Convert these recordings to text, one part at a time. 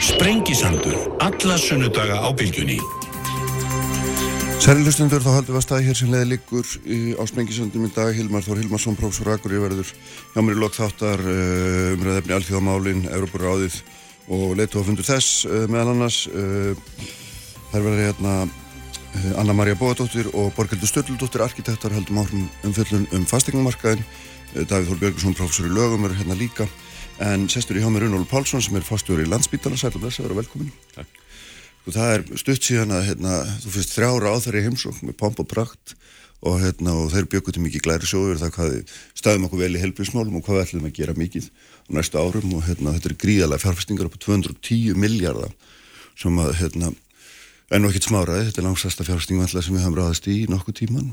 Sprengisandur, alla sunnudaga á bylgjunni. Særi hlustundur, þá haldum við að staði hér sem leiði líkur á Sprengisöndum í dag. Hilmar Þór Hilmarsson, prófessor Akur, ég verður hjá mér í lokþáttar uh, umræðefni Alþjóðamálin, Európur áðið og leituafundur þess uh, meðal annars. Uh, þær verður hérna Anna Maria Bóadóttir og Borgildur Stöldóttir, arkitektar, heldum áhrum um fjöllun um fastegnumarkaðin. Davíð Þór Björgursson, prófessor í lögum, er hérna líka. En sestur í hjá mér Unólu Pálsson sem er fastjóri í landsbítala. Sæl og blessa, vera velkomin. Takk. Og það er stutt síðan að hérna, þú fyrst þrjára á þeirri heimsókn með pomp og prakt og, hérna, og þeir bjökuti mikið glæri sjóður það hvað staðum okkur vel í helbriðsmálum og hvað við ætlum að gera mikið á næstu árum og hérna, þetta er gríðalega fjárfestingar upp á 210 miljardar sem að hérna, enn og ekkert smáraði, þetta er langsasta fjárfestingum sem við höfum ráðast í nokkuð tíman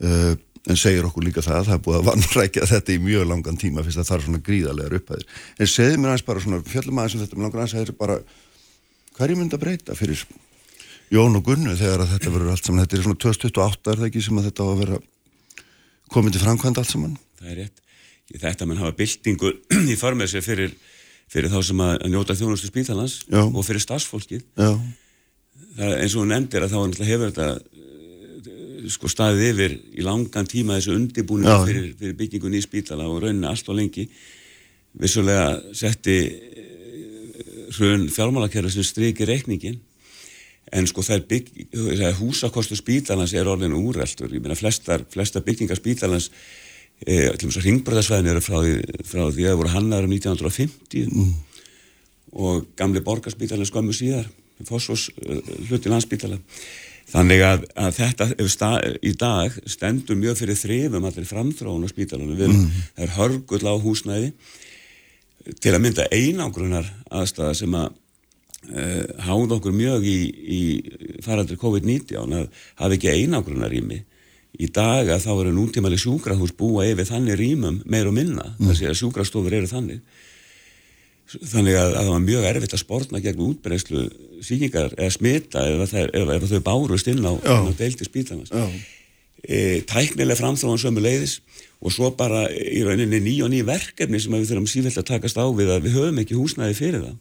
uh, en segir okkur líka það að það er búið að vannrækja þetta í mjög langan tíma fyrst að það er svona gríðalegar upphæðir. En segið mér aðeins bara svona, fjallum aðeins um þetta með langar aðeins að þetta er bara hverju myndi að breyta fyrir Jón og Gunnu þegar að þetta verður allt saman? Þetta er svona 2028 er það ekki sem að þetta á að vera komið til framkvæmd allt saman? Það er rétt, þetta mann hafa byltingu í farmið sér fyrir, fyrir þá sem að njóta þjónustu spítalans og fyrir starfsfólkið. Já, það, sko staðið yfir í langan tíma þessu undibúning Já. fyrir, fyrir byggingun í spítala og rauninni allt og lengi vissulega setti hrun fjármálakerfi sem strykir reikningin en sko þær bygg, húsakostu spítalans er orðin úreltur, ég meina flestar, flestar byggingar spítalans e, til og með svo ringbröðarsvæðin eru frá, því- frá því að það voru hannar um 1950 Mm. og gamli borgarspítalans skömmu síðar fósfós hluti landspítala þannig að, að þetta stað, í dag stendur mjög fyrir þrifum allir framþróun á spítalanum. Við, mm. það er hörgull á húsnæði. Til að mynda einangrunar aðstæða sem að uh, háða okkur mjög í, í faraldri COVID-19 að hafa ekki einangrunar rými í dag að þá eru núntímali sjúkrahús búa yfir þannig rýmum meir og minna. Mm. þess að sjúkrastofur eru þannig þannig að, að það var mjög erfitt að spórna gegn útbreyslu síkingar eða smita ef, það, ef, ef þau bárust inn á, á deildi spítalans. Já, e, tæknileg framþróan sömu leiðis og svo bara í rauninni ný og ný verkefni sem að við þurfum sífælt að takast á við að við höfum ekki húsnæði fyrir það.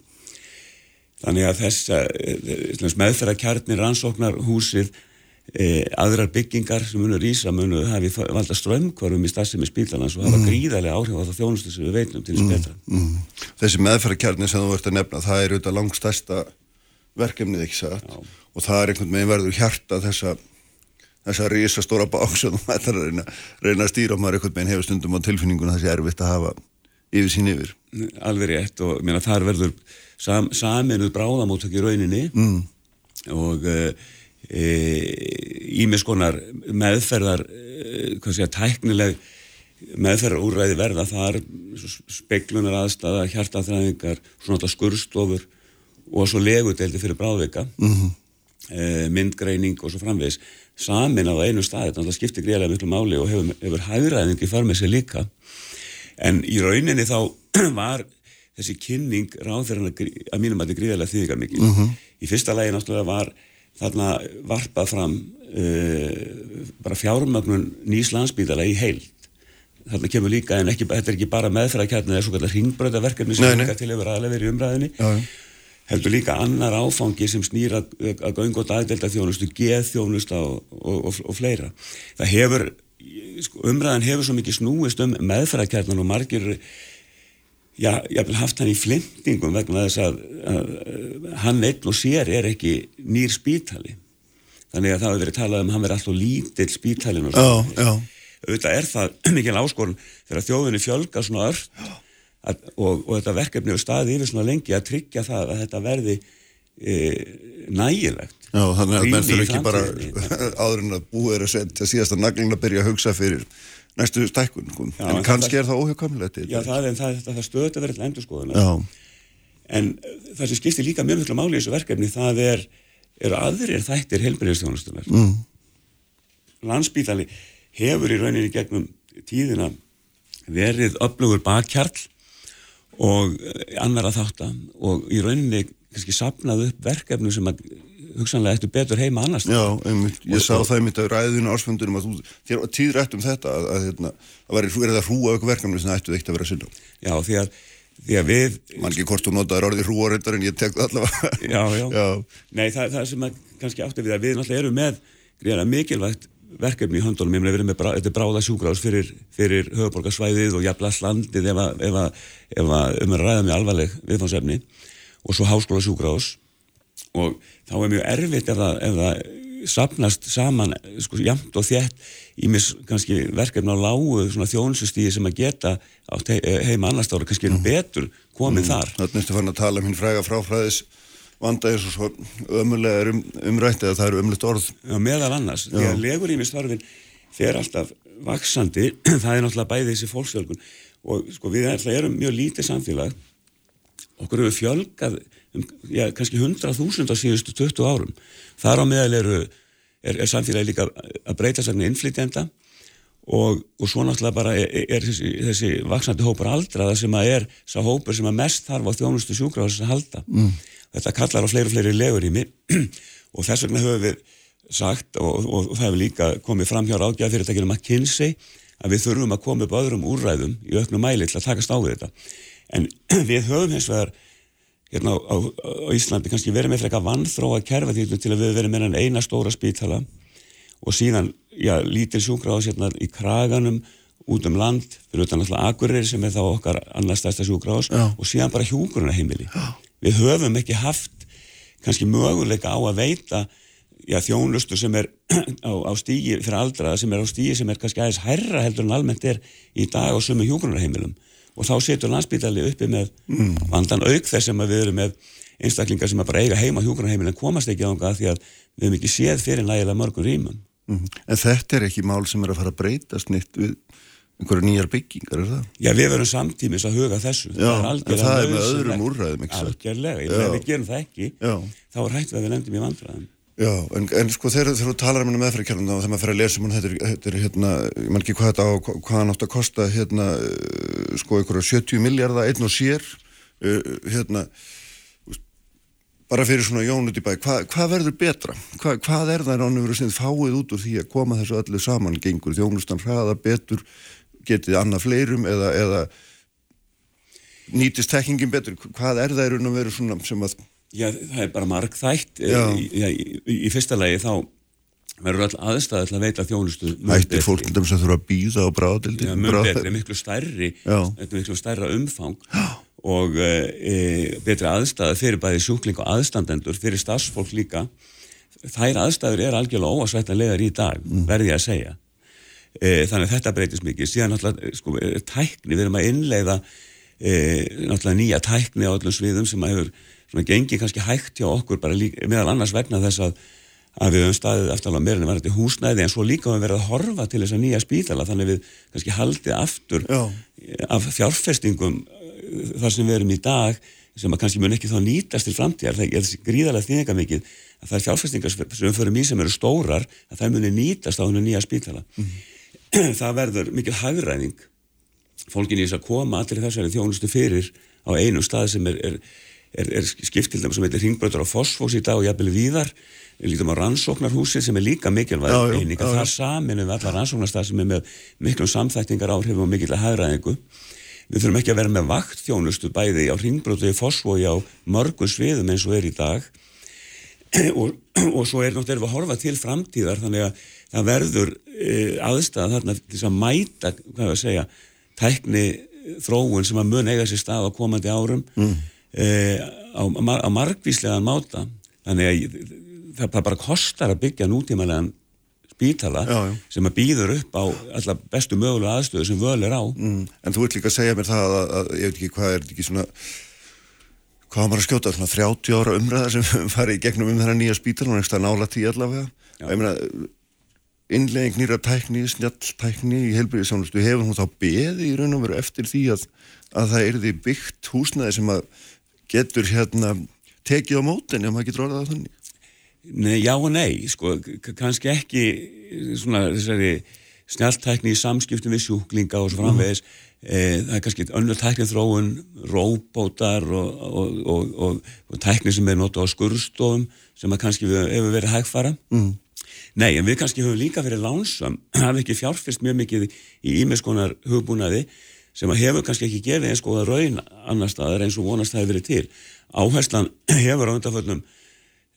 Þannig að þess meðferða kjarnir rannsóknar húsið e, aðrar byggingar sem munur ísa munur hafi valda strömmkvarum í stafsemi spítalans og hafa gríðarlega áhrif á það þjónustu sem við veitum til þess betra mm. Þessi meðferðarkjarni sem þú ert að nefna það er auðvitað langstæsta verkefnið ekki satt Já. og það er einhvern veginn verður hjarta þessa þessa risastóra bák sem þú ætlar að reyna, reyna að stýra og maður einhvern veginn hefur stundum á tilfinninguna þessi erfitt að hafa yfir sín yfir alveg rétt og meina, þar verður sam, saminuð bráðamótök í rauninni mm. og ímis konar meðferðar e, hvað segja, tæknileg meðferðarúræði verða þar speklunar aðstæða, hjartaþræðingar svona skurstofur og svo legudeldi fyrir bráðveika mm -hmm. e, myndgreining og svo framvegis samin á einu staði, þannig að það skiptir greiðlega miklu máli og hefur, hefur hæðræðing í farmið sér líka en í rauninni þá var þessi kynning ráðferðan að mínum að þetta gríðarlega þýðingar mikið. Mhm. Í fyrsta lagi náttúrulega var þarna varpað fram uh, bara fjármögnun nýs landsbítala í heild. Þarna kemur líka, en ekki, þetta er ekki bara meðfærakjarnið, það er svo kallar hringbröðaverkefni sem líka til hefur aðlega verið í umræðinni. Já, já. Heldur líka annar áfangi sem snýra að göng og dagdelda þjónustu, geð þjónusta og, og, og, og fleira. Það hefur, sko, umræðan hefur svo mikið snúist um meðfærakjarnan og margir já, ég hef haft hann í flimtingum vegna þess að, að, að hann einn og sér er ekki nýr spítali. Þannig að það hefur verið talað um hann verið alltaf lítill spítalin og já, svona. já, auðvitað er það mikil áskorun þegar þjóðinni fjölga svona ört að, og, og þetta verkefni er staðið yfir svona lengi að tryggja það að þetta verði e, nægilegt. Já, þannig að menn þurfa ekki bara áður en að búið er að setja síðasta naglinn að byrja að hugsa fyrir næstu stækkun sko. Já, en kannski það- er það óhjökkamilegt Já, það er, það, það, það stöðt að vera til endur skoðuna já, En það sem skiptir líka mjög miklu máli í þessu verkefni, það er, eru aðrir þættir helbriðistjónustunar. mm. Landsbítali hefur í rauninni gegnum tíðina verið öflugur bakkjarl og eh, annara þáttan og í rauninni kannski sapnað upp verkefnu sem að hugsanlega eftir betur heima annars. Já, einmitt, ég Og- sá og- það einmitt á ræðinu ársfundunum að þú, þér var tíðrætt um þetta að, að, hérna, að væri verið að hrúa ykkur verkefni sem það ættu eitt að vera að sinna. Já, því að því að við mann ekki hvort þú notaður orðið hrúaröndar en ég tek það allavega já, já. Já. Nei, það, það sem að kannski átti við að við náttúrulega erum með greiðan mikilvægt verkefni í höndunum, ég meina við erum með brá, bráða sjúkrás fyrir, fyrir höfuborgarsvæðið og jafnlega slandið ef að, ef að, ef að um að ræða með alvarleg viðfánsefni og svo háskóla sjúkrás og þá er mjög erfitt ef það, ef það sapnast saman sko, jamt og þétt í mis kannski verkefni á lágu þjónsustíði sem að geta átt he heima annars ára kannski mm. betur komið mm. þar Þannig ertu farin að tala um hinn fræga fráfræðis vanda eins og svo ömulega er um, umrætt eða það eru umlegt orð Já, meðal annars, Já. því að legur í mistarfin fer alltaf vaksandi það er náttúrulega bæði þessi fólksfjölgun og sko við erum mjög lítið samfélag okkur hefur fjölgað já, kannski 100.000 á síðustu 20 árum. Þar á meðal eru, er, er samfélagi líka að breyta sérna innflytjenda og, og svo náttúrulega bara er, er þessi, þessi vaksnandi hópar aldraða sem að er sá hópur sem að mest þarf á þjónustu sjúkrafis að halda. Mm. Þetta kallar á fleiri og fleiri legur í mig og þess vegna höfum við sagt og, og, og það hefur líka komið fram hjá ráðgjafafyrirtækinu McKinsey að við þurfum að koma upp öðrum úrræðum í auknum mæli til að takast á við þetta en við höfum hins vegar hérna á, á, á Íslandi kannski verið með frekka vannþróa kerfa til að við verðum með eina stóra spítala og síðan, já, lítil sjúkrahás hérna í kraganum út um land, fyrir utan alltaf Akureyri sem er þá okkar annars stærsta sjúkrahás og síðan bara hjúgrunarheimili við höfum ekki haft kannski möguleika á að veita já, þjónustu sem er á, á stígi fyrir aldraða sem er á stígi sem er kannski aðeins herra heldur en almennt er í dag á sumu hjúgrunarheimilum og þá setur landsbytali uppi með mm. vandan auk þess sem við erum með einstaklingar sem bara eiga heima hjúgrunarheimil en komast ekki á það því að við hefum ekki séð fyrir nægilega mörgum rýmum. Mm. En þetta er ekki mál sem er að fara að breytast nýtt við einhverju nýjar byggingar, er það? Já, við verum samtímis að huga þessu. Já, það er, það er með öðrum úrræðum, ekki svo? Algjörlega, ef við gerum það ekki, Já. þá er hægt að við lendum í vandræðum. Já, en, en sko þegar þú talar um henni meðfæriðkjörnum og þegar maður fer að lesa um henni, þetta, þetta er hérna, ég man ekki hvað þetta á, hvað hann átt að kosta hérna, uh, sko einhverja 70 miljardar, einn og sér, uh, hérna, bara fyrir svona jónut í bæ, Hva, hvað verður betra? Hva, hvað er það ránum verið sem fáið út úr því að koma þessu öllu saman, gengur þjónustan hraða betur, getið annað fleirum eða, eða nýtist tekkingin betur, hvað er það í raun og veru svona sem að Já, það er bara markþætt. Í, í, í fyrsta lagi þá verður all aðstæði til að veita þjónustu Ættir fólk sem þurfa að býða á bráðildi? Já, mjög betri, miklu stærri, miklu stærra umfang Já. og e, betri aðstæði fyrir bæði sjúkling og aðstandendur, fyrir stafsfólk líka. Þær aðstæður er algjörlega óasvættanlegar í dag, mm. verði ég að segja. E, þannig að þetta breytist mikið. Síðan náttúrulega, sko, tækni, við erum að innleiða e, náttúrulega nýja tækni á öllum sviðum sem að hefur svona gengið kannski hægt hjá okkur bara líka, meðal annars vegna þess að, að við höfum staðið eftir alveg meira en verðandi húsnæði en svo líka höfum verið að horfa til þess að nýja spítala þannig við kannski haldið aftur Já. af fjárfestingum uh, þar sem við erum í dag sem að kannski mun ekki þá nýtast til framtíðar það er gríðarlega þýðingar mikið að það er fjárfestingar sem við förum í sem eru stórar að það muni nýtast á hennu nýja spítala mm -hmm. það verður mikil hagræðing fólkin í þess að koma allir þessari þjónustu fyrir á einu stað sem er, er er, er skiptildum sem heitir Ringbröður á Fosfós í dag og jafnvel víðar. Við lítum á rannsóknarhúsi sem er líka mikilvæg eininga, það samin við alla rannsóknarstað sem er með miklum samþæktingar áhrifum og mikilvæg hæðræðingu við þurfum ekki að vera með vakt þjónustu bæði á Ringbröður, Fosfói á mörgum sviðum eins og er í dag. Og, og svo er náttúrulega að horfa til framtíðar þannig að það verður e, aðstæða þarna til að mæta, hvað er að segja tækni þróun sem að mun eiga sér stað á komandi árum. Mm e, á, á margvíslegan máta. Þannig að það bara kostar að byggja nútímanlegan spítala já, já. sem að býður upp á alla bestu mögulega aðstöðu sem völ er á. Mm. En þú ert líka að segja mér það að, að, að ég veit ekki hvað er ekki svona hvað maður að skjóta, svona 30 ára umræðar sem farið í gegnum um þennan nýja spítala og einhversta nála tí allavega. Ég meina innlegging nýra tækni, snjalltækni í helbriðisánustu hefur hún þá beði í raun og veru eftir því að, að það er því byggt húsnaði sem að getur hérna tekið á mótin ef maður getur orðað á þannig? Nei, já og nei, sko, kannski ekki svona þessari snjáltækni í samskiptum við sjúklinga og svo framvegis, mm. e, það er kannski önnur tækni þróun, róbótar og, og, og, og tækni sem er notað á skurðstofum sem að kannski við, hefur verið hægfara. Mm. Nei, en við kannski höfum líka verið lánsam, hafa ekki fjárfyrst mjög mikið í ímiðskonar hugbúnaði sem að hefur kannski ekki gefið eins góða raun annar staðar eins og vonast það hefur verið til. Áherslan hefur á undanföllum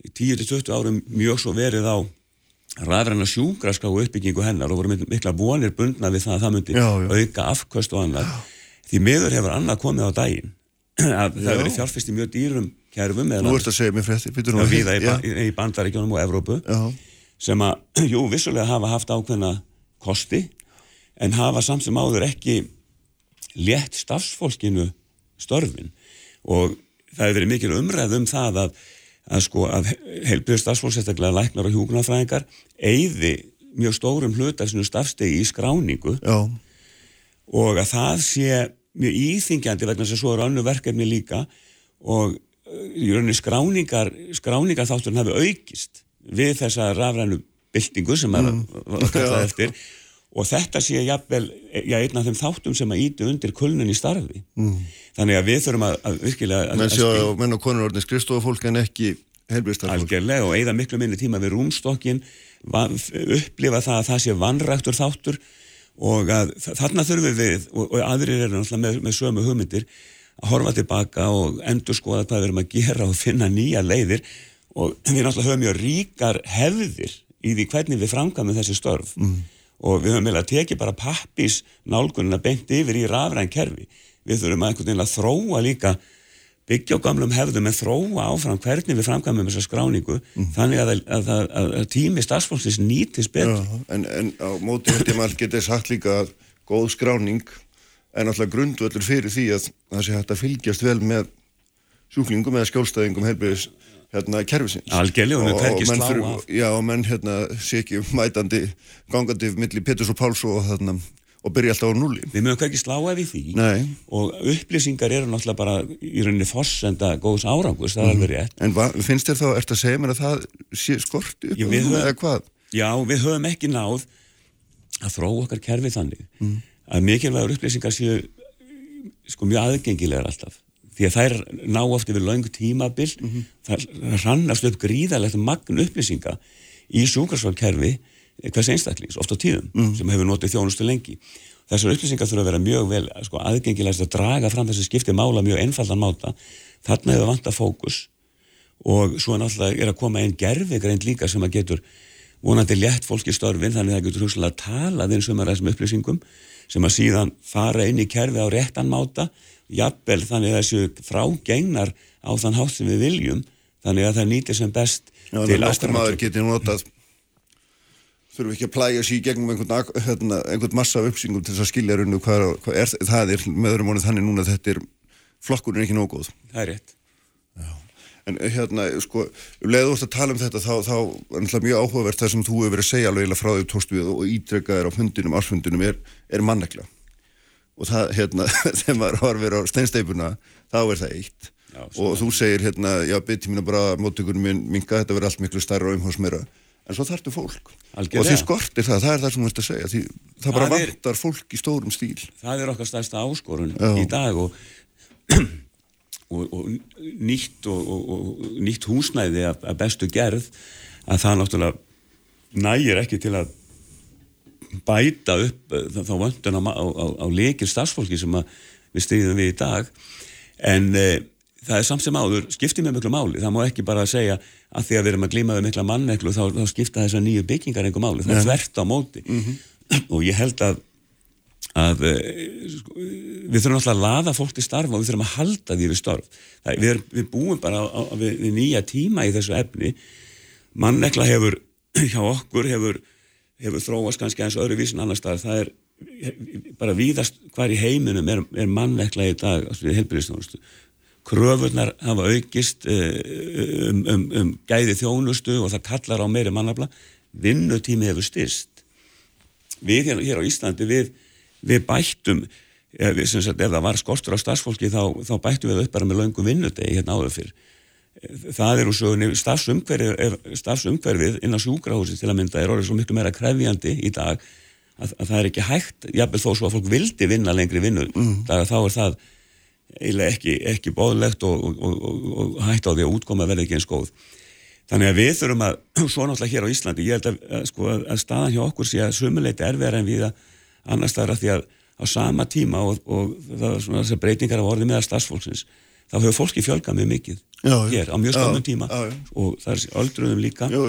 10-20 árum mjög svo verið á ræðræna sjúkraska og uppbyggingu hennar og voru mikla vonir bundna við það að það myndi Já, já. auka afkvöst og annar. Því miður hefur annað komið á daginn að það hefur verið fjárfest í mjög dýrum kerfum Nú eða ert að segja mér Já, viða í, í bandaríkjónum og Evrópu já, sem að, jú, vissulega hafa haft ákveðna kosti en hafa samt sem áður ekki létt stafsfólkinu störfin. Og það hefur verið mikil umræð um það að, að sko að heilbjörn stafsfólk sérstaklega læknar og hjúknarfræðingar eyði mjög stórum hluta sinu stafstegi í skráningu. Já, og að það sé mjög íþingjandi vegna að svo eru önnu verkefni líka. Og uh, í rauninni skráningar skráningar þátturinn hafi aukist við þessa rafrænu byltingu sem mm. að kalla eftir og þetta sé jafnvel já, einn af þeim þáttum sem að íti undir kulnun í starfi mm. þannig að við þurfum að, að virkilega að, menn að sjá skil- menn og konur orðin skrifstofafólk en ekki helbriðstarfólk. algjörlega og eigða miklu minni tíma við rúmstokkin upplifa það að það sé vannræktur þáttur og að þa- þarna þurfum við og, og aðrir eru náttúrulega með, með sömu hugmyndir að horfa tilbaka og endur skoða hvað við erum að gera og finna nýja leiðir og við náttúrulega höfum mjög ríkar hefðir í því hvernig við framkvæmum þessi störf mm. Og við höfum eiginlega tekið bara pappís nálgunina beint yfir í rafræn kerfi við þurfum að einhvern veginn að þróa líka byggja á gamlum hefðum en þróa áfram hvernig við framkvæmum þessa skráningu þannig að, að, að, að, að tími starfsfólksins nýtist betur. Já, en, en á móti ég maður getið sagt líka að góð skráning er náttúrulega grundvöldur fyrir því að það sé hægt að fylgjast vel með sjúklingum eða skjólstæðingum helbriðis hérna kerfisins. Algjörlega, við hvergi menn slá af. Já, og menn hérna sé ekki mætandi gangandi milli Peturs og Páls og þarna og byrja alltaf á núli. Við mögum hvergi slá ef í því Nei, og upplýsingar eru náttúrulega bara í rauninni forsenda góðs árangus, það er alveg rétt. en va, finnst þér þá, ert að segja mér að það sé skorti upp Já, höfum- eða hvað? Já, við höfum ekki náð að þróa okkar kerfi þannig að mikilvægur upplýsingar séu sko mjög aðgengilegar alltaf því að þær ná oft yfir löng tímabil. Það rannast upp gríðalegt magn upplýsinga í sjúkarsválkerfi hvers einstaklings, oft á tíðum sem hefur notið þjónustu lengi. Þessar upplýsingar þurfa að vera mjög vel sko, aðgengilegast að draga fram þessi skipti mála mjög einfaldan máta. Þarna hefur vanta fókus og svo náttúrulega er að koma einn gerfigreind líka sem að getur vonandi létt fólk í störfin þannig að það getur hugsalega talað eins um að þessum upplýsingum sem að síðan fara inn í kerfi á réttan máta jafnvel þannig að þessu frágengnar á þann hátt sem við viljum þannig að það nýtir sem best Já, til ákvarðanatöku. geti notað þurfum ekki að plæja sér í gegnum einhvern, hérna, einhvern massa af uppsýngum til þess að skilja runnu hvað, er- hvað er, það er með öðrum vonið þannig núna að þetta er flokkurinn er ekki nóg góð Það er rétt. en hérna, sko, um leiðu úrst að tala um þetta þá, þá er náttúrulega mjög áhugavert það sem þú hefur verið að segja alveg frá því tókst við og ítrekka þér á fundinum, ársfundinum er, er mannekla og það, hérna, þegar maður horfir á steinsteipuna, þá er það eitt. Já, og þú segir, hérna, já, byrti mín að bara móttökunum minn minga, þetta verður allt miklu starra og umhásmera, en svo þarftu fólk. Algjörlega. og því skortir það, það er það sem þú veist að segja því, það bara Það er- vantar fólk í stórum stíl. Það er okkar stærsta áskorun Já. í dag og, og, og nýtt og, nýtt húsnæði af bestu gerð að það náttúrulega nægir ekki til að bæta upp eh, þá vöndun á, á, á, á leikir starfsfólki sem við stýðum við í dag. En e, það er samt sem áður skiptir með miklu máli, það má ekki bara segja að því að við erum að glíma við mikla manneklu þá, þá skipta þessar nýju byggingar einhver máli. Það er þvert á móti. Og ég held að að eh, sko, við þurfum alltaf að laða fólk til starfa og við þurfum að halda því við störf. Það, við, er, við búum bara við, við nýja tíma í þessu efni. Mannekla hefur hjá okkur hefur, hefur þróast kannski eins öðru vísin annar stað það er bara víðast hvar í heiminum er, er mannekla í dag við helbriðistjónustu kröfurnar hafa aukist eh, um, um, um gæði þjónustu og það kallar á meiri mannafla. Vinnutími hefur styrst. Við hér, hér á Íslandi við, við bættum ef, við, sem sagt, ef það var skortur á starfsfólki þá, þá bættum við upp bara með löngu vinnudegi hérna áður fyrr það er úr sögunni starfsumhverfið, starfsumhverfið inn á sjúkrahúsi til að mynda er orðið svo miklu meira krefjandi í dag að, að það er ekki hægt, jafnvel þó svo að fólk vildi vinna lengri vinnu, mm. þá er það eiginlega ekki, ekki bóðlegt og, og, og, og hægt á því að útkoma verði ekki eins góð. Þannig að við þurfum að, svo náttúrulega hér á Íslandi, ég held að, að, sko, að staðan hjá okkur sé að sumuleiti erfiðar en við að annars það er að því að á sama tíma og, og það var svona þessar breytingar af orði meðal starfsfólksins þá hefur fólki fjölgað mjög mikið. Já, hér á mjög já, stömmum tíma. já, já. og það er öldruðum líka jú.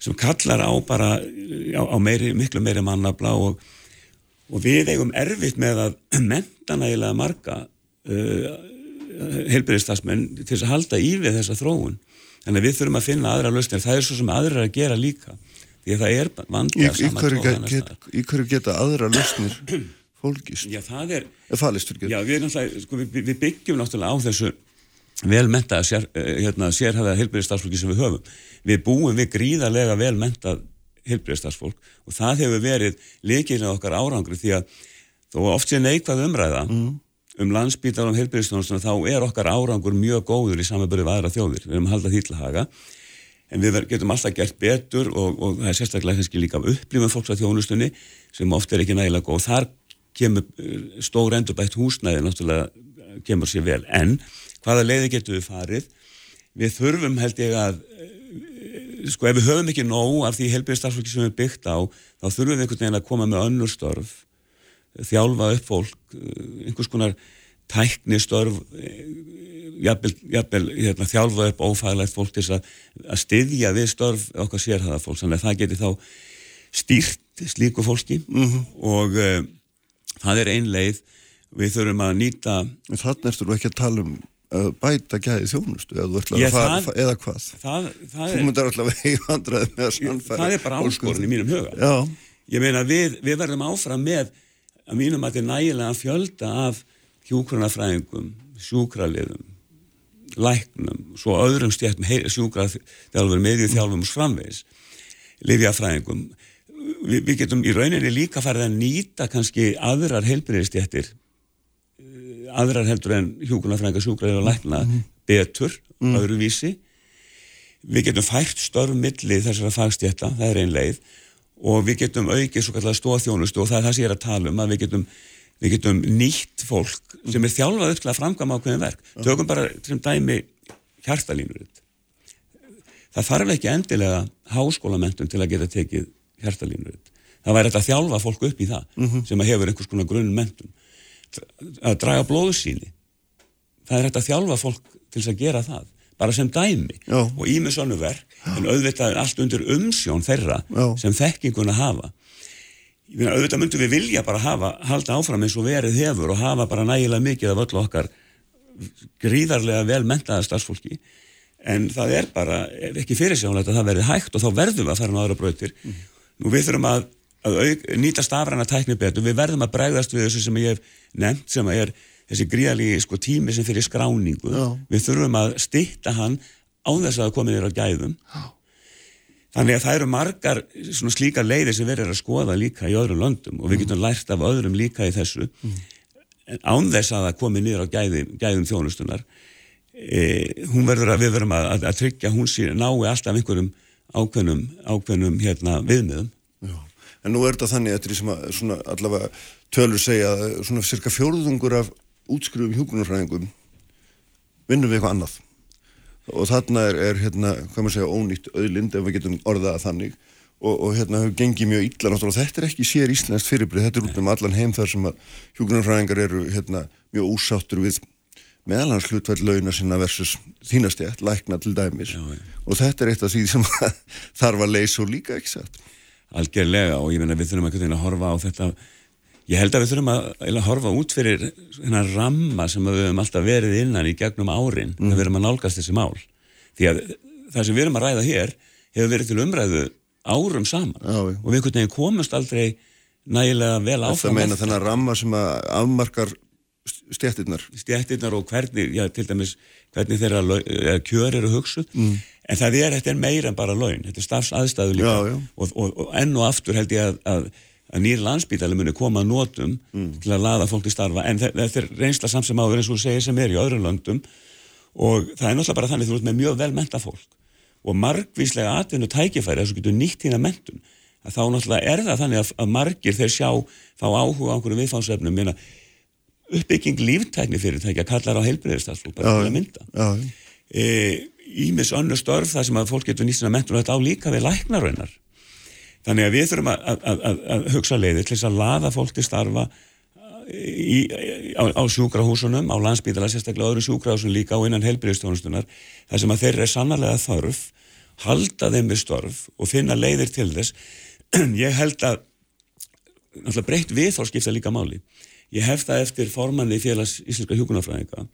sem kallar á bara á, meiri, miklu meiri mannabla og, og við eigum erfitt með að menta nægilega marga uh, heilbyrðistafsmenn til þess að halda í við þessa þróun. Þannig að við þurfum að finna aðra lausnir. Það er svo sem aðra að gera líka því að það er Í, vandlega í, sama hverju get, í hverju geta aðra lausnir fólkist? Já, það er, já, við, sko, við, við byggjum náttúrulega á þessu velmenta sér, eh, hérna, sérhæða heilbyrðistafsfólki sem við höfum. Við búum við gríðarlega velmentað heilbyrðistafsfólk og það hefur verið líkilega okkar árangri því að þó oft sé neikvað umræða um landsbítar og heilbyrðistafsfólk þá er okkar árangur mjög góður í samanbyrði við aðra þjóðir, við erum að halda því til haga. En við getum alltaf gert betur og, og það er sérstaklega kannski líka upplifum fólks að þjónustunni sem oft er ekki nægilega góð. Þar kemur eh, stór endurbætt húsnæði náttúrulega eh, kemur sér vel. En hvaða leiði getum við farið? Við þurfum held ég að eh, sko ef við höfum ekki nóg af því helbriðstarfsfólki sem við byggt á þá þurfum við einhvern veginn að koma með önnur störf þjálfa upp fólk einhvers konar tækni störf jafnvel, jafnvel hérna, þjálfa upp ófæðilegt fólk til að, að styðja við störf okkar sérhæða fólk, þannig að það geti þá stýrt slíku fólki og uh, það er ein leið við þurfum að nýta þannig ertu nú ekki að tala um að bæta gæði þjónustu eða, að fara, það- eða hvað? það, það, Þú myndar alltaf að hei vandraði með að sannfæra. það er bara um áskorun í mínum huga Já, ég meina við, við verðum áfram með að mínum að þetta er nægilega fjölda af hjúkrunafræðingum sjúkraliðum læknum, svo öðrum stjættum sjúkraþjálfur, meðjöþjálfum og framvegis, lifjafræðingum Vi, við getum í rauninni líka farið að nýta kannski aðrar heilbyrðistjættir aðrar heldur en hjúkrunafræðinga, sjúkraliðir og lækna betur, öðruvísi. Við getum fært störf milli þessara fagstjætta, það er ein leið og við getum aukið svo kallar stóðþjónustu og það er það sem ég er að tala um að við getum, við getum nýtt fólk sem er þjálfað upp til að framkvæma ákveðin verk. Tökum bara sem dæmi hjartalínur það þarf ekki endilega háskólamentun til að geta tekið hjartalínur það væri þetta að þjálfa fólk upp í það sem að hefur einhvers konar grunn mentun að draga blóðsýni. Það er hægt að þjálfa fólk til þess að gera það bara sem dæmi. Já. og ímið svona verk en auðvitað er allt undir umsjón þeirra Já. sem þekkinguna hafa. Meina auðvitað myndum við vilja bara hafa halda áfram eins og verið hefur og hafa bara nægilega mikið af öllu okkar gríðarlega vel mentaða starfsfólki. En það er bara ekki fyrirsjónlegt að það verði hægt og þá verðum við að fara með aðra brautir nú við þurfum að, að auk, nýta stafræna tækni betur, við verðum að bregðast við þessu sem ég hef nefnt sem er þessi gríðalegi sko, tími sem fyrir skráningu. Já. við þurfum að stytta hann á þess að koma þér á gæðum. Já. þannig að það eru margar slíkar leiðir sem verður að skoða líka í öðrum löndum og við getum lært af öðrum líka í þessu. En án þess að það komi niður á gæði, gæðum þjónustunar e, hún verður að við verðum að, að, tryggja hún sír nái alltaf einhverjum ákveðnum, ákveðnum hérna, viðmiðum já. En nú er þetta þannig eftir því sem að svona allavega tölur segja að svona cirka fjórðungur af útskrifum hjúkunarfræðingum vinnum við eitthvað annað. Og þarna er, er hérna, hvað maður segja, ónýtt auðlind ef við getum orðað þannig og, og hérna hefur gengið mjög illa náttúrulega. Þetta er ekki sér íslenskt fyrirbrið, þetta er út um allan heim þar sem að hjúkunarfræðingar eru hérna mjög úsáttur við meðalans hlutvært launa sinna versus þínastjætt, lækna til dæmis Já, já. og þetta er eitt af því sem þarf að leysa og líka ekki satt. algjörlega og ég meina við þurfum að horfa á þetta ég held að við þurfum að, horfa út fyrir hennar ramma sem við höfum alltaf verið innan í gegnum árin mm. við erum að nálgast þessi mál því að það sem við erum að ræða hér hefur verið til umræðu árum saman Já, og við komumst aldrei nægilega vel Það áfram meina eftir. þennan ramma sem afmarkar stjættirnar. stjættirnar og hvernig, já, til dæmis hvernig þeirra eða kjör eru hugsuð Mm. en það er, þetta er meira en bara laun þetta er starfsaðstæðu líka Já, já. Og, og, og enn og aftur held ég að, að, að nýri landsbítali muni koma að notum Mm. til að laða fólk til starfa en þe- þetta er reynsla samt sem áður eins og segir sem er í öðrum löndum og það er náttúrulega bara þannig þú ert með mjög vel menta fólk og margvíslega atvinnu tækifæri þess að getur nýtt þína mentun að þá náttúrulega er það þannig að, að margir þeir sjá fá áhuga á einhverjum viðfánsefnum meina uppbygging líftækni fyrirtækja kallar á heilbreyðistafsfólk bara til að mynda já. e, ímis önnur störf þar sem að fólk getur nýtt sína mentun og þetta á líka við læknaraunar þannig að við þurfum að, að, að, að hugsa leiðir til þess að laða fólk til starfa í, á, á sjúkrahúsunum, á landsbítala, sérstaklega öðru sjúkrahúsun líka og innan helbriðstjónustunar, þar sem að þeir eru sannarlega þarf, halda þeim við störf og finna leiðir til þess. Ég held að, breytt við þá skipta líka máli. Ég hef það eftir formanni félags íslenska hjókunarfræðinga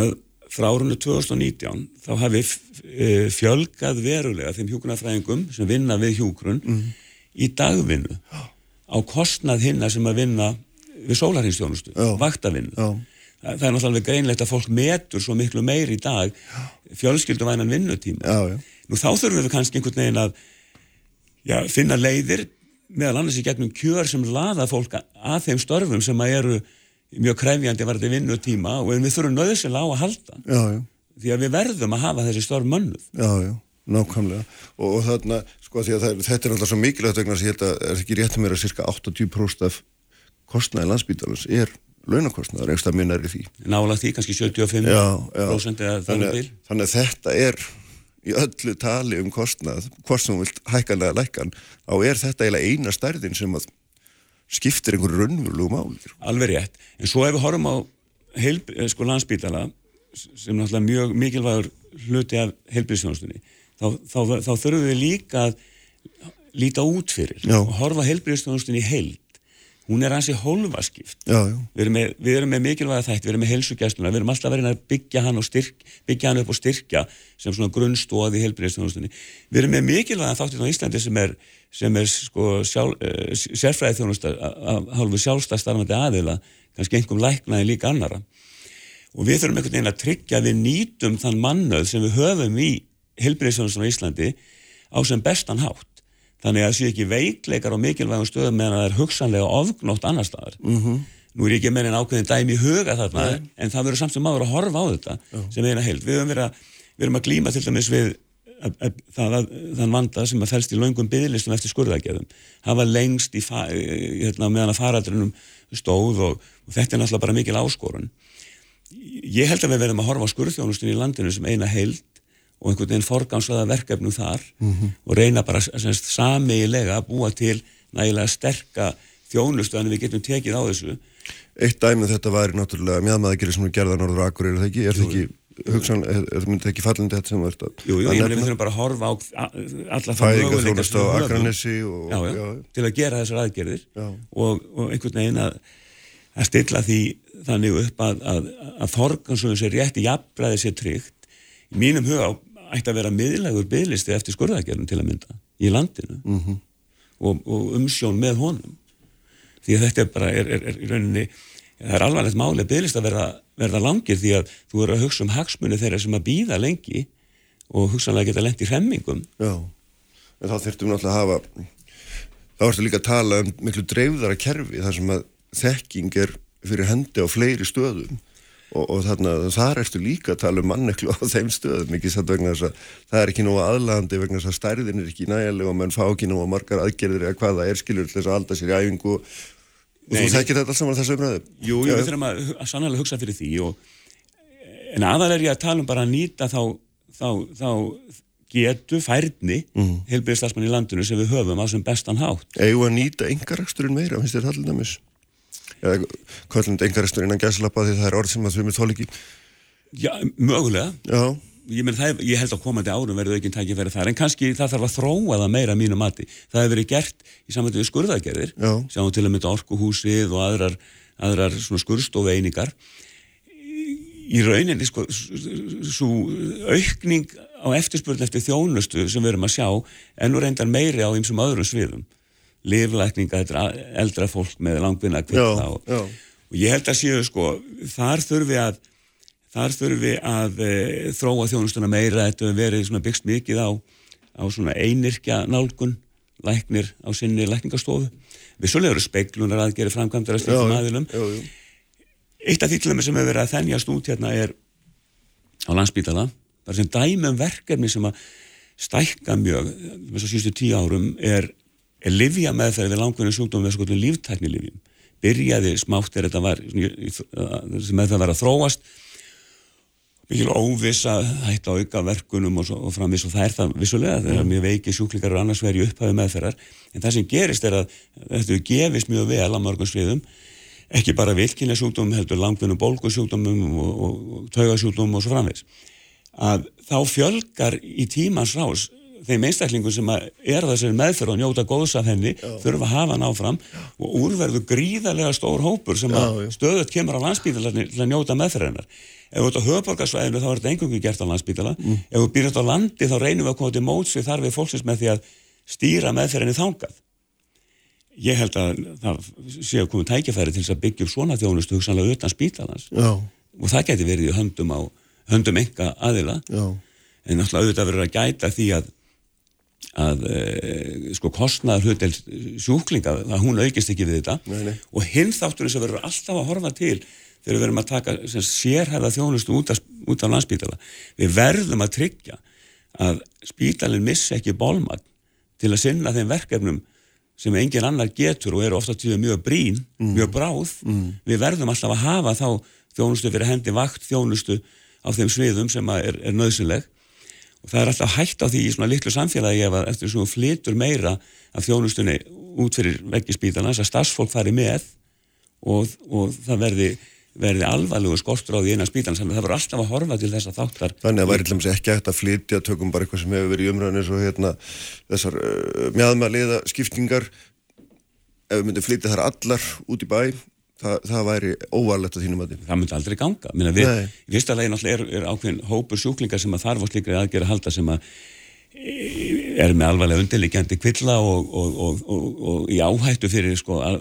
að frá árunni 2019 þá hafi e, fjölgað verulega þeim hjókunarfræðingum sem vinna við hjókrun mm. í dagvinnu á kostnað hinna sem að vinna við sólarhinstjónustu, vaktavinnu. Það, það er náttúrulega greinlegt að fólk metur svo miklu meir í dag fjölskylduvænan vinnutíma. Já, já. Nú þá þurfum við kannski einhvern veginn að já, finna leiðir meðal annars í gegnum kjör sem laða fólk að þeim störfum sem að eru mjög krefjandi varði vinnutíma og við þurfum nöðsilega á að halda. Já, já. því að við verðum að hafa þessi störf mönnuð. Já, já, nákvæmlega. Og, og þarna, sko því að það, þetta er alltaf svo mikilvægt vegna að ég held að er ekki rétt að mér að cirka 80% af kostnæði landsbítalans er launakostnæðar, einhverstað minnar í því. Nála því kannski 75% já, já. eða þannig, þannig að þetta er í öllu tali um kostnað hvort sem þú vilt hækkanlega lækkan á er þetta eiginlega eina stærðin sem að skiptir einhverju raunvölu máli Alveg rétt, en svo ef við horfum á heil, sko, landsbítala sem náttúrulega mjög mikilvægur hluti af heilbríðsfjónustunni þá, þá, þá þurfum við líka að líta út fyrir Já. og horfa heilbríðsfjónustunni heild hún er hansi hólfaskipt við erum með, við erum með mikilvæga þætt, við erum með helsugjæsluna, við erum alltaf verið að byggja hann, styrk, byggja hann upp og styrkja sem svona grunnstóð í heilbríðstjónustunni. Við erum með mikilvæga þáttinn á Íslandi sem er, sem er sko sjálf, uh, sérfræðið þjónusta hálfu sjálfstæðstarfandi aðila, kannski einhverjum læknaði líka annara. Og við þurfum einhvern veginn að tryggja við nýtum þann mannöð sem við höfum í heilbríðstjónustunni á Íslandi á sem bestan hátt. Þannig að það sé ekki veikleikar og mikilvægum stöðum meðan það er hugsanlega ofgnótt annar staðar. Mm -hmm. Nú er ég ekki með einn ákveðin dæmi í huga þarna, Nei. en það verður samt sem maður að horfa á þetta Já. sem eina heild. Við erum, að, við erum að glýma til dæmis við að, að, það, þann vanda sem að fælst í laungum bygglistum eftir skurðagerðum. Það var lengst í, hérna, meðan að faraldrinum stóð og, og þetta er náttúrulega bara mikil áskorun. Ég held að við verðum að horfa á skurðþjónustin í landinu sem eina heild og einhvern veginn forgámslega verkefnum þar mm -hmm. og reyna bara samiðilega að búa til nægilega sterka þjónustu en við getum tekið á þessu. Eitt dæmið um þetta væri náttúrulega mjögmaðagirir sem er gerða Norður Akur, er það ekki? Er það ekki, hugsan, er það ekki fallandi þetta sem verður Jú, jú, ég myndi við þurfum bara að horfa á alla það möguleika já, já, já. til að gera þessar aðgerðir og, og einhvern veginn að, að stilla því þannig upp að, að, að forgámslega sér rétti jafnbræði sér tryggt. Í mínum huga ætti að vera miðlægur bygglisti eftir skurðagerðum til að mynda í landinu mm -hmm. og, og umsjón með honum. Því að þetta er bara er, er, er í rauninni, það er alvarlegt máli að bygglist að verða, verða langir því að þú eru að hugsa um hagsmunni þeirra sem að býða lengi og hugsanlega geta lengt í hremmingum. Já, en þá þurftum við náttúrulega að hafa þá ertu líka að tala um miklu dreifðara kerfi þar sem að þekking er fyrir hendi á fleiri stöðum og, og þarna þar ertu líka að tala um manneklu á þeim stöðum ekki satt vegna þess að það er ekki nóga aðlandi vegna þess að stærðin er ekki nægilega og mann fá ekki nóga margar aðgerðir eða hvað það er skilur til þess að alda sér í æfingu. Og Nei, þú þekkir þetta alls saman þessu umræðu? Jú, jú við þurfum að, að sannlega hugsa fyrir því og, en aðal er ég að tala um bara að nýta þá, þá, þá getu færni mm. heilbyrðistasmann í landinu sem við höfum á sem bestan hátt. Að nýta yngareksturinn meira, finnst þér eða kvöldund engaristur innan gæslappa því það er orð sem að með þól ekki. Já, mögulega. Já. Ég, menn, það, ég held að komandi árum verður tækið verið þar en kannski það þarf að þróa það meira mínu mati. Það hefur verið gert í samvættu við skurðagerðir, sjáum til að mynda orkuhúsið og aðrar, aðrar skurðstofu einingar í rauninni sko, svo aukning á eftirspurn eftir þjónustu sem við erum að sjá ennur reyndar meiri á einsum öðrum sviðum liflækninga, þetta er eldra fólk með langvinna kvilla og, og ég held að séu sko, þar þurfi að þar þurfi að e, þróa þjónustuna meira, þetta verið byggst mikið á, á einirkja nálgun, læknir á sinni lækningastofu, við svolítið eru speiklunar að gera framkvæmdara slíkum aðilum. eitt af því til þeim sem hefur verið að þennjast út hérna er á landsbítala, bara sem dæmum verkefni sem að stækka mjög, þess að sístu tíu árum er er livja meðferð við langvinni sjúkdómi með svona líftækni livjum. Byrjaði smátt er þetta var, með það var að þróast, mikil óvisa hægt á auka verkunum og, og framvis og það er það vissulega, er mjög veiki sjúklingar og annars verið upphafi meðferðar, en það sem gerist er að þetta gefist mjög vel á mörgum sviðum, ekki bara vilkinja sjúkdómum heldur langvinnum bólgusjúkdómum og, og, og taugasjúkdómum og svo framvegs að þá fjölgar í tímans rás þeim einstaklingum sem er þessari meðferð og njóta góðs af henni já. þurfa að hafa hann áfram og úrverðu gríðarlega stór hópur sem stöðut kemur á landsbítalarni til að njóta meðferðinnar ef þú ert á höfborgarsvæðinu þá er þetta engungu gert á landsbítala mm. ef þú býrst á landi þá reynum við að koma til móts við þar við fólksins með því að stýra meðferðinni þángað ég held að það sé að koma tækifæri til að byggja upp svona þjónustu hugsanlega utan spítalans já. og það geti verið í höndum á höndum enga aðila já. en náttúrulega auðvitað verður að gæta því að að e, sko kostnaður hlutel sjúklinga, að hún aukist ekki við þetta nei, nei. og hinn þátturinn sem verður alltaf að horfa til þegar við verðum að taka sérhæða þjónustu út af, út af landspítala við verðum að tryggja að spítalinn missi ekki bólmagn til að sinna þeim verkefnum sem engin annar getur og eru ofta tíu mjög brín, mm. mjög bráð mm. við verðum alltaf að hafa þá þjónustu fyrir hendi vakt þjónustu á þeim sviðum sem er, er nöðsynleg og það er alltaf hægt á því í svona litlu samfélagi ef að eftir svona flytur meira af þjónustunni út fyrir veggispítalans að starfsfólk fari með og, og það verði, verði alvarlegu skortur á því eina þannig að það verður alltaf að horfa til þessa þáttar. Þannig að það væri alltaf ekki hægt að flytja tökum bara eitthvað sem hefur verið í umræðinu og hérna, þessar uh, mjadmaliða skiptingar ef við myndum flytja þar allar út í bæ það, það væri óvarlegt á þínum aðeins. Það myndi aldrei ganga. Minna, við, í fyrsta legin er, er ákveðin hópur sjúklingar sem að þarf á slikri aðgerð að halda sem að e, er með alvarlega undirleikjandi kvilla og, og, og, og í áhættu fyrir sko, að,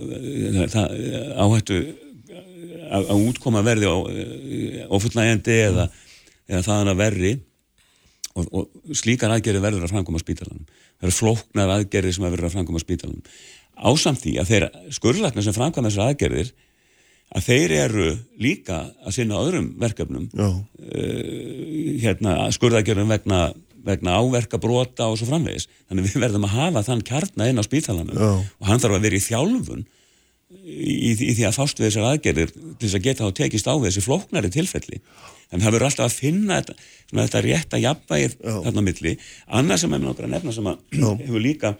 það, áhættu að, að útkoma verði ofullnægjandi eða, eða þaðan að verri og slíkar aðgerði verður að framkoma spítalanum. Það eru flóknar aðgerði sem verður að framkoma spítalanum. Ásamt því að þeir skurðlagnar sem framkvæmast þessar aðgerðir að þeir eru líka að sinna öðrum verkefnum uh, hérna, skurðagjörðum vegna, vegna áverka brota og svo framvegis. Þannig við verðum að hafa þann kjarna inn á spítalanum og hann þarf að vera í þjálfun í, í, í því að fást við þessar aðgerðir til þess að geta þá tekist á þessi flóknari tilfelli. Þannig að það verður alltaf að finna þetta, þetta rétta jafnvægir þarna milli. Annað sem með nokkra nefna sem hefur líka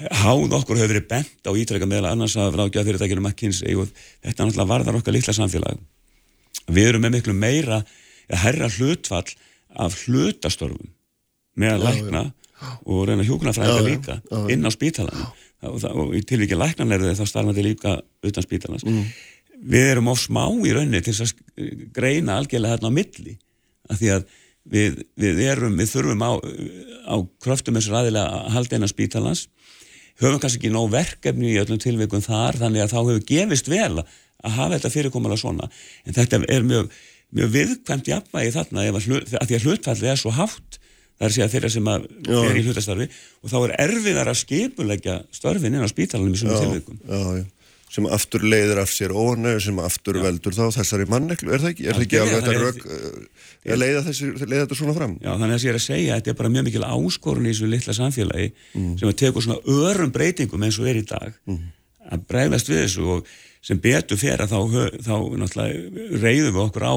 háð okkur hefur verið bent á ítrekka meðal annars að ráðgjáða fyrirtækjum McKinsey og þetta náttúrulega varðar okkar litla samfélag. Við erum með miklu meira að herra hlutfall af hlutastörfum með að lækna og reyna hjókunarfræðinga líka já, já. inn á spítalana og, og í tilvíkja læknanleirði þá starfandi líka utan spítalans. Mm. við erum á smá í raunni til að greina algjörlega hérna á milli af því að við, við erum, við þurfum á, á kröftum þessar aðilega að halda eina spítalans höfum kannski ekki nóg verkefni í öllum tilveikum þar þannig að þá hefur gefist vel að hafa þetta fyrirkomulega svona. En þetta er mjög, mjög viðkvæmt jafnvægi þarna að, að því að hlutfallið er svo hátt það er að þeirra sem er í hlutastarfi og þá er erfiðar að skipulegja störfin inn á spítalunum í svona tilveikum Já, já sem aftur leiður af sér ónau sem aftur Já. veldur þá þessari manneklu, er það ekki? Er það ekki alveg þetta rauk að leiða, þessi, leiða þetta svona fram? Já, þannig að ég er að segja að þetta er bara mjög mikil áskorun í þessu litla samfélagi mm. sem að teku svona örum breytingum eins og er í dag mm. að bregðast við þessu og sem betur fyrir að þá, þá náttúrulega reyðum við okkur á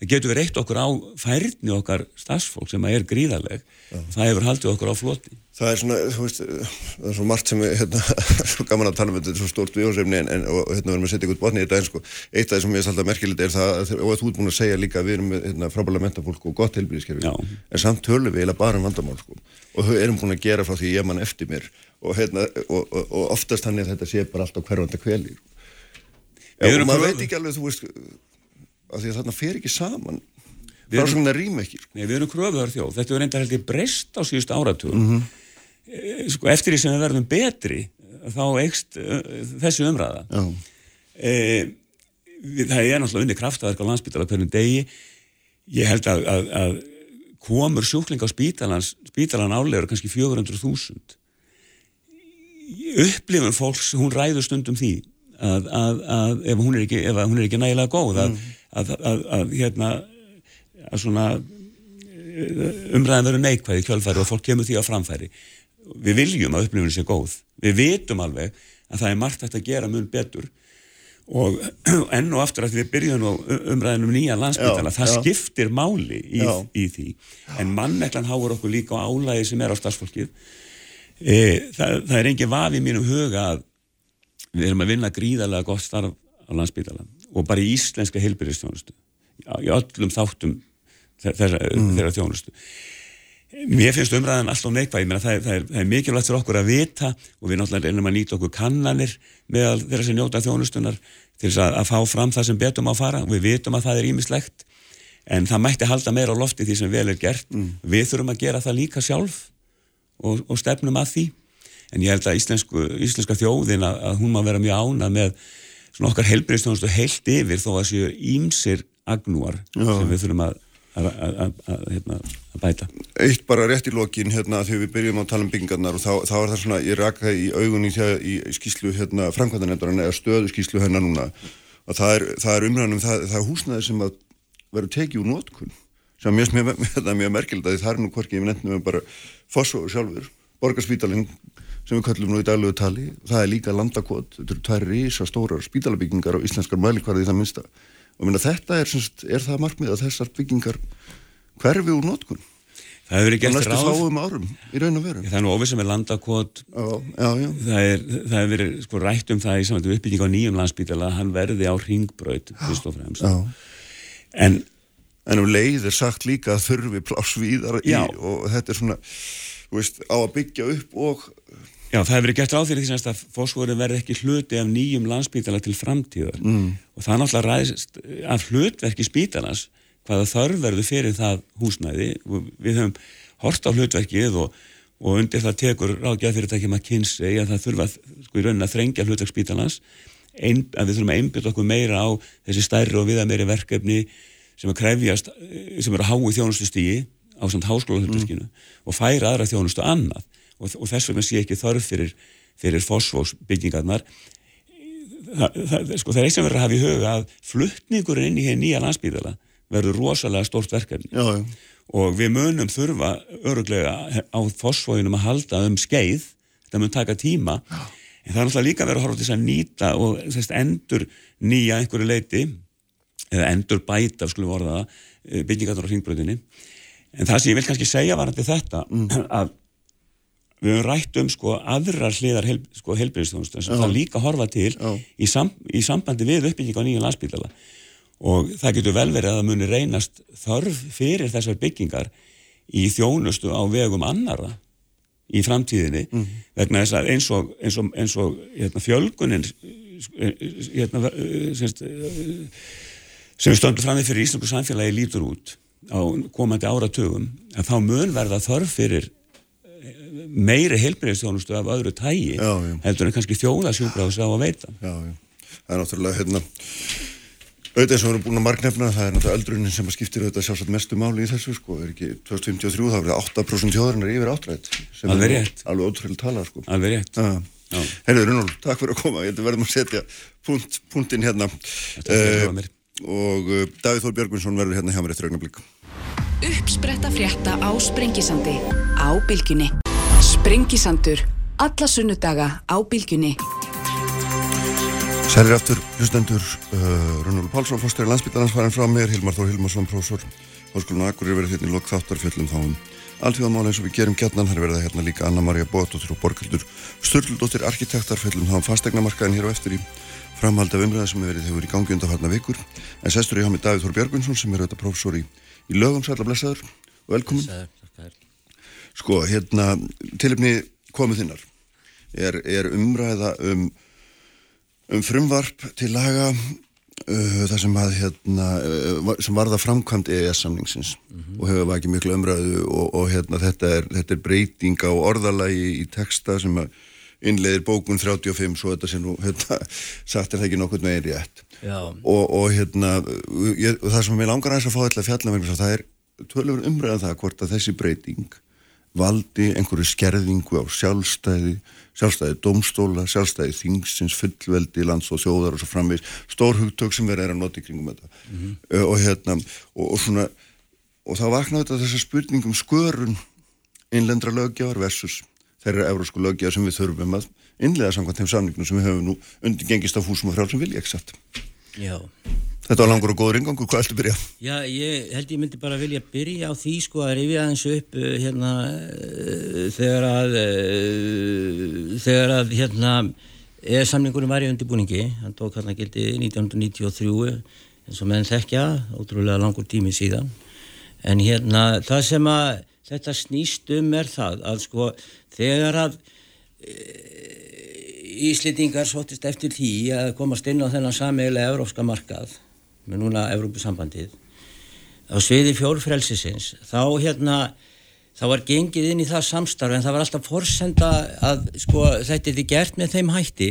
það getur við reykt okkur á færni okkar stafsfólk sem er gríðarleg. Og það hefur haldið okkur á floti. Það er svona, þú veist, það er svona margt sem við, hérna, svo gaman að tala um þetta, þetta er svo stórt viðhóðsefni en, en og hérna verðum að setja ykkur botni í þetta en sko, eitt af það sem ég er alltaf merkilegt er það, og þú ert búin að segja líka við erum hérna, frábæla mentafólk og gott helbíðiskerfi, en samt tölum við eða bara um vandamál sko, og við erum búin að gera frá því ég mann eftir mér og, hérna, og, og, og oftast hann er þetta sé bara alltaf hverjanda kvelir. Og maður veit ekki alveg, þú veist, að því að þarna fer ekki saman. Frásögnar rým ekki sko. Nei, við erum kröfuðar þjóð, þetta er enda heldur breyst á síðust áratug mm -hmm. sko, eftir því sem við verðum betri þá eikst uh, þessi umræða. E, við, það er náttúrulega unni kraftaverk á landsbytala hvernig degi. Ég held að, að, að komur sjúkling á spítalans spítalan álegur kannski 400.000 upplifun fólks, hún ræður stundum því að, að ef hún er ekki, ekki nægilega góð að mm að, að, að hérna að svona umræðan verður neikvæði kjölfæri og fólk kemur því á framfæri. Við viljum að upplifunni sé góð. Við vitum alveg að það er margt að gera mun betur. Og enn og aftur að við byrjum umræðin um nýja landsbytala það já. skiptir máli í, í því. En manneklan háur okkur líka á álægi sem er á stafsfólkið e, það, það er engin vafi mínum huga að við erum að vinna gríðarlega gott starf á landsbytala og bara í íslenska heilbyrðistjónustu í öllum þáttum þeirra, mm. þeirra þjónustu mér finnst umræðan alltaf neikvæg það, það, það, það er mikilvægt fyrir okkur að vita og við náttúrulega reynum að nýta okkur kannanir með þeirra sem njóta þjónustunar til þess að, að fá fram það sem betum á fara og við vitum að það er ímislegt en það mætti halda meira á lofti því sem vel er gert mm. við þurfum að gera það líka sjálf og, og stefnum að því en ég held að íslensku, íslenska þjóðin að, að hún má vera mjög ánað með svona okkar helbriðstjónustu heilt yfir þó að séu ímsir agnúar Já. sem við þurfum að að hérna, bæta. Eitt bara rétt í lokin hérna þegar við byrjum að tala um byggingarnar og þá, þá er það svona, ég raka í augunni þegar í skýslu hérna framkvæmdanendarinn eða stöðu skýslu hérna núna og það er, er umræðanum, það, það er húsnaði sem að verður tekið úr nótkunn sem mjög, mjög, mjög, merkild að það er nú hvorki, ég nefnum bara fósfóður sjálfur, borgarspítalinn sem við kallum nú í daglegu tali, það er líka landakot, þetta eru tvær risa stórar spítalabyggingar á íslenskar mælikvarði það minnsta. Og minna, þetta er, semst, er það markmið að þessar byggingar hverfi úr nótkun það hefur gert ráð. fáum árum í það er nú ofið sem er landakot það hefur verið sko, rætt um það í samanlega uppbygging á nýjum landsbítala hann verði á fremst. en, en um leið er sagt líka að þurfi plásvíðar og þetta er svona veist, á að byggja upp og Já, það hefur verið gert ráð fyrir því að fósfóri verði ekki hluti af nýjum landsbítala til framtíðar mm. og það náttúrulega ræðist af hlutverki spítalans hvaða þörf verður fyrir það húsnæði við höfum hort á hlutverkið og, og undir það tekur ráðgjað fyrirtækjum að kynsi að það þurfa sko í raunin að þrengja hlutverk spítalans ein, að við þurfum að einbjöta okkur meira á þessi stærri og viða meiri verkefni sem að krefjast, sem eru að hái þjónustu stígi á samt háskóla mm. og færa aðra þjónustu annað og, og þess vegna sé ekki þörf fyrir, fyrir fósfósbyggingarnar það, það, sko, það er eitt sem verður að hafa í huga að fluttningurinn inn í hér nýja landsbygðala verður rosalega stórt verkefni já, já. og við munum þurfa öruglega á fósfóinum að halda um skeið þetta mun taka tíma já. en það er náttúrulega líka verið að horfa til þess að nýta og þess endur nýja einhverju leiti eða endur bæta, skulum vorða það eh, byggingarnar á hringbröðinni en það sem ég vil kannski segja varandi þetta mm. að við höfum rætt um sko aðrar hliðar heil, sko heilbyrðistjónustan sem það líka horfa til í, sam, í sambandi við uppbygging á nýja landsbyggdala og það getur vel verið að það muni reynast þörf fyrir þessar byggingar í þjónustu á vegum annara í framtíðinni mm. vegna þess að eins og, eins og, eins og hérna, fjölgunin hérna, sem stöndur fram því fyrir Íslandu samfélagi lítur út á komandi áratögum að þá mun verða þörf fyrir meiri heilbreyðstjónustu af öðru tægi já, já. heldur en kannski þjóðasjúbráðs á að veita. Já, Það er náttúrulega hérna auðvitað og við erum búin að marknefna það er náttúrulega öldrunin sem skiptir auðvitað sjálfsagt mestu máli í þessu sko, er ekki 2053 þá verið 8% þjóðarinnar yfir áttrætt sem alveg er alveg ótrúlega tala sko. Alveg rétt. Herrið Runól, takk fyrir að koma, ég verðum að setja punt, punktinn hérna. Uh, og uh, Davíð Þór Björgvinsson verður hérna hjá mér eftir augnablík Uppspretta frétta á Sprengisandi á Bilginni Sprengisandur, alla sunnudaga á bylgjunni. Sælir aftur, hlustendur, uh, Rúnúli Pálsson, fórstæri landsbytjarnas farin frá mér, Hilmar Þór Hilmarsson, prófessor, Háskólinu Akkurir verið hérna í lokk þáttarfjöllum þá um alltíðamála eins og við gerum gætnan, það er verið hérna líka Anna-Maria Bóttóttir og Borgaldur Sturldóttir arkitektarfjöllum þá um fastegnamarkaðin hér á eftir í framhald af umræða sem verið hefur í gangi undarfarna vikur. En sestur ég hafa með Davíð Þór Björgvinsson sem er auðvitað prófessor í, í lögum, sæla blessaður og velkomin. Sæður. Sko, hérna, tilipni komið þinnar er, er umræða um, um frumvarp til laga uh, það sem, að, hérna, uh, sem varða framkvæmt EES-samningsins mm -hmm. og hefur vakið miklu umræðu og, og hérna, þetta, er, þetta er breytinga og orðalagi í texta sem að innleiðir bókun 35 svo þetta sem nú hérna, sagt er það ekki nokkur með einn rétt og, og hérna ég, það sem ég langar að þess að fá þetta fjalla það er tölur umræðan um það hvort að þessi breyting valdi einhverju skerðingu á sjálfstæði, sjálfstæði domstóla, sjálfstæði þingsins, fullveldi, lands og þjóðar og svo framvegis, stór hugtök sem verður að nota í kringum þetta mm -hmm. uh, og hérna, og, og svona og þá vaknaði þetta þessar spurningum skörun innlendra lögjafar versus þeirra eurósku lögjafar sem við þurfum að innlega samkvæmt þeim samningnum sem við höfum nú undir gengist á fúsum og frjálf sem vilja exakt. Já Þetta var langur og góður yngangur, hvað ættu að byrja? Já, ég held ég myndi bara vilja byrja á því sko að rifja aðeins upp uh, hérna uh, þegar að uh, þegar að hérna eða samningurum var í undirbúningi, hann tók hann að gildi 1993 eins og meðan þekkja, ótrúlega langur tími síðan en hérna það sem að þetta snýst um er það að sko þegar að Íslitingar sóttist eftir því að komast inn á þennan sameigilega európska markað með núna Európusambandið á sviði fjórfrelsisins þá hérna þá var gengið inn í það samstarf en það var alltaf forsenda að sko þetta er því gert með þeim hætti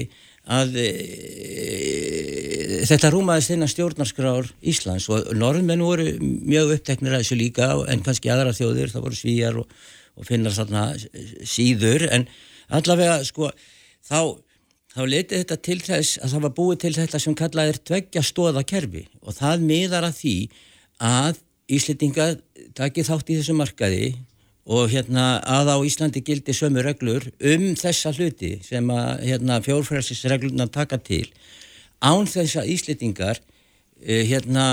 að e, þetta rúmaðist inn að stjórnarskrár Íslands og norðmenn voru mjög uppteknir að þessu líka en kannski aðra þjóðir, það voru svíjar og, og finnar þarna síður en allavega sko þá þá letið þetta til þess að það var búið til þetta sem kallað er tveggja stóða kerfi. Og það miðar að því að Íslitinga takir þátt í þessu markaði og hérna að á Íslandi gildi sömu reglur um þessa hluti sem að hérna, fjórfræðsisregluna taka til. Án þess að Íslitingar hérna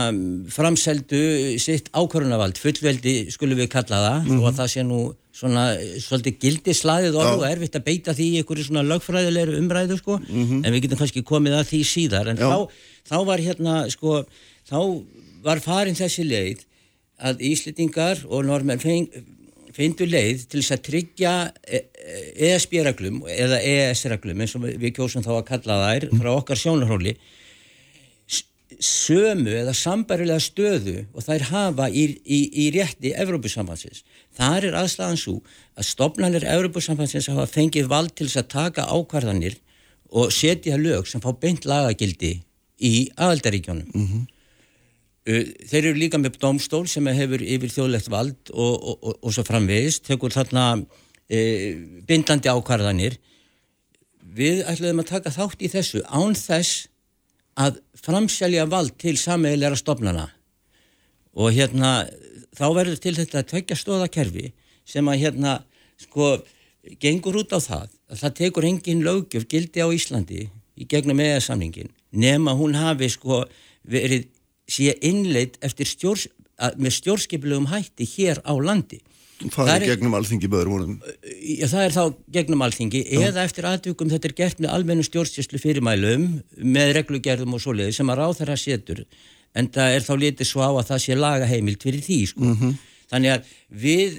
framseldu sitt ákvörunavald fullveldi skulum við kalla það. Mm -hmm. og að það sé nú svona svolítið gildislaðið orð og erfitt að beita því í einhverju svona lögfræðilegri umræðu sko. Mm -hmm. en við getum kannski komið að því síðar. En þá, þá var hérna sko þá var farin þessi leið að Íslitingar og normenn feindu leið til þess að tryggja ESB-reglum e eða ES-reglum eins og við kjósum þá að kalla þær frá okkar sjónarhóli sömu eða sambarilega stöðu og þær hafa í, í, í rétti Evrópusambansins. Það er aðstæðan svo að stopnarnir Evrópusambansins hafa fengið vald til þess að taka ákvarðanir og setja lög sem fá beint lagagildi í aðaldaríkjónum. Mm -hmm. Þeir eru líka með domstól sem hefur yfir þjóðlegt vald og, og, og, og svo framvegist, tekur þarna e, bindandi ákvarðanir. Við ætlaðum að taka þátt í þessu án þess að framselja vald til sameigilega stofnana. Og hérna þá verður til þetta tveggja stóðakerfi sem að hérna sko gengur út á það að það tekur engin lögjöf gildi á Íslandi í gegnum eða-samningin nema hún hafi sko verið síðan innleitt eftir stjórs, með stjórnskipilegum hætti hér á landi Er gegnum alþingi böður vonum? Já, það er þá gegnum alþingi Já. eða eftir aðtökum þetta er gert með almennu stjórnstíslu fyrirmælum með reglugerðum og svoleiði sem að ráð þeirra setur en það er þá litið svo á að það sé laga heimilt fyrir því sko. Mm -hmm. Þannig að við,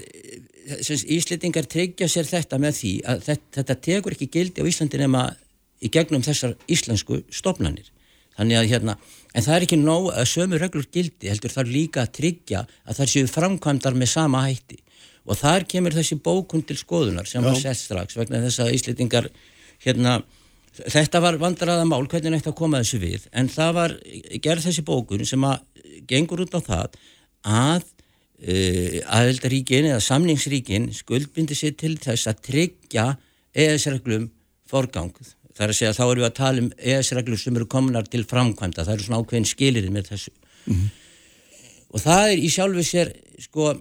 Íslitingar tryggja sér þetta með því að þetta, þetta tekur ekki gildi á Íslandi nema í gegnum þessar íslensku stopnannir. Þannig að hérna, en það er ekki nóg að sömu reglur gildi heldur þar líka að tryggja að það séu framkvæmdar með sama hætti og þar kemur þessi bókun til skoðunar sem Já. var sett strax vegna þess að Íslitingar hérna, þetta var vandræða mál hvernig að koma þessu við en það var gerð þessi bókun sem að gengur út á það að uh, aðeldaríkin eða samningsríkin skuldbindi sér til þess að tryggja ES-reglum forgang það er að segja þá erum við að tala um ES-reglur sem eru komunar til framkvæmda það eru svona ákveðin skilir með þessu mm -hmm. og það er í sjálfu sér sko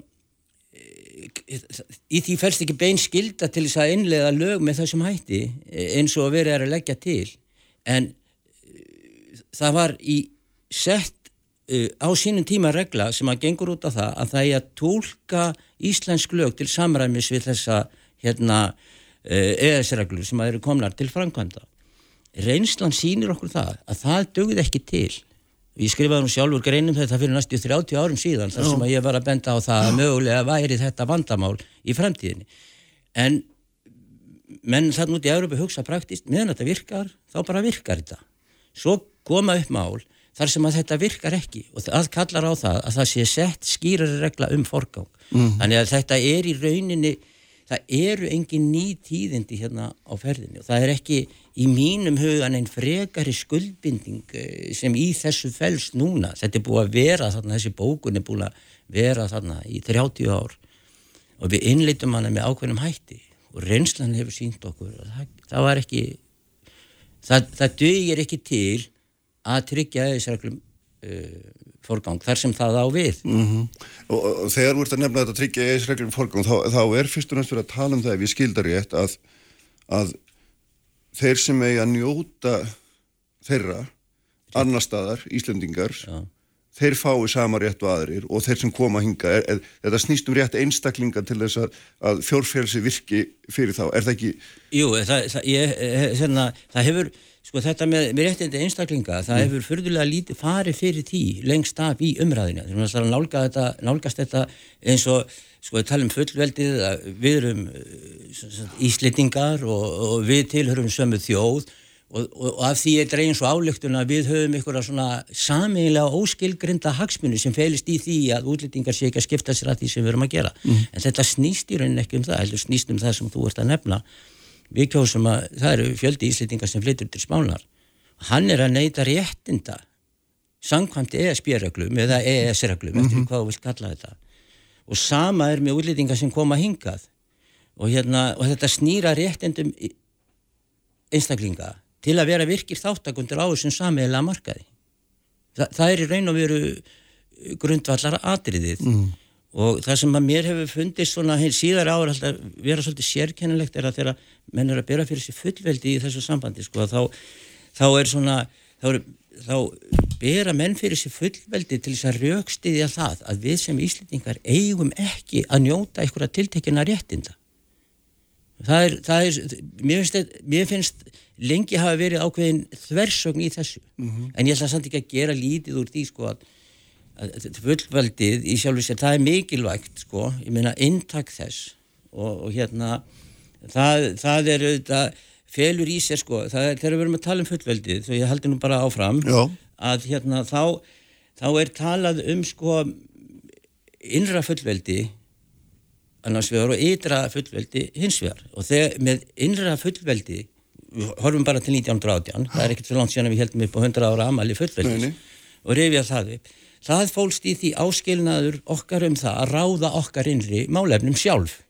í því fælst ekki bein skilda til þess að innlega lög með þessum hætti eins og verið er að leggja til. En uh, það var í sett uh, á sínum tíma regla sem að gengur út á það að það er að tólka íslensk lög til samræmis við þessa hérna uh, ES-reglur sem að eru komnar til framkvæmda. Reynslan sínir okkur það að það dögði ekki til Ég skrifaði nú sjálfur greinum þetta fyrir næstu 30 árum síðan þar sem að ég var að benda á það að mögulega væri þetta vandamál í fremtíðinni. En menn þannig út í Európa hugsa praktist, meðan þetta virkar, þá bara virkar þetta. Svo koma upp mál þar sem að þetta virkar ekki og það kallar á það að það sé sett skýrari regla um forgang. Mm. Þannig að þetta er í rauninni, það eru engin ný tíðindi hérna á ferðinni og það er ekki í mínum hugan einn frekari skuldbinding eh, sem í þessu fels núna, þetta er búið að vera þarna, þessi bókun er búið að vera þarna í 30 ár og við innleitum hana með ákveðnum hætti og reynslan hefur sínt okkur það, það var ekki það, það dögir ekki til að tryggja þessarklum uh, eh, forgang þar sem það á við mm -hmm. og, og þegar þú ert að nefna þetta tryggja þessarklum forgang þá, þá er fyrst og næst verið að tala um það ef ég skildar rétt að, að þeir sem eiga að njóta þeirra annar staðar, Íslandingar Já. þeir fái sama rétt og aðrir og þeir sem koma að hinga, er, er, þetta snýst um rétt einstaklinga til þess að, að fjórfélsi virki fyrir þá, er það ekki? Jú, það, það, ég, hérna, það hefur, sko þetta með, með réttindi einstaklinga, það mm. hefur fyrðulega lítið farið fyrir því lengst af í umræðinu, þannig að nálga þetta, nálgast þetta eins og, sko við talum fullveldið, við erum íslendingar og, og við tilhörum sömu þjóð og, og af því er dregin svo álöktun að við höfum einhverja svona samiðilega óskilgrinda hagsmunni sem felist í því að útlýtingar sé ekki að skipta sér að því sem við erum að gera mm. en þetta snýst í rauninni ekki um það heldur snýst um það sem þú ert að nefna við kjósum að það eru fjöldi íslýtingar sem flyttur til spánar hann er að neyta réttinda samkvæmt ESB-reglum eða ES-reglum mm -hmm. eftir mhm. hvað þú vilt kalla þetta og sama er með útlýtingar sem koma hingað og, hérna, og þetta snýra réttindum einstaklinga til að vera virkir þáttakundur á þessum samiðilega markaði. Þa, það er í raun og veru grundvallara atriðið mm. Og það sem að mér hefur fundist svona hér síðar ára að vera svolítið sérkennilegt er að þegar menn er að bera fyrir sér fullveldi í þessu sambandi sko þá, þá er svona þá, er, þá bera menn fyrir sér fullveldi til þess að raukstiðja það að við sem íslendingar eigum ekki að njóta einhverja tiltekina réttinda það er, það er mér, finnst, mér finnst lengi hafa verið ákveðin þversögn í þessu mm -hmm. en ég ætla samt ekki að gera lítið úr því sko að, að fullvaldið í sjálf og sér, það er mikilvægt sko, ég meina intak þess og, og hérna það, það er auðvitað felur í sér sko, það er þegar við erum að tala um fullvaldið, svo ég haldi nú bara áfram Já. að hérna þá þá er talað um sko innra fullveldi annars vegar og ytra fullveldi hins vegar. Og þegar með innra fullveldi við horfum bara til 1918 það er ekkert svo langt síðan að við heldum upp á 100 ára amali fullveldis og reyfja það upp það fólst í því áskilnaður okkar um það að ráða okkar innri málefnum sjálf.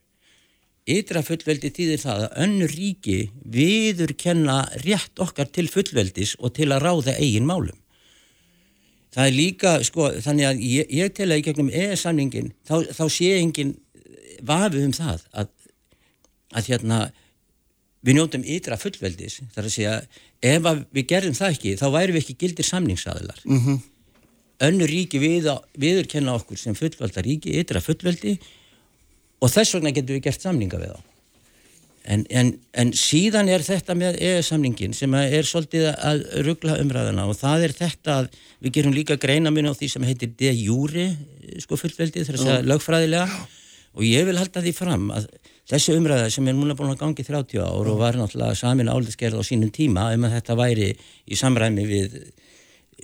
Ytra fullveldi týðir það að önnu ríki viður kenna rétt okkar til fullveldis og til að ráða eigin málum. Það er líka sko þannig að ég, ég tel að í gegnum EES-samningin þá, þá sé engin vafið um það að, að hérna við njótum ytra fullveldis. Þar að segja ef við gerðum það ekki þá væri við ekki gildir samningsaðilar. Mm -hmm. Önnur ríki við, viður kenna okkur sem fullvelda ríki ytra fullveldi og þess vegna getum við gert samninga við þá. En, en, en síðan er þetta með EE-samningin sem er svolítið að ruggla umræðana og það er þetta að við gerum líka greina minn á því sem heitir de júri sko fullveldi þar að segja lögfræðilega. Og ég vil halda því fram að þessi umræða sem er núna búin að gangi 30 ár og var náttúrulega samin áldiskerð á sínum tíma um að þetta væri í samræmi við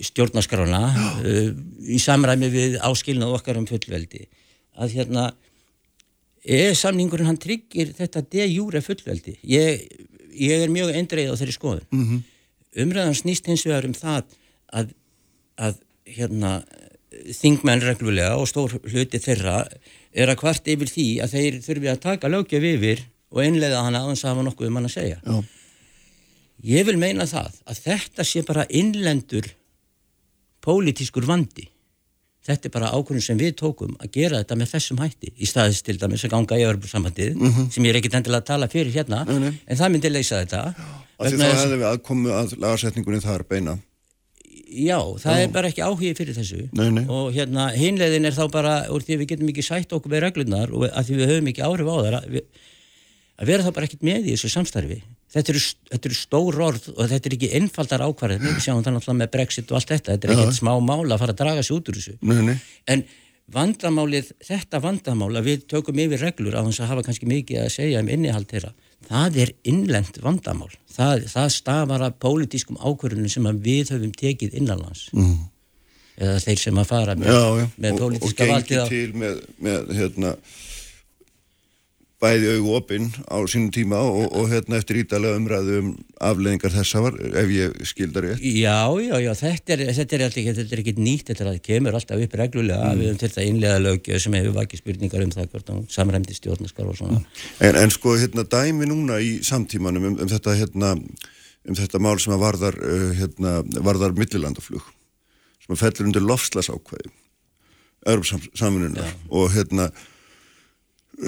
stjórnaskrána uh, í samræmi við áskilnað okkar um fullveldi að hérna eða samningurinn hann tryggir þetta de júre fullveldi ég, ég er mjög eindreið á þeirri skoðun mm -hmm. umræðan snýst hins vegar um það að, að hérna þingmenn reglulega og stór hluti þeirra er að hvart yfir því að þeir þurfi að taka lögjöf yfir og einlega hana aðeins að hafa nokkuð um hann að segja. Já. Ég vil meina það að þetta sé bara innlendur pólitískur vandi. Þetta er bara ákvörðun sem við tókum að gera þetta með þessum hætti í staðist til dæmis að ganga í öðrubursambandið mm -hmm. sem ég er ekkit endilega að tala fyrir hérna nei, nei. en það myndi leysa þetta. Því þá hefðu við aðkomu að lagarsetningunni þar beina. Já, það Já. er bara ekki áhugið fyrir þessu nei, og hérna hinlegin er þá bara úr því að við getum ekki sætt okkur með reglunar og að því við höfum ekki áhrif á það að, að vera þá bara ekkit með í þessu samstarfi þetta eru, þetta eru stór orð og þetta er ekki einfaldar ákvarðið við sjáum það náttúrulega með Brexit og allt þetta. Þetta er ekkit smá mál að fara að draga sér út úr þessu. Nei, en vandamálið þetta vandamál að við tökum yfir reglur á þess að hafa kannski mikið að segja um innihald þeirra það er innlend vandamál. Það, það stafar af pólitískum ákvörðunum sem við höfum tekið innanlands. Mm. eða þeir sem að fara með, með pólitíska valdið og, og gengið til með, með hérna bæði auðu opinn á sínum tíma og, og hérna eftir ídalega umræðu um afleðingar þessa var, ef ég skildar rétt. Já, já, já, þetta er, þetta er, alltaf, þetta er ekki nýtt, þetta er, kemur alltaf upp reglulega mm. við um þetta innlega lögjöð sem hefur vakið spurningar um það hvort á samræmdi stjórnaskar og svona. Mm. En, en sko, hérna, dæmi núna í samtímanum um, um þetta, hérna, um þetta mál sem að varðar, uh, hérna, varðar millilandaflug, sem að fellur undir lofslasákvæði, örfsamfununar og hérna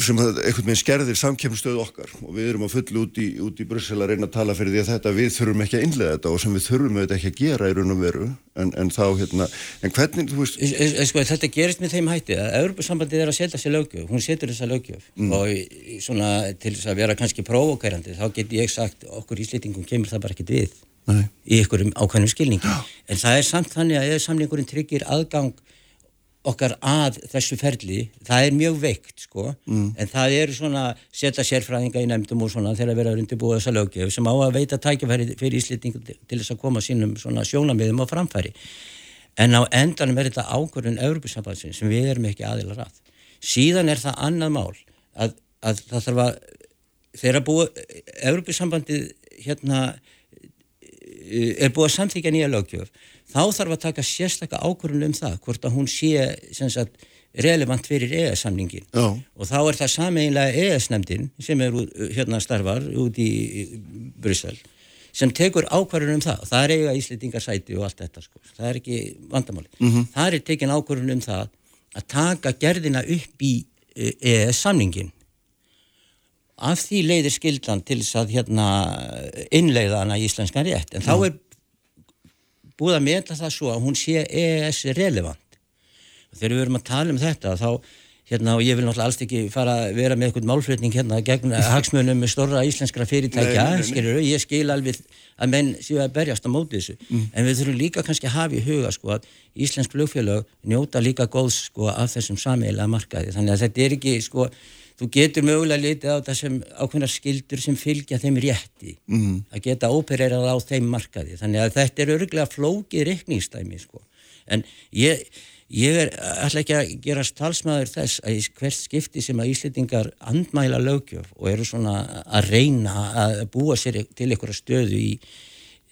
sem að einhvern veginn skerðir samkemstöðu okkar. Og við erum að fullu út í, í Brussel að reyna að tala fyrir því að þetta við þurfum ekki að innlega þetta og sem við þurfum auðvitað ekki að gera í raun og veru. En, en þá hérna, en hvernig þú veist Es- es- Sko, þetta gerist með þeim hætti að Európa-sambandið er að setja sér lögjöf, hún setur þessa lögjöf og í- í svona til þess að vera kannski próvokerandi þá get ég sagt okkur íslýtingum kemur það bara ekkert við. Nei. í ykkurum ákveðnum skilningi. En það er samt þannig að eða samningurinn tryggir aðgang okkar að þessu ferli, það er mjög veikt sko, en það eru svona setja sérfræðinga í nefndum og svona þegar vera að undirbúa þessa lögjöf sem á að veita tækifæri fyrir íslýtingum til þess að koma sínum svona sjónamiðum á framfæri. En á endanum er þetta ákvörðun Európusambandsins sem við erum ekki aðilar að. Síðan er það annað mál að, að það þarf að þegar búið Európusambandið hérna er búið að samþykja nýja lögjöf þá þarf að taka sérstakka ákvörðun um það hvort að hún sé sagt, relevant fyrir EES-samningin og þá er það sameinlega EES-nefndin sem er hérna starfar út í Bryssel sem tekur ákvarðun um það. Það er eiga Íslendingar sæti og allt þetta sko. það er ekki vandamáli -hmm. það er tekin ákvarðun um það að taka gerðina upp í EES samningin af því leiðir skildan til þess að hérna innleiða hana í íslenskan rétt. En þá er búið að meta það svo að hún sé EES relevant. Og þegar við erum að tala um þetta þá hérna og ég vil náttúrulega alls ekki fara að vera með eitthvað málflutning hérna gegn hagsmunum með stóra íslenskra fyrirtækja skilur ég skil alveg að menn séu að berjast á móti þessu. En við þurfum líka kannski að hafa í huga sko að íslensk flugfélög njóta líka góðs sko af þessum sameiginlega markaði. Þannig að þetta er ekki sko þú getur mögulega litið á þetta sem ákveðnar skildur sem fylgja þeim rétti. Mm. að geta ópererað á þeim markaði. Þannig að þetta er örgulega flókið reikningsdæmi sko. En ég Ég er alltaf ekki að gera talsmaður þess að hvert skipti sem að Íslendingar andmæla lögjöf og eru svona að reyna að búa sér til einhverja stöðu í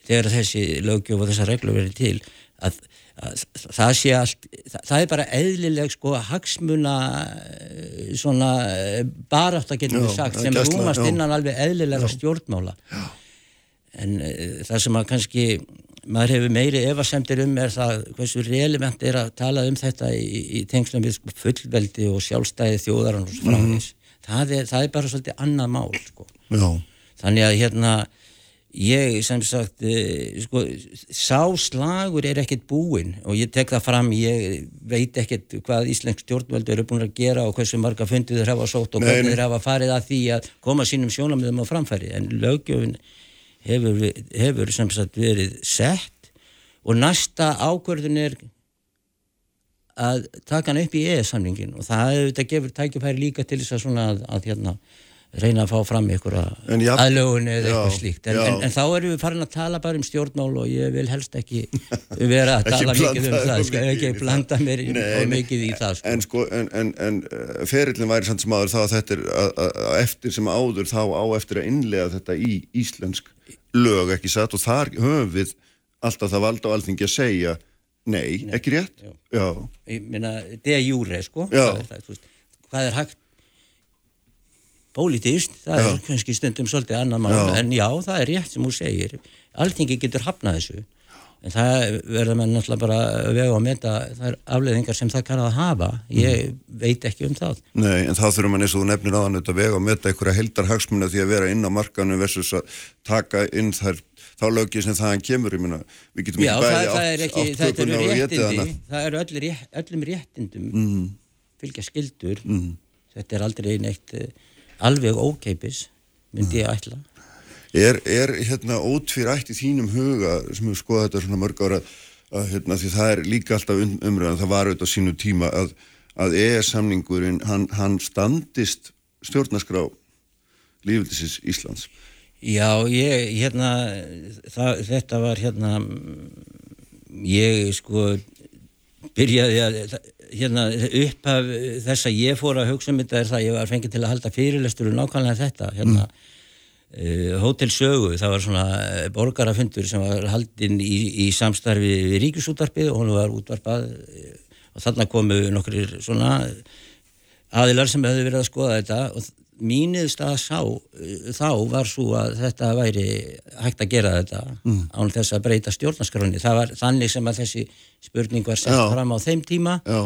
þegar þessi lögjöf og þessar reglur verið til að það sé allt, það, það er bara eðlileg sko hagsmuna eh, svona eh, barátt að getum Já, við sagt það sem rúmast já. innan alveg eðlilega stjórnmála Já. en uh, það sem að kannski maður hefur meiri efasemdir um er það hversu relevant er að tala um þetta í, í tengslum við sko, fullveldi og sjálfstæði þjóðaran og svo framvegis það, er, það er bara svolítið annað mál sko. Já, þannig að hérna ég sem sagt eh, sko, sá slagur er ekkert búinn og ég tek það fram ég veit ekkert hvað Íslensk stjórnvöldu eru búin að gera og hversu marga fundið þeir hafa sótt og hvernig þeir hafa farið að því að koma sínum sjónamöðum á framfæri. En lögjöfin hefur, hefur sem sagt verið sett og næsta ákvörðun er að taka hann upp í EES-samningin og það hefur þetta gefur tækifæri líka til þess að svona að, að hérna reyna að fá fram ykkur aðlögun eða eitthvað slíkt en, en, en þá erum við farin að tala bara um stjórnmál og ég vil helst ekki vera að tala mikið um það sko, ekki það. blanda mér Nei, og nei. mikið í það sko. en sko, en, en, en uh, ferillin væri samt sem áður þá að þetta er að, að, að eftir sem áður þá á eftir að innlega þetta í íslensk lög ekki satt og þar höfum við alltaf það valda á alþingi að segja nei, ekki rétt? já. Já, ég jure sko hvað er, það, þú veist, hvað er hægt Pólitíst, það Já. er kannski stundum svolítið annar mál, en já, það er rétt sem þú segir. Alþingi getur hafnað þessu, en það verður mann náttúrulega bara að vega og meta þær afleðingar sem það kann að hafa. Ég veit ekki um það. Nei, en þá þurfum mann eins og þú nefnir aðan þetta vega og möta einhverja heldar hagsmuna því að vera inn á markanu versus að taka inn þær þá lögið sem þaðan kemur, meina við getum Já, það, bæði það er ekki, átt þetta eru kökuna og getið hana það eru öllum réttindum Mhm. fylgja skildur. Þetta er aldrei neitt eh, alveg ókeipis, myndi ég ætla. Er, er hérna ótvírætt í þínum huga sem við skoða þetta svona mörg ára að hérna því það er líka alltaf um, umræðan, það var auðvitað sínu tíma að, að ES-samningurinn hann, hann standist stjórnarskrá lífildisins Íslands. Já, ég, hérna, það, þetta var hérna, ég sko byrjaði að, hérna, upphaf þess að ég fór að hugsa um þetta er það að ég var fengið til að halda fyrirlestur um nákvæmlega þetta, hérna, mm. Hótel Sögu, það var svona eh, borgarafundur sem var haldinn í, í samstarfi við Ríkisútarpið og hún var útvarpað eh, og þarna komu nokkur svona aðilar sem hefðu verið að skoða þetta og mínið stað sá uh, þá var svo að þetta væri hægt að gera þetta mm. án þess að breyta stjórnarskránni það var þannig sem að þessi spurning var sett Já. fram á þeim tíma Já,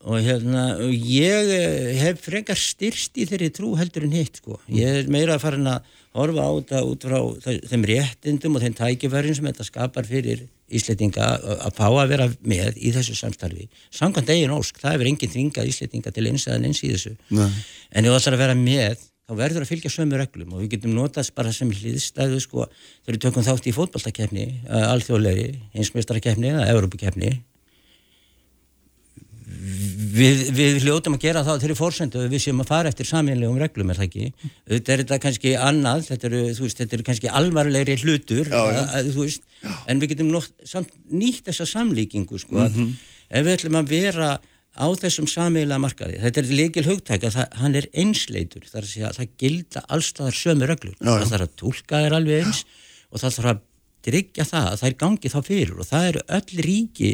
og hérna, ég eh, hef frekar styrst í þeirri trú heldur en hitt sko. Ég er meira að fara að horfa á þetta út frá þe- þeim réttindum og þeim tækifærin sem þetta skapar fyrir Ísletinga að fá að vera með í þessu samstarfi. Samkvæmt eigin ósk, það hefur enginn þvingað Ísletinga til eins eða eins í þessu. Nei. En ef það ætlar að vera með, þá verður að fylgja sömu reglum og við getum notast bara sem hliðstæðu sko, þegar við tökum þátt í fótballtakefni, alþjóðlegri, einsmjöstarakefni eða Evrópukefni við, við hljótum að gera það þeirri fórsendu við séum að fara eftir saminlegum reglum er það ekki, þetta er þetta kannski annað, þetta eru, veist, þetta eru kannski alvarlegri hlutur, Já. Að, að, veist en við getum nótt, samt, nýtt þessa samlíkingu sko, að Mhm. ef við ætlum að vera á þessum sameiginlega markaði, þetta er líkil hugtæk að það, hann er einsleitur, það er að segja að það gilda allstaðar sömu reglur, Já, það þarf að túlka þær alveg eins og það þarf að tryggja það að þær gangi þá fyrir og það eru öll ríki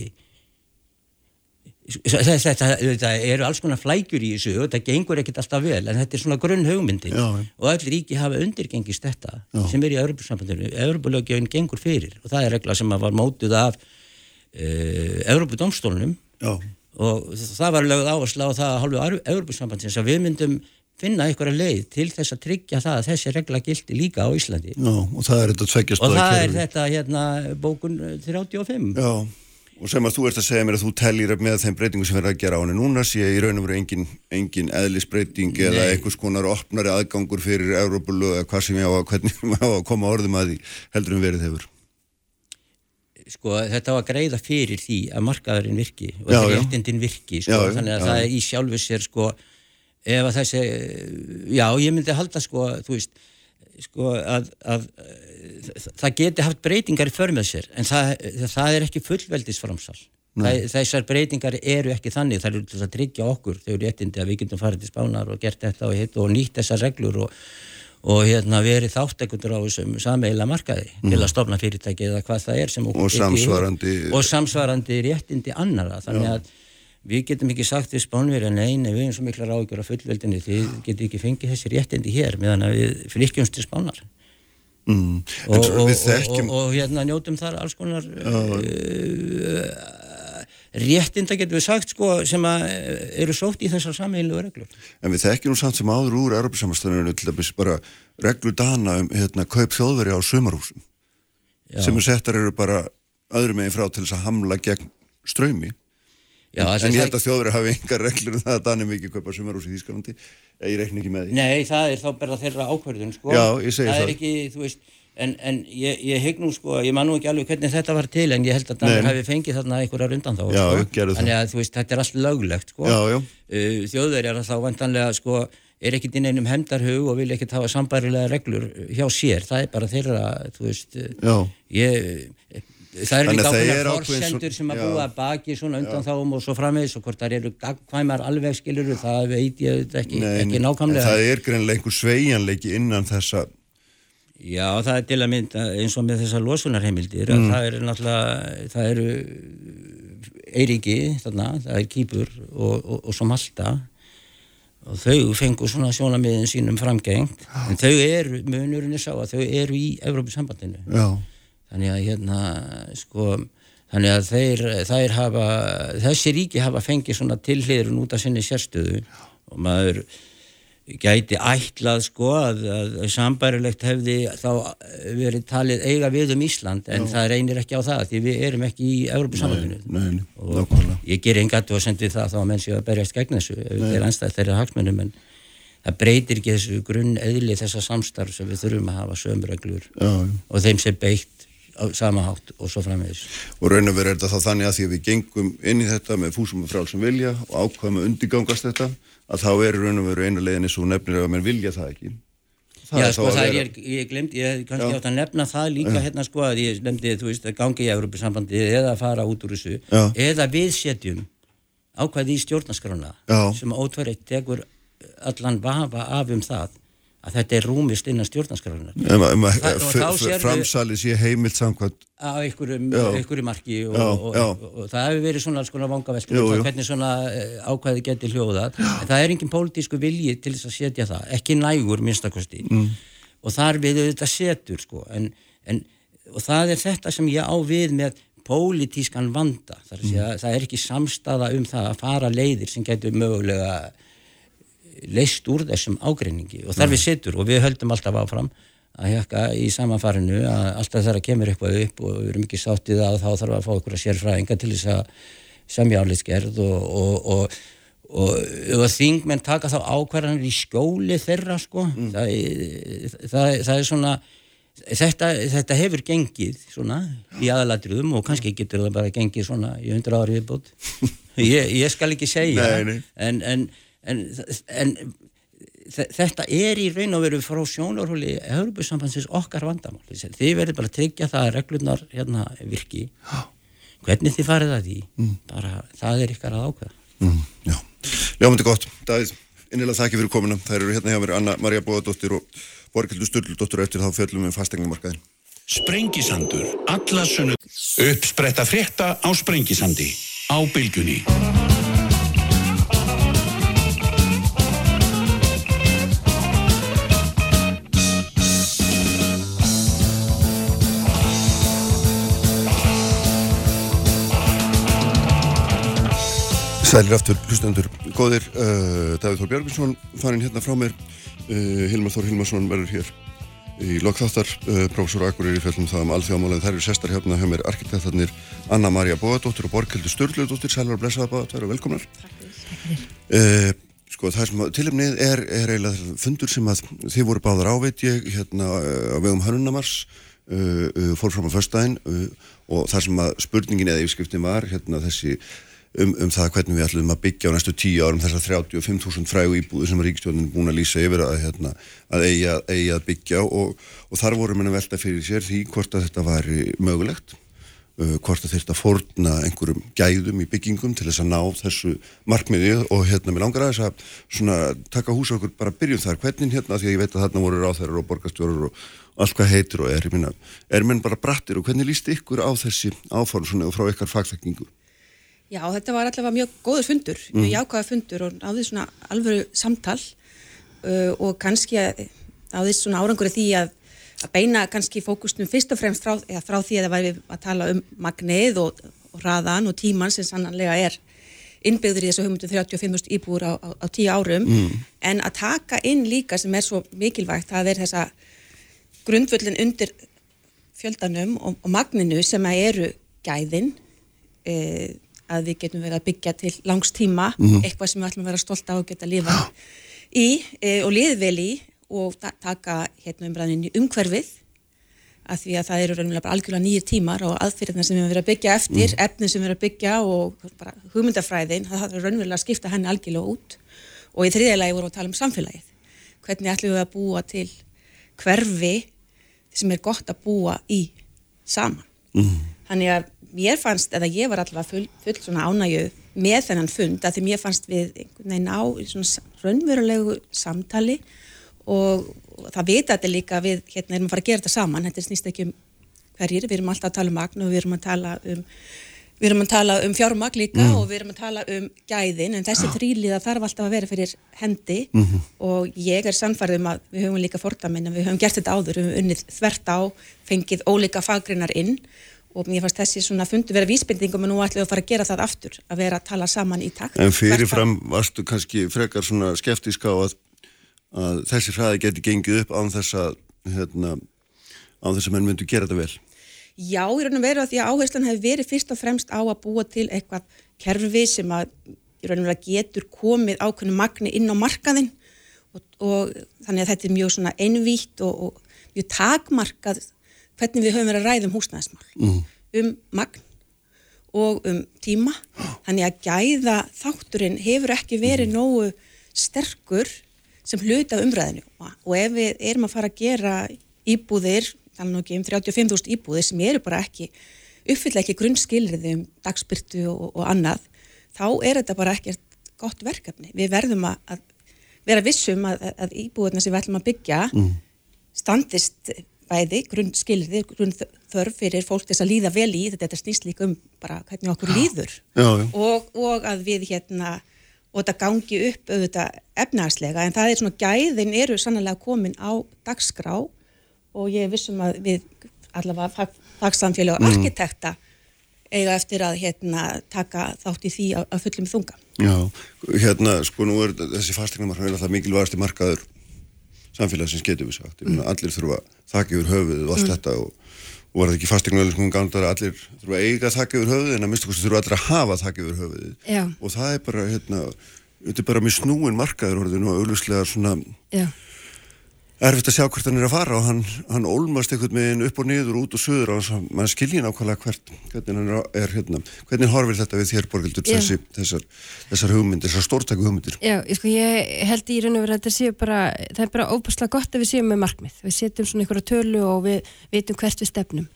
þetta, þetta, eru alls konar flækjur í þessu og þetta gengur ekkert alltaf vel en þetta er svona grunn hugmyndin Já, já. og öll ríki hafa undirgengist þetta sem er í Europasambandinu, Europalögjöfin gengur fyrir og það er regla sem var mótuð af uh, Europadómstólunum Já, og það var lögð áherslu á það að hálfu Europasambandsins að við myndum finna einhverja leið til þess að tryggja það að þessi regla gildi líka á Íslandi. Já, og það er þetta og það er þetta hérna bókun 35 Já, og sem að þú ert að segja mér að þú tellir með þeim breytingum sem verður að gera á henni núna sé í raun og veru engin, engin eðlisbreyting eða Nei. einhvers konar opnari aðgangur fyrir Európulu eða hvað sem ég á að, hvernig ég á að koma orðum að því heldur um verið hefur. sko þetta að greiða fyrir því að markaðurinn virki og það já. réttindin virki sko, já, þannig að já. það er í sjálfu sér sko ef að þessi já ég myndi halda sko þú veist sko að, að það geti haft breytingar í för með sér en það, það er ekki fullveldisframsal. Það, þessar breytingar eru ekki þannig það eru til að tryggja okkur þau réttindi að við getum farið til spánar og gert þetta og, hitt og nýtt þessar reglur og, og hérna verið þáttekundur á þessum sameila markaði til að stofna fyrirtæki eða hvað það er sem okkur Og samsvarandi- og samsvarandi réttindi annara þannig að við getum ekki sagt við spánverja neina, við erum svo mikla ráðgjör af fullveldinu, þið getum ekki fengið þessi réttindi hér meðan að við fylgjumst til spánar Mm. og, og, við þekkjum, og, og hérna njótum þar alls konar uh, réttinda getum við sagt sko sem að eh, eru sótt í þessar sameiginlegu reglur en við þekkjum nú samt sem áður úr Európa-samastæðinu til dæmis bara reglur dana um hérna, kaup þjóðveri á sumarhúsum Já. sem er settar eru bara öðrum megin frá til þess að hamla gegn ströymi Já, en, ég held að þjóðveri hafi engar reglur um það að Danir mikið kaupa sumarhús í Þýskalandi ég reikna ekki með því Nei, það er þá bara þeirra ákvörðun sko. Já, ég segi það. það. er ekki, þú veist, en, en ég, ég hygg nú sko, ég man nú ekki alveg hvernig þetta var til en ég held að nei. hafi fengið þarna einhverjar undan þá Já, sko. Þannig að þú veist, þetta er allt löglegt sko. Já, já. Uh, Þjóðverjar þá vantanlega sko er ekkit inn einum hemdarhug og vil ekkit hafa sambærilega reglur hjá sér, það er bara þeirra, þú veist, ég, það eru líka forsendur svo- sem að já. búa baki svona undan þáum og svo framvegis og hvort það eru gagkvæmar alveg skilur það veit ég auðvitað ekki, ekki en nákvæmlega. það er greinlega einhver sveigjanleiki innan þessa Já, það er til að mynda eins og með þessar losunarheimildir Mm. að það eru náttúrulega það eru Eiríki þarna, það er Kýpur og, og, og svo Malta. Og þau fengu svona sjónamiðin sínum framgengt en þau eru, munurinn er sá að þau eru í Evrópusambandinu. Já, þannig að hérna sko þannig að þeir, þeir hafa þessi ríki hafa fengið svona tilhliðrun út af sinni sérstöðu. Og maður gæti ætlað sko að, að sambærilegt hefði þá verið talið eiga við um Ísland en það reynir ekki á það því við erum ekki í nei, og ég ger enga og sendi það þá að menn séu að berjast gegn þessu þeir anstæð þeirra hagsmunum en það breytir ekki þessu grunn eðli þessa samstarf sem við þurfum að hafa sömreglur Já, já. og þeim sem beitt sama hátt og svo framvegis. Og raun og verið er þetta þá þannig að því að við gengum inn í þetta með fúsum og frálsum vilja og ákvæðum að undirgangast þetta að þá er raun og veru einu leiðin eins og þú nefnir ef að menn vilja það ekki. Það Já, sko, það er, ég, ég glemt, ég hef kannski átt að nefna það líka hérna, sko, að ég nefndi, þú veist, að gangi í Európa-sambandi eða að fara út úr þessu, Já. eða við setjum ákvæði í stjórnaskrána Já. sem ótverið tekur allan vafa af um það að þetta er rúmist innan sérðu- framsalið sé heimilt samkvæmt á einhverju marki og, Já, og, já. og, og það hefur verið svona alls konar vangaveltur Jú, um hvernig svona eh, ákvæði geti hljóðað. En það er engin pólitísku vilji til þess að setja það ekki nægur minnstakosti. Mm. og þar við auðvitað setur sko. En, en, og það er þetta sem ég á við með pólitískan vanda. Þar að segja, það er ekki samstaða um það að fara leiðir sem getur mögulega leist úr þessum ágreiningi og þar við sittur og við höldum alltaf áfram að hjekka í samanfarinu að alltaf þegar kemur eitthvað upp og við erum ekki sáttið að þá þarf að fá okkur að sérfræðinga til þess að semja álitsgerð og, og, og, og þingmenn taka þá ákvarðanir í skjóli þeirra sko Mm. það, það, það er svona þetta, þetta hefur gengið svona í aðalatriðum og kannski getur það bara gengið svona í 100 ári viðbútt ég, ég skal ekki segja Nei, nei. en, en, en, en þe- þetta er í raun og veru frá sjónarhóli Európusambandsins okkar vandamál þið verður bara að tryggja það að reglurnar hérna virki hvernig þið farið að því bara það er ykkar að ákveða Mm, já, ljómandi gott. Davíð, innilega þakki fyrir komuna. Það eru hérna hjá mér Anna Maria Bóðadóttir og Borgildur Sturldóttir og eftir þá fjöllum við fastegnumarkaðin. Sprengisandur, alla sunnut. Uppspretta frétta á Sprengisandi. Á bylgjunni. Sælir aftur, hlustendur, góðir, uh, Davíð Þór Björgvinsson farin hérna frá mér, uh, Hilmar Þór Hilmarsson verður hér í lokþáttar, uh, prófessor Akureyri fjöllum það um alþjóðamálinn, þær eru sestar hérna hjá mér arkitektarnir Anna Maria Bóðadóttir og Borghildur Sturludóttir, sælar og blessaða báða, það eru velkomnar. Uh, sko það sem tilumnið er, er eiginlega fundur sem að þið voru báðar á veit ég hérna uh, á vegum Hörnunamars uh, uh, fór fram á uh, og það sem að spurningin eða yfirskriftin var hérna þessi um, um það hvernig við ætlum að byggja á næstu tíu árum þessar 35.000 frægu íbúðu sem ríkistjónin er búin að lýsa yfir að, hérna, að eigi að, eigi að byggja og, og þar voru menn að velta fyrir sér því hvort að þetta væri mögulegt uh, hvort að þurft að fórna einhverjum gæðum í byggingum til þess að ná þessu markmiði og hérna mér langar að svona taka hús okkur bara byrjum þar hvernig hérna því að ég veit að þarna voru ráþærar og borgarstjórar og allt hvað heitir og er, minna, er menn bara brattir og hvernig líst ykkur á þessi áform svona og frá ykkar fagþekkingu? Já, þetta var allavega mjög góður fundur, mjög jákvæða fundur og náði svona alvöru samtal uh, og kannski að- náði svona árangur því að, að beina kannski fókusnum fyrst og fremst frá, eða frá því að það væri að tala um magnið og, og hraðan og tíman sem sannanlega er innbyggður í þessu hugmyndu 35.000 íbúur á, á, á tíu árum. En að taka inn líka sem er svo mikilvægt það er þessa grundvöllin undir fjöldanum og, og magninu sem að eru gæðin e, að við getum verið að byggja til langs tíma eitthvað sem við ætlum að vera stolt af og geta lifa í e, og liðið vel í og ta taka hérna umræðin í umhverfið að því að það eru raunverulega algjörlega nýjir tímar og aðfyrirna sem við erum verið að byggja eftir, efnin sem við erum að byggja og bara hugmyndafræðin, það þarf raunverulega að skipta henni algjörlega út og í þriðja lagi vorum við að tala um samfélagið. Hvernig ætlum við að búa til hverfi sem er gott að búa í saman. Mm. Þannig að mér fannst, eða ég var allavega full, full svona ánægju með þennan fund að því mér fannst við einhvern veginn á svona raunverulegu samtali og, og það vita þetta líka við hérna erum að fara að gera þetta saman, þetta snýst ekki um hverjir, við erum alltaf að tala um magn og við erum að tala um Við erum að tala um fjármagn líka og við erum að tala um gæðin en þessi þrýliða þarf alltaf að vera fyrir hendi og ég er sannfærið um að við höfum líka fordæmin en við höfum gert þetta áður, við höfum unnið þvert á, fengið ólíka fagrinnar inn og mér fannst þessi svona fundu vera vísbendingum og nú við að fara að gera það aftur, að vera að tala saman í takt. En fyrirfram varstu kannski frekar svona skeftísk á að, að þessi hraði geti gengið upp án þess að hérna, án þess að menn myndu gera þetta vel. Já, í raun og veru að því að áherslan hefur verið fyrst og fremst á að búa til eitthvað kerfi sem að í raun og veru getur komið ákveðnu magni inn á markaðinn og, og þannig að þetta er mjög svona einvítt og, og mjög takmarkað hvernig við höfum verið að ræða um húsnæðismál. Um magn og um tíma. Þannig að gæða þátturinn hefur ekki verið nógu sterkur sem hluta umræðinu og ef við erum að fara að gera íbúðir nú ekki um 35.000 íbúðir sem eru bara ekki uppfylla ekki grunnskilriði um dagspyrtu og, og annað þá er þetta bara ekkert gott verkefni. Við verðum að, að vera vissum að, að íbúðina sem við ætlum að byggja standist bæði grunnskilriði, grunnþörf fyrir fólk þess að líða vel í þetta, þetta snýst líka um bara hvernig okkur líður. Já, já. og, og að við hérna og þetta gangi upp auðvitað efnagslega en það er svona gæðin eru sannlega komin á dagskrá og ég vissum að við allavega fag, fagsamfélag og arkitekta eiga eftir að hérna, taka þátt í því að, fullum þunga. Já, hérna, sko, nú er þessi fastegnamarkaður það mikilvægasti markaður samfélagsins getur við sagt. Mm. Allir þurfa þakki yfir höfuð og allt mm. þetta og, og var það ekki fastegnaður sko gandar allir þurfa eiga þakki yfir höfuð en að minnstu kosti þurfa allir að hafa þakki yfir höfuð Já. og það er bara, hérna, þetta er bara mjög snúin markaður orðinu og auglustlega svona Já erfitt að sjá hvert hann er að fara og hann, hann ólmast einhvern veginn upp og niður, út og söður og mann skilji nákvæmlega hvert hvernig hann er hérna, hvernig horfir þetta við þér Borgildur, þessi, þessar, þessar hugmyndir, þessar stórtæku hugmyndir? Já, ég, sko, ég held í raun og verið að þetta séu bara það er bara óbúslega gott að við séum með markmið. Við setjum svona einhverja tölu og við vitum hvert við stefnum.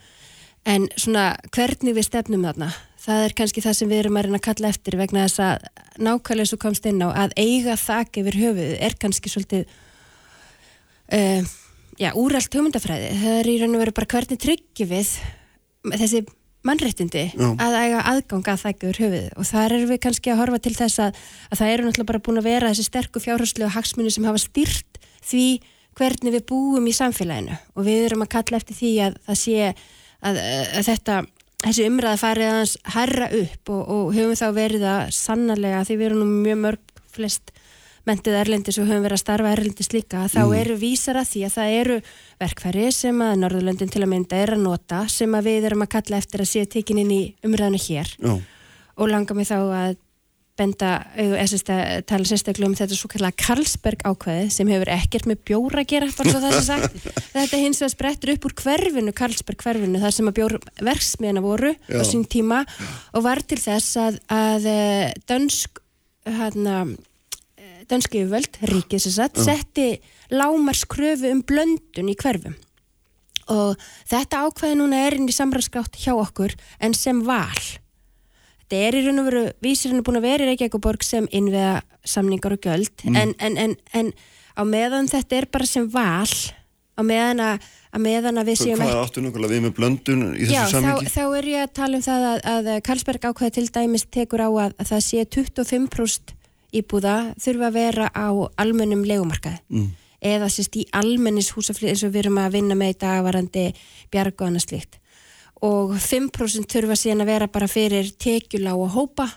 En svona hvernig við stefnum þarna það er kannski það sem við erum að reyna að kalla eftir vegna þess að nákvæmlega svo komst inn á að eiga þakk yfir höfuð er kannski svolítið uh, já, úrælt hugmyndafræði það er í raun og veru bara hvernig tryggjum við þessi mannréttindi Já. að eiga aðgang að þækjur höfuð og þar erum við kannski að horfa til þess að, að það eru náttúrulega bara búin að vera þessi sterku fjárháslega hagsmunni sem hafa styrt því hvernig við búum í samfélaginu og við erum að kalla eftir því að það sé að, að þetta þessi umræða farið aðeins herra upp og, og höfum þá verið að sannarlega því við erum nú mjög mörg flest mentið erlendis og höfum verið að starfa erlendis líka þá Mm. eru vísar að því að það eru verkfæri sem að Norðurlöndin til að mynda er að nota sem að við erum að kalla eftir að séu tekin inn í umræðinu hér Já, og langar mig þá að benda, eða tala sérstaklega um þetta svo kallega Karlsberg ákvæði sem hefur ekkert með bjóra að gera bara svo það sem sagt. Þetta hins vegar sprettur upp úr hverfinu, Karlsberg hverfinu þar sem að bjórverksmiðina voru Já. á sín tíma og var til þess að, að eh, dönsk hana, dönski yfirvöld, ríkið sem sagt, setti lámarskröfu um blöndun í hverfum. Og þetta ákvæði núna er inn í samræðskátt hjá okkur en sem val. Þetta er í raun og veru vísirinn er búin að vera í Reykjavík og borg sem innviða samningar og göld en, en, en, en á meðan þetta er bara sem val á meðan að, að, meðan að við séum hvað áttu nákvæmlega við með blöndun í þessu Já, þá, sammingi? þá er ég að tala um það að, að Karlsberg ákveða til dæmis tekur á að það sé 25% íbúða þurfa að vera á almennum legumarkaði mm. eða sérst í almennis húsaflið eins og við erum að vinna með í dagvarandi bjarg og annað slíkt. Og 5% þurfa síðan að vera bara fyrir tekjulá og hópa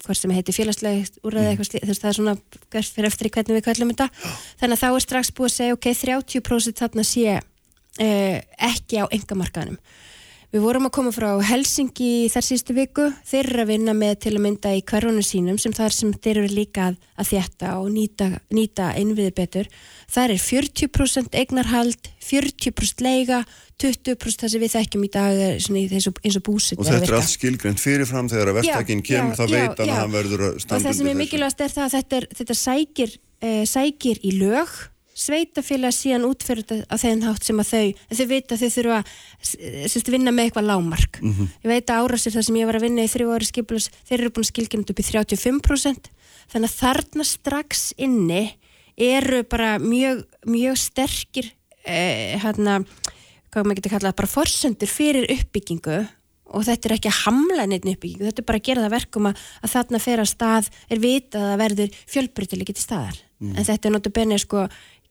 hvort sem heitir félagslegt úrræði eitthvað slíkt, þú veist það er svona hvert fyrir eftir í hvernig við kallum þetta. Þannig að þá er strax búið að segja ok, 30% þarna sé uh, ekki á engamarkaðanum Við vorum að koma frá Helsingi þar síðustu viku, þeir eru að vinna með til að mynda í hverjunum sínum sem þar sem þeir eru líka að, að þjætta og nýta, nýta innviði betur. Það er 40% eignarhald, 40% leiga, 20% það sem við þekkjum í dag eins og, eins og Og þetta er allt skilgrend fyrirfram þegar að verktakinn kemur, þá veit hann að hann verður að og standa það sem er undir mikilvægast er það að þetta, er, þetta sækir, uh, sækir í lög sveitafélag síðan útferður þetta á þeim hátt sem að þau, en þau vita að þau þurfa að sérst, vinna með eitthvað lámark ég veit að árásir það sem ég var að vinna í þrjú ári skipulus, þeir eru búin að skilgjörnum upp í 35% þannig að þarna strax inni eru bara mjög, mjög sterkir eh, hérna, hvað maður getur kallað bara forsendur fyrir uppbyggingu. Og þetta er ekki að hamla neitt uppbyggingu, þetta er bara að gera það verkum að, að þarna fer að stað er vitað að það verður fjölbreytileiki til staðar. En þetta er notabene sko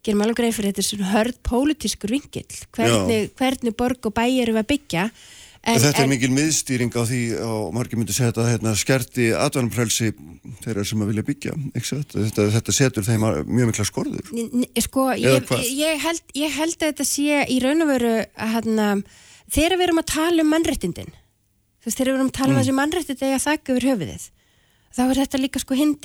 gerum alveg greið fyrir þetta svona hörð pólitískur vingill hvernig, hvernig borg og bæ eru að byggja? En, þetta er mikil miðstýring á því og margir myndi segja þetta hérna, skerti atvanumprelsi þeirra sem að vilja byggja þetta, þetta setur þeim mjög mikla skorður. N- Sko, ég, ég, held, ég held að þetta sé í raun og veru hérna, þegar við erum að tala um veist, þegar við erum að tala um þessi mannréttindi eða þakka yfir höfuðið þá er þetta líka sko hinn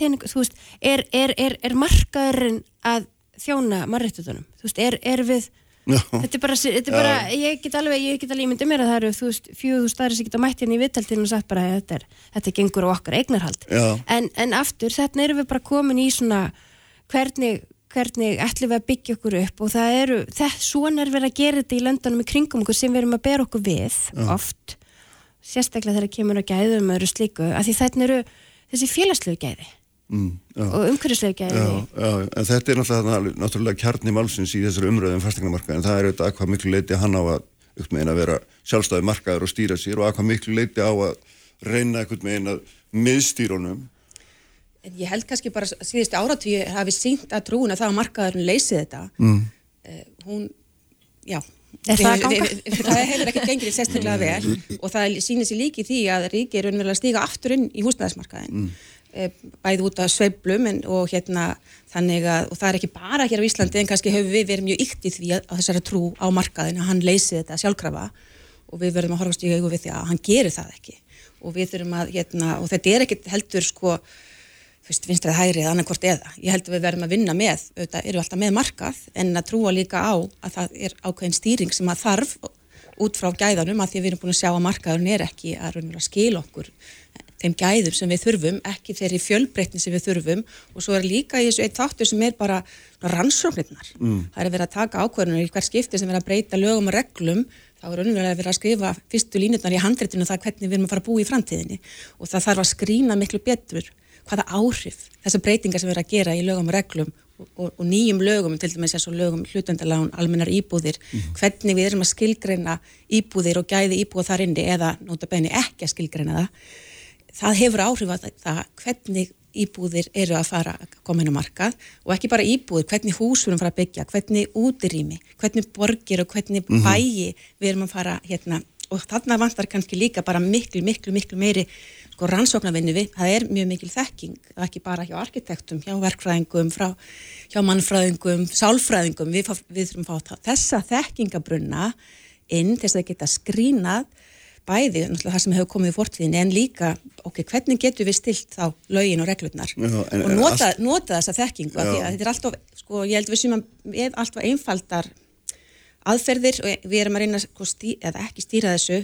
er, er, er, er markaðurinn að þjóna mannréttindunum, þú veist, er, er við Já. þetta er bara, þetta er bara ég get alveg, ég get alveg ímyndið mér að það eru þú veist, fjögur þú staðir sem geta mætt hérna í viðtaltinu og sagt bara, þetta er, þetta gengur á okkar eignarhald. Já. en, en aftur, þarna erum við bara komin í svona hvernig, hvernig ætlum við að byggja okkur upp og það eru, þess, svona er verið að gera þetta í löndunum í kringum okkur sem við erum að bera okkur við oft, sérstaklega þegar kemur að gæðum og eru slíku, af því þarna eru þessi félagslegu gæði mm, og umhverfislegu gæði. Já, já, en þetta er náttúrulega, náttúrulega kjarni málsins í þessari umröðum fastegnamarka en það er auðvitað að hvað miklu leiti hann á að upp megin að vera sjálfstæði markaður og stýra sér og að hvað miklu leiti á að reyna eitthvað megin að miðstýrunum En ég held kannski bara að síðustu áratvíu hafi sínt að trúin að það að markaðurinn leysi þetta. mm. Uh, hún, já, Er það það hefur ekki gengið sérstaklega vel og það sýnir sér líki því að ríki er unverulega stíga aftur inn í húsnæðismarkaðin mm. Bæði út af sveiflum en, og hérna þannig að og það er ekki bara hér á Íslandi en kannski hefur við verið mjög ykt í því að, að þessari trú á markaðin að hann leysi þetta sjálfkrafa og við verðum að horfast í augu við því að hann gerir það ekki og við þurfum að hérna og þetta er ekkit heldur sko vinstrið hægri eða annarkvort eða. Ég held að við verðum að vinna með, auðvitað við alltaf með markað en að trúa líka á að það er ákveðin stýring sem að þarf út frá gæðanum að því að við erum búin að sjá að markaðurinn er ekki að skila okkur þeim gæðum sem við þurfum, ekki þeirri fjölbreytni sem við þurfum og svo er líka í þessu eitt þáttur sem er bara rannsóknirnar. Mm. Það er verið að taka ákveðunar í hver skipti sem er að breyta lögum og reglum þá er raunverulega verið að skrifa fyrstu línutnar í handreitinu það hvernig við erum að fara að búa í framtíðinni og það þarf að skrína miklu betur hvaða áhrif þessar breytingar sem við erum að gera í lögum og reglum og, og, og nýjum lögum, til dæmis eins og lögum hlutendalán, almennar íbúðir, hvernig við erum að skilgreina íbúðir og gæði íbúða þar inni eða nota benni ekki að skilgreina það. Það hefur áhrif að það hvernig íbúðir eru að fara að koma inn á markað og ekki bara íbúðir, hvernig hús við erum að fara að byggja, hvernig útirými, hvernig borgir og hvernig bæi við erum að fara hérna og þarna vantar kannski líka bara miklu, miklu, miklu meiri sko rannsóknarvinni við, það er mjög mikil þekking, ekki bara hjá arkitektum, hjá verkfræðingum, frá, hjá mannfræðingum, sálfræðingum, við, við þurfum að fá þessa þekkingabrunna inn til þess að geta skrínað bæði, það sem hefur komið í fortíðinni, en líka, ok, hvernig getum við stilt þá lögin og reglurnar? Já, en- og en nota, allt- nota þessa þekkingu, að þetta er alltaf, sko, ég held við sem við alltaf einfaldar aðferðir og við erum að reyna sko, stí, eða ekki stýra þessu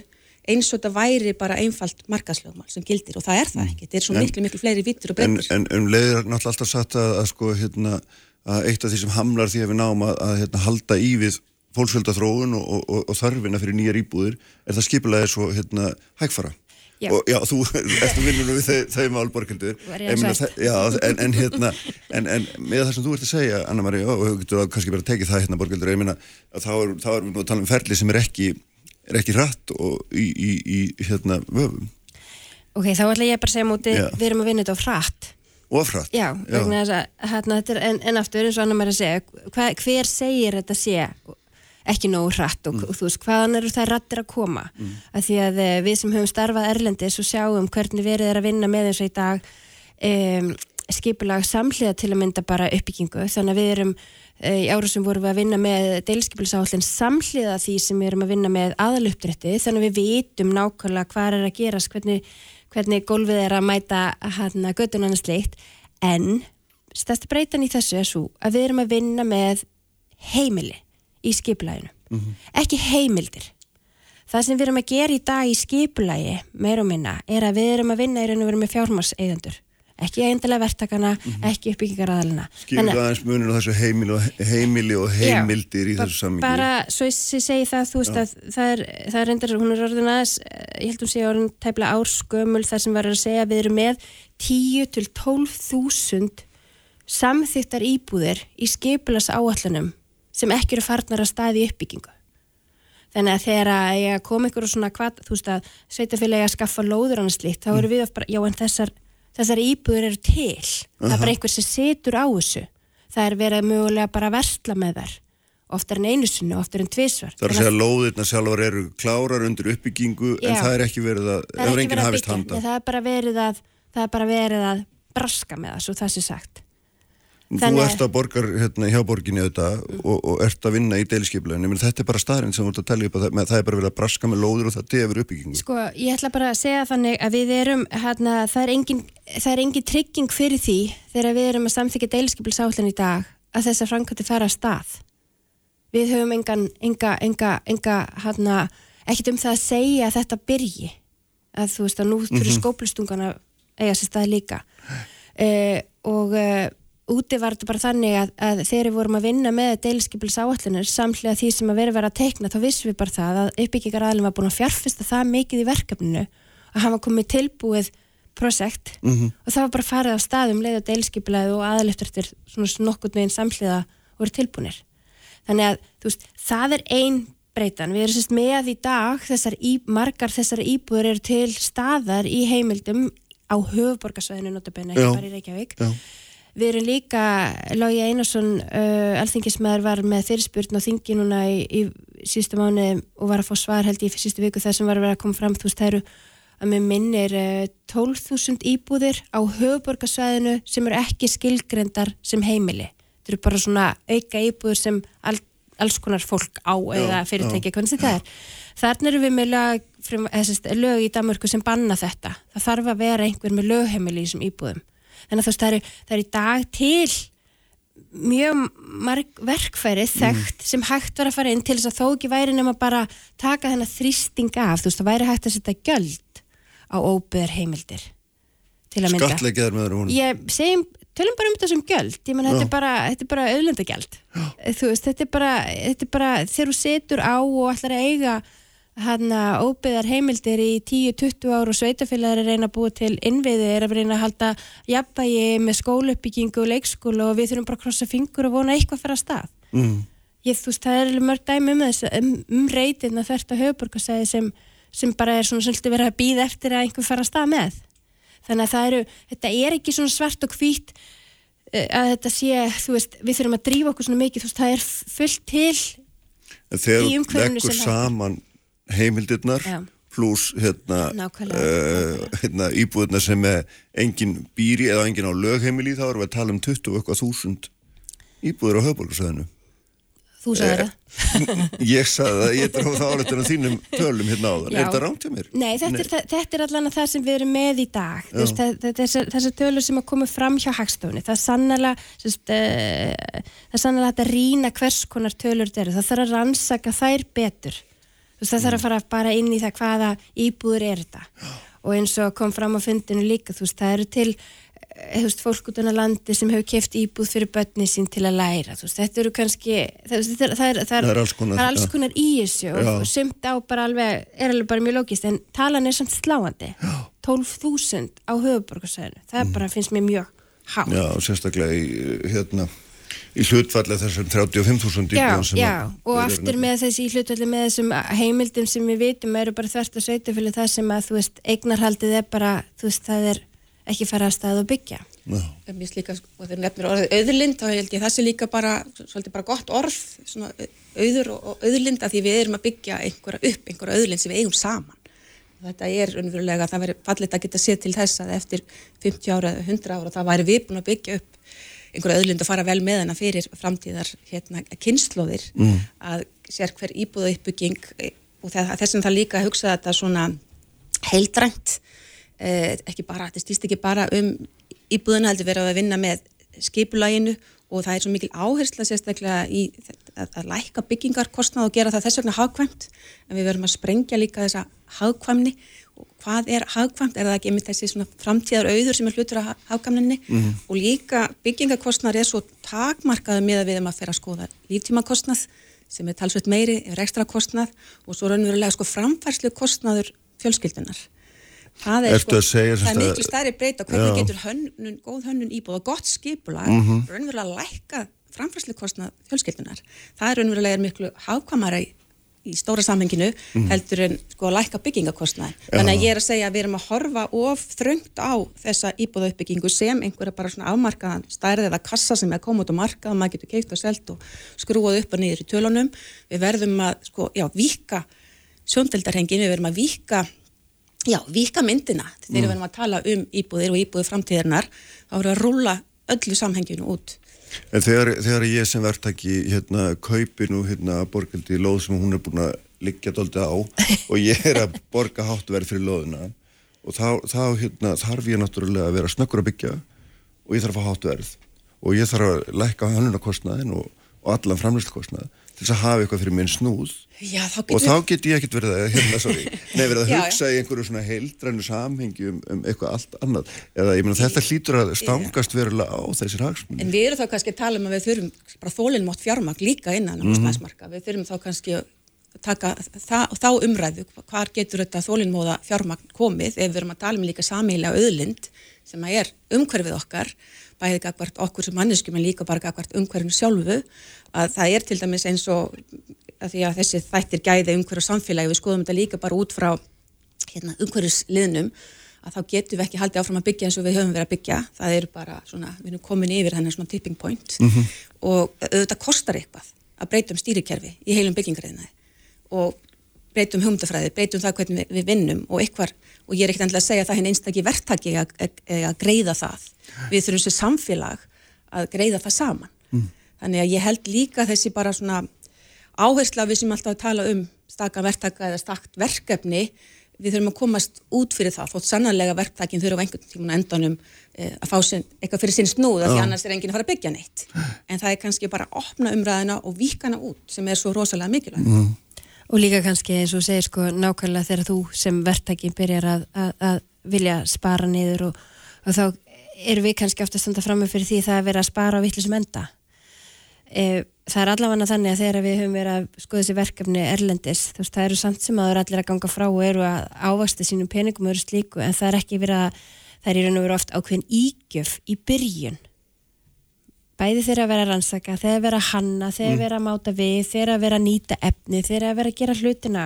eins og þetta væri bara einfalt markaslögmál sem gildir og það er það ekki, þetta er svo En- miklu, miklu fleiri vittur og En, breytur. en um leiðir er náttúrulega alltaf satt að, að sko hérna að eitt af því sem hamlar því að við náum að, að hérna, halda í við fólksfjöldaþróun og, og, og, og þörfina fyrir nýjar íbúðir er það skipulega svo hérna hægfara. Já. Og já, þú ertu vinnunum við þau, þau mál borgildur. Var ég að meina, sagt. þe- Já, en, en hérna, en, en með það sem þú ert að segja, Anna-Marí, og þú getur að kannski bara tekið það hérna borgildur, ég meina að þá er, þá er við nú að tala um ferli sem er ekki, er ekki rætt og í, í, í hérna vöfum Ok, þá ætla ég bara að segja múti, Já. við erum að vinna þetta á hratt. og frætt. Já, þess að hérna, þetta er en, en aftur eins og annar maður að segja, hva, hver segir þetta sé ekki nógu hratt og, og þú veist, hvaðan eru það rættir að koma? Mm. að því að eh, við sem höfum starfað erlendis og sjáum hvernig verið er að vinna með og í dag um, skipulag samhliða til að mynda bara uppbyggingu, þannig að við erum eh, í ára sem vorum við að vinna með deilskipilsállin samhliða því sem við erum að vinna með aðaluppdrætti, þannig að við vitum nákvæmlega hvað er að gerast, hvernig, hvernig gólfið er að mæta hérna göttunan og slikt, en stærsta breytan í þessu er svo að við erum að vinna með heimili í skipulaginu, ekki heimildir. Það sem við erum að gera í dag í skipulagi, meir og minna, er að við erum að vinna í raun og veru með fjármarseigendur. Ekki eindilega verktakana, ekki uppbyggingaraðalina. Skilur það aðeins munir á þessu heimili og, heimili og heimildir í ba- þessu sammingi? Bara, svo ég segi það, þú veist að það er, það er reyndar, hún er orðin aðeins, eh, ég held hún sé orðin tæpla árskömmul þar sem var að segja að við erum með 10 til 12.000 samþyktar íbúðir í skipulas áallunum sem ekki eru farnar að staði uppbyggingu. Þannig að þegar að að koma ykkur og svona hvað, þú veist að sveitafélagi að skaffa lóður annars slíkt, þá eru við oft bara, já en þessar, þessar íbúður eru til. Það er bara einhver sem situr á þessu. Það er verið mögulega bara að versla með þær. Oftar en einu sinni, oftar en tvisvar. Það er að segja að lóðirna sjálfur eru klárar undir uppbyggingu en Já. það er ekki verið að, Það er ekki verið að byggja, það er bara verið að, það er bara verið að braska með svo það sé sagt. Þú þannig að- ert að borgar hérna, hjá borginni auðvitað og, og ert að vinna í deilskipleginu, þetta er bara staðurinn sem þú ert að tellja upp að það, með, það er bara verið að braska með lóður og það tefur uppbyggingu. Sko, ég ætla bara að segja þannig að við erum, hérna, það er engin, er engin trygging fyrir því þegar við erum að samþykja deilskipilsállin í dag að þessar framkvæmdi fara að stað. Við höfum engan, enga, enga, enga, hérna, ekkit um það að segja að þetta byrji. Að þú veist að nú þurfi mm skóplustungana eiga sér stað líka. Uh, og uh, úti var þetta bara þannig að, að þegar við vorum að vinna með deilskipils áallinir samhlega því sem að vera verið að teikna þá vissum við bara það að uppbyggingar aðlum var búin að fjárfesta það mikið í verkefninu að hann var komið tilbúið projekt og það var bara farið á staðum leið og deilskipilaði og aðaliftur svona nokkurt meginn samhliða voru tilbúinir þannig að veist, það er ein breytan, við erum sérst með í dag þessar í, margar þessar íbúður eru til staðar í heimildum á höfuborgarsvæðinu notabenni, Já. ekki bara í Reykjavík Já. Við erum líka, Lógi Einarsson uh, alþingismæður var með fyrirspurn á þingi núna í, í síðustu mánu og var að fá svar held ég í síðustu viku þar sem var að vera að koma fram, þú veist, eru að með minnir uh, 12.000 íbúðir á höfuborgarsvæðinu sem eru ekki skilgrendar sem heimili. Þetta eru bara svona auka íbúður sem all, alls konar fólk á eða fyrirtæki, hvernig það er. Þarna eru við með lög, frum, sest, lög í Danmörku sem banna þetta. Það þarf að vera einhver með lögheimili í þessum íbúðum að þú veist það eru, það eru í dag til mjög marg verkfæri þekkt sem hægt var að fara inn til þess að þó ekki væri nema bara taka þennan þrýsting af, þú veist það væri hægt að setja göld á óbyður heimildir til að mynda. Skattleikjaður með hún. ég segjum, tölum bara um þetta sem göld ég menn þetta er bara, þetta er bara auðlendagjald þú veist, þetta er bara, þetta er bara þegar þú setur á og ætlar að eiga hann að óbyðar heimildir í 10-20 ár og sveitafélagar er að reyna að búa til innviði, er að reyna að halda jafnbægi með skóluppbyggingu og leikskóla og við þurfum bara að krossa fingur og vona eitthvað fyrir að stað. Mm. ég, þú veist, það er mörg dæmi um þess um, um reytirna þvert á höfuborgarsæði sem, sem bara er svona svolítið verið að býða eftir að einhver fara að stað með. Þannig að það eru, þetta er ekki svona svart og hvít eh, að þetta sé, þú veist, við þurfum að drífa okkur svona mikið, þú veist, það er fullt til þegar Í umhverfinu sem saman heimildirnar Já. pluss hérna, Nákvæmlega, uh, hérna íbúðirnar sem er engin býri eða engin á lögheimili þá erum við að tala um 20 og eitthvað þúsund íbúðir á höfbólkusöðinu. þú sagði það Ég sagði það, ég dróð það áleitur á þínum tölum hérna áðan. Er þetta rámt hjá mér? Nei, þetta, Er, það- þetta er allan að það sem við erum með í dag veist, þessar, þessar tölur sem að koma fram hjá hagstofunni það er sannlega sérst, uh, það er sannlega að rýna hvers konar tölur þetta eru, það þarf að rannsaka þær betur veist, það þarf að fara bara inn í það hvaða íbúður er þetta. Og eins og kom fram á fundinu líka þú veist, það eru til eh, þú veist, fólk út á landi sem hefur keft íbúð fyrir börni sín til að læra þú veist, þetta eru kannski það, það, það, er, Það er alls konar, alls konar í þessu Já. og sumt á bara alveg, er alveg bara mjög lógist en talan er samt sláandi. 12.000 á höfuborgarsæðinu það er bara, finnst mér mjög hátt. Já, sérstaklega í, hérna, í hlutfallega þessum 35.000 Já, íbúðum sem já, og aftur nefnilega- með þessi í hlutvalli með þessum heimildum sem við vitum eru bara þvert að sveitafjölu það sem að þú veist, eignarhaldið er bara, þú veist, það er ekki fara að stað og byggja Já. Mér finnst líka, sko, þegar nefnir orðið auðlind, þá held ég það sé líka bara, svolítið bara gott orð, svona auður og, og auðlind, að því við erum að byggja einhverja upp, einhverja auðlind sem við eigum saman. Þetta er unverulega, það væri fallit að geta séð til þess að eftir 50 ára eða 100 ára, það væri við búin að byggja upp einhverja auðlind og fara vel með hana fyrir framtíðar hérna, kynnslóðir, mm. að sér hver íbúða uppbygging og það, þess vegna það líka að hugsa þetta svona heildrænt, eh, ekki bara, þetta stýst ekki bara um íbúðuna heldur verið að vinna með skipulaginu og það er svo mikil áhersla sérstaklega í að, að lækka byggingarkostnað og gera það þess vegna hagkvæmt. En við verum að sprengja líka þessa hagkvæmni. Og hvað er hagkvæmt, er það ekki einmitt þessi svona framtíðar auður sem er hlutur af hagkvæmninni? Og líka byggingarkostnað er svo takmarkaðu með að við erum að fyrir að skoða líftímakostnað sem er talsveit meiri, er ekstra kostnað og svo raunverulega sko framfærslu kostnaður fjölskyldunar það er, Ertu að segja sem það er miklu stærri breyta hvernig Já. getur hönnun, góð hönnun íbúð og gott skipulag Mhm. raunverulega lækka framfærslukostnað fjölskyldunar það er raunverulega er miklu hafkvamara í, í stóra samhenginu Mhm. heldur en sko að lækka byggingakostnað þannig að ég er að segja að við erum að horfa of þröngt á þessa íbúðauppbyggingu sem einhverja bara svona afmarkaðan stærð eða kassa sem er koma út á markað og maður getur keift og selt og skrúað upp og niður í tölunum við verðum að sko, já, vika sjóndeldarhengin, við verðum að vika já, vika myndina. Þegar við erum að tala um íbúðir og íbúðir framtíðarnar þá erum við að rúlla öllu samhenginu út. En þegar, þegar ég sem verktaki hérna kaupi nú hérna borgandi lóð sem hún er búin að liggja dóldi á og ég er að borga hátverð fyrir lóðina og þá, þá hérna, þarf ég náttúrulega að vera snöggur að byggja og ég þarf að fá hátverð og ég þarf að lækka hannunarkostnaðin og, og allan framlýstkostnað til þess að hafa eitthvað fyrir minn snúð já, þá og þá get ég ekkert verið að, hérna, sorry, nei, verið að Já, já. hugsa í einhverju svona heildrænu samhengi um, um eitthvað allt annað. Eða ég meina þetta hlýtur að stangast verulega á þessir hagsmunni En við erum þá kannski að tala um að við þurfum bara þólinnmátt fjármagn líka innan á húsnæðismarka. Við þurfum þá kannski að taka það, þá umræðu, hvar getur þetta þólinnmóða fjármagn komið ef við erum að tala um líka samílega auðlind sem að er umhverfið okkar, bæðið gagvart okkur sem manneskjum en líka bara gagvart umhverfinu sjálfu, að það er til dæmis eins og að því að þessi þættir gæði umhverju samfélagi, við skoðum þetta líka bara út frá hérna, umhverfisliðnum að þá getum við ekki haldið áfram að byggja eins og við höfum verið að byggja. Það er bara svona, við erum komin yfir hennar svona tipping point. Og auðvitað kostar eitthvað að breytum stýrikerfi í heilum byggingarreðinaði og breytum hugmyndafræði, breytum það hvernig við, við vinnum og eitthvað, og ég er ekkert endilega að segja að það hinn einstakki verktaki að, að, að greiða það. Við þurfum sem samfélag að greiða það saman. Þannig að ég held líka þessi bara svona áhersla við sem alltaf að tala um staka verktaka eða stakt verkefni. Við þurfum að komast út fyrir það þótt sannarlega verktakin þurfa á einhvern tímun endanum e, að fá sin, eitthvað fyrir sinn snúð af því annars er enginn að fara að byggja neitt. En það er kannski bara að opna umræðina og víkana út sem er svo rosalega mikilvægt. Og líka kannski eins og segir sko nákvæmlega þegar þú sem verktaki byrjar að, að, að vilja spara niður og, og þá erum við kannski ofta að standa fram með fyrir því það að vera að spara á vittlisum enda. E, það er allavega þannig að þegar við höfum verið að skoða þessi verkefni erlendis, þú veist, það eru samt sem að það eru allir að ganga frá og eru að ávasta sínum peningum og eru slíku en það er ekki verið að, það er í raun og veru oft ákveðin ígjöf í byrjun. Bæði þeirra að vera að rannsaka, þeirra að vera að hanna, þeirra að vera að máta við, þeirra að vera að nýta efni, þeirra að vera að gera hlutina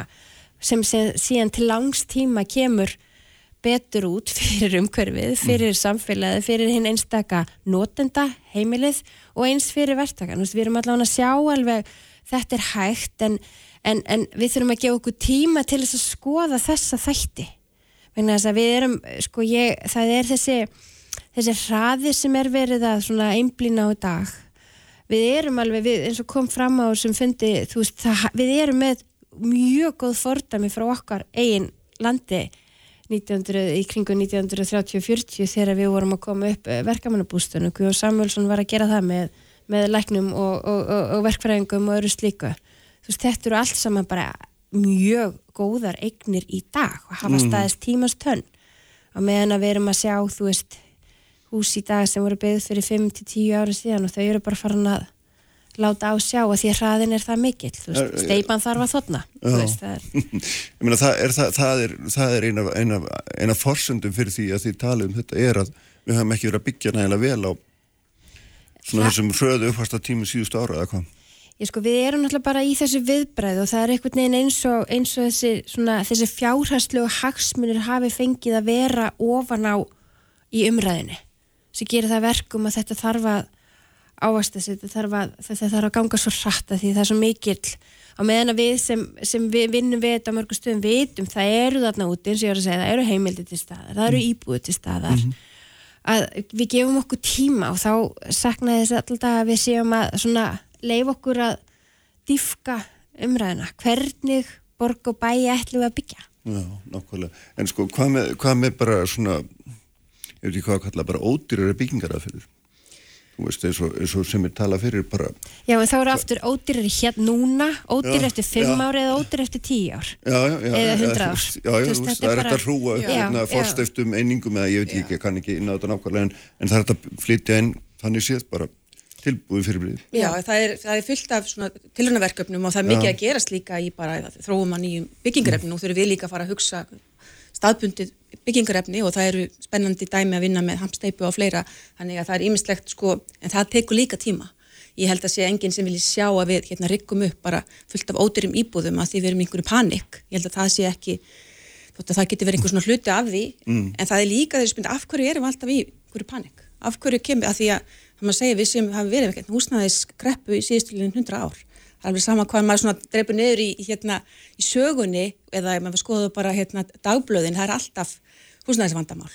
sem, sem síðan til langs tíma kemur betur út fyrir umhverfið, fyrir samfélagið, fyrir hinn einstaka notenda, heimilið og eins fyrir verktakan. Við erum allavega að sjá alveg þetta er hægt en, en, en við þurfum að gefa okkur tíma til þess að skoða þessa þætti. Þess við erum, sko ég, það er þessi þessi hraði sem er verið að einblýna á dag við erum alveg, við, eins og kom fram á sem fundi, þú veist, það, við erum með mjög góð fordami frá okkar eigin landi 1900, í kringu 1930-40 þegar við vorum að koma upp verkamannabústunum og Samuelsson var að gera það með, með læknum og, og, og, og verkfræðingum og öru slíku. Þú veist, þetta eru allt saman bara mjög góðar eignir í dag og hafa staðist tímast tönn. Og meðan að við erum að sjá, þú veist hús í dag sem voru byggð fyrir 5-10 ára síðan og þau eru bara farin að láta á sjá að því að hraðin er það mikill steipan þarf að þotna veist, það er, meina, það er, það, er, það er eina, eina, eina forsendum fyrir því að því tala um þetta er að við höfum ekki verið að byggja nægilega vel á svona þessum hröðu uppfasta tímu síðustu ára eða hvað. ég sko við erum náttúrulega bara í þessu viðbræð og það er einhvern veginn eins og, eins og þessi, svona, þessi fjárhærslu og hagsmunir hafi fengið að vera ofan á í umræðinu sem gerir það verkum að þetta þarf að ávast þessi, þetta þarf að, þetta þarf að ganga svo hratt að því það er svo mikill. Á meðan að við sem, sem við vinnum við þetta á mörgum stöðum vitum, það eru þarna úti eins og ég var að segja, það eru heimildi til staðar það eru íbúið til staðar. Að við gefum okkur tíma og þá saknaði þess alltaf að við séum að svona leif okkur að dýfka umræðina hvernig borg og bæi ætlum við að byggja? Já, nákvæmlega. En sko, hvað með, hvað með bara svona, ég veit ekki hvað að kalla, bara ódýrari byggingaraðferður? Þú veist, eins og, eins og sem er talað fyrir bara, Já, en þá eru aftur ódýrar hérna núna, ódýrar Já, eftir 5 já. ár eða ódýrar eftir 10 ár. já, já, já. Eða já, 100 þú ár. Já, já, veist, þetta það er að hrúa hérna forstiftum einingum eða ég veit ekki, ég kann ekki inn á þetta nákvæmlega en, en það er að flytja inn þannig séð bara tilbúið fyrir blíð. Já, það er, það er fyllt af svona tilhörnaverkefnum og það er mikið að gerast líka í bara þróum að nýjum byggingarefni og þurfum við líka að fara að hugsa staðbundið byggingarefni og það eru spennandi dæmi að vinna með hamsteipu og fleira þannig að það er ýmislegt sko, en það tekur líka tíma. Ég held að sé enginn sem vilji sjá að við hérna riggum upp bara fullt af ódýrum íbúðum að því við erum einhverju panik. Ég held að það sé ekki, þótt að það geti verið einhver svona hluti af því, en það er líka þegar spyndi af hverju erum við alltaf í einhverju panik? Af hverju kemur, að því að það maður segja við sem hafa verið með húsnæðis greppu í síðustilinu 100 ár. Það er alveg sama hvað maður svona dreipur niður í, í, hérna, í sögunni eða ef maður skoður bara hérna, dagblöðin, það er alltaf húsnæðisvandamál.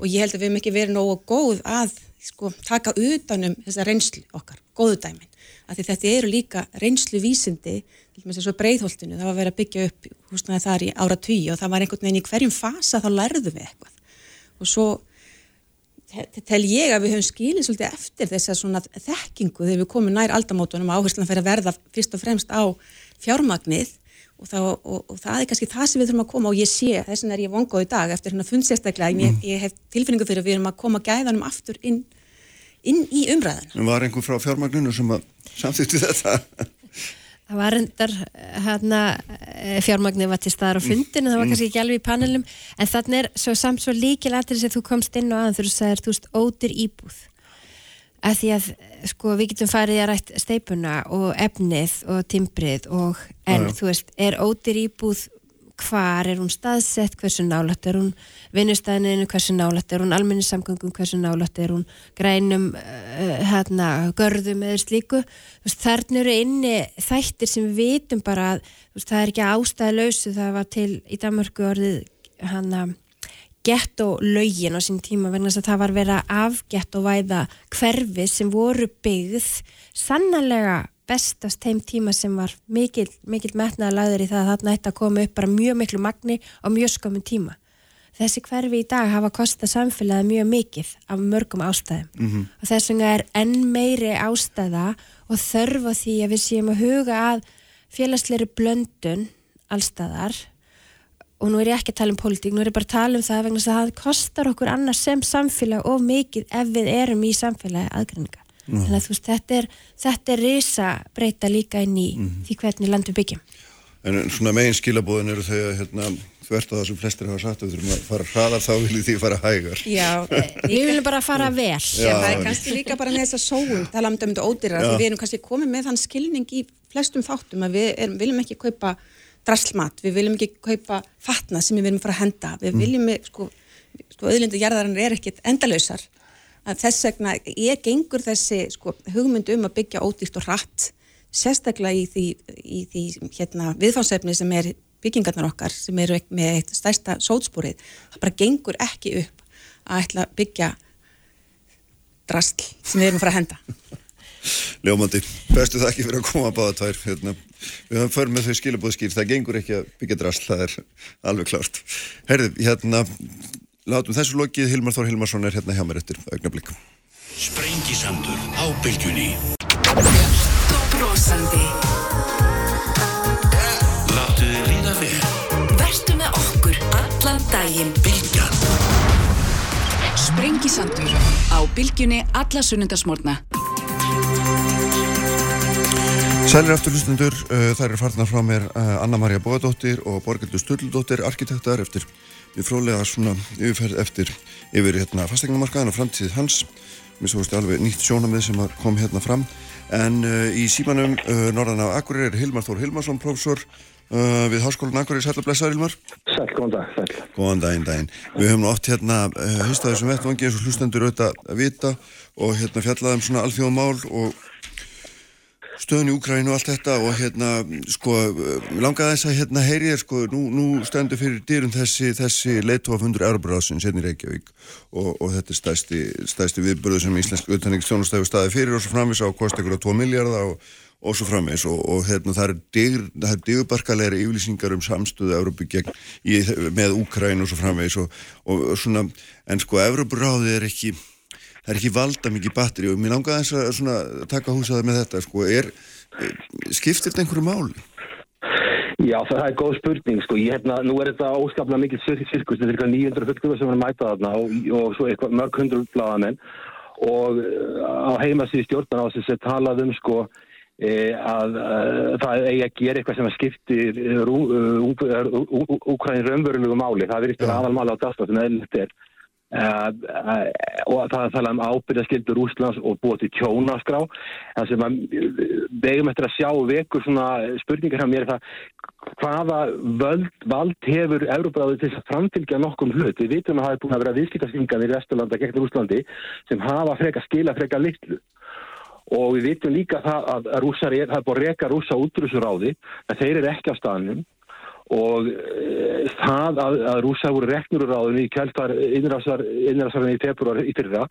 Og ég held að við hefum ekki verið nógu góð að sko, taka utanum þessa reynslu okkar, góðu dæmin. Af því þetta eru líka reynslu vísindi, til dæmis eins og breiðholtinu, það var verið að byggja upp húsnæði þar í ára tugi og það var einhvern veginn í hverjum fasa þá lærðum við eitthvað. Og svo te- tel ég að við höfum skilið svolítið eftir þess að svona þekkingu þegar við komum nær aldamótunum og áherslan fyrir að verða fyrst og fremst á fjármagnið og, þá, og, og það er kannski það sem við þurfum að koma og ég sé, þess vegna er ég vongóð í dag eftir hérna fundsérstaklega, ég, ég hef tilfinningu fyrir að við erum að koma gæðanum aftur inn, inn í umræðina. En var einhver frá fjármagninu sem að samþýtti þetta? Það var reyndar hérna fjármagnið var til staðar á fundinu, það var kannski ekki alveg í panelum, en þannig er svo samt svo líkilatrið sem þú komst inn og aðan þegar þú sagðir, þú veist, ódyr íbúð. Að því að, sko, við getum farið að rætt steipuna og efnið og timbrið og, en, þú veist, er ódyr íbúð hvar er hún staðsett, hversu nálætt er hún vinnustæðinu, hversu nálætt er hún almennissamgöngum, hversu nálætt er hún grænum uh, hérna, görðum eða slíku. Veist, þarna eru inni þættir sem við vitum bara að veist, það er ekki ástæðilausu það var til í Danmarku orðið hana gettolaugin á sín tíma vegna þess að það var verið að afgett og væða hverfi sem voru byggð sannlega bestast þeim tíma sem var mikil, mikil metnaða lagður í það að þarna ætti að koma upp bara mjög miklu magni á mjög skömmun tíma. Þessi hverfi í dag hafa kostað samfélagið mjög mikið af mörgum ástæðum mm -hmm. og þess vegna er enn meiri ástæða og þörfa því að við séum að huga að félagsleiri blöndun allstæðar og nú er ég ekki að tala um pólitík, nú er ég bara að tala um það vegna að það kostar okkur annars sem samfélag of mikið ef við erum í samfélagi aðgræninga. Mm. Þannig að þú veist, þetta er, þetta er risa breyta líka inn í mm. því hvernig landu byggjum. En svona megin skilabóðin eru þau að hérna, þvert á það sem flestir hafa sagt, við þurfum að fara hraðar þá viljið því fara hægar. Já, við viljum bara fara vel. Já, það er kannski líka bara með þess að sóum, tala um þetta ódýra, því við erum kannski komið með þann skilning í flestum þáttum að við erum, viljum ekki kaupa drasslmat, við viljum ekki kaupa fatna sem við viljum fara að henda, við mm. viljum, sko, sko auðlindu jarðarann er ekkit endalausar. Að þess vegna ég gengur þessi sko, hugmynd um að byggja ódýrt og hratt sérstaklega í því, í því hérna, viðfáðsefni sem er byggingarnar okkar sem eru með eitt stærsta sótspúrið, það bara gengur ekki upp að ætla að byggja drastl sem við erum að fara að henda Ljómandi, bestu það ekki fyrir að koma að báða tvær hérna. við höfum för með þau skilabóðskýr það gengur ekki að byggja drastl, það er alveg klárt Herði, hérna Látum þessu lokið, Hilmar Þór Hilmarsson er hérna hjá mér eftir augnablík. Sprengisandur á bylgjunni. Björn og brósandi. Láttu þið líða vel. Vertu með okkur allan daginn. Bylgjan. Sprengisandur á bylgjunni alla sunnundasmórna. Sælir aftur hlustundur, uh, þær eru farnar frá mér uh, Anna-Maria Bóðadóttir og Borgildur Stöldóttir, arkitektar eftir við fróðlega svona yfirferð eftir yfir hérna fastegnumarkaðan og framtíð hans. Mér svo veist alveg nýtt sjónamið sem kom hérna fram. En uh, í símanum uh, norðan af Akureyri er Hilmar Þór Hilmarsson professor uh, við Háskólan Akureyri Sæl og blessaður Hilmar. Sæl, góðan dag, sæl Góðan daginn, daginn. Við höfum oft hérna hýstaði sem vettvangi eins og hlustendur auðvitað að vita og hérna fjallaðum svona alþjóðamál og stöðun í Úkrænu og allt þetta og hérna sko langaði þess að hérna heyri ég sko nú, nú stendur fyrir dýrum þessi, þessi leittóafundur Európarásin sérn í Reykjavík og, og þetta er stæsti, stæsti viðbörðu sem íslensk utanriks þjónustæfi staði fyrir og svo framvis á kost ykkur á 2 miljardar og, og svo framvis og, og hérna það er digurbarkalegri yfirlýsingar um samstöðu Európi með Úkrænu og svo framvis og svona en sko Európaráði er ekki það er ekki valda mikið batteri og mér langaði þess að svona, taka húsaði með þetta sko, er, skiptir þetta einhverju máli? Já, það er góð spurning sko, ég hérna, nú er þetta óskaplega mikið sirkus, þetta er eitthvað 900 fullgöfur sem er að mæta þarna og, og svo eitthvað mörg hundru blagamenn og uh, á heimasíði stjórnar á þess að talað um sko e, að uh, það eigi að gera eitthvað sem að skiptir Úkræðin raunverulegu máli, það verður eitthvað aðalmáli á dagstofnum eða þetta er Uh, uh, og það er að tala um ábyrðaskildur Úslands og búið til tjónaskrá. Það sem að vegum eftir að sjá vekur svona spurningar hjá mér það hvaða völd, vald hefur Európaráði til að framfylgja nokkum hlut? Við vitum að það er búin að vera viðskiptarskingan í Vesturlanda gegn Úslandi sem hafa freka skila freka litlu. Og við vitum líka það að rússar er, það er búin að reka rússa útrúsuráði en þeir eru ekki á staðnum og e, það að, að rúsa voru reknur úr ráðinu í kjæltar innræðsarinn í februar í fyrra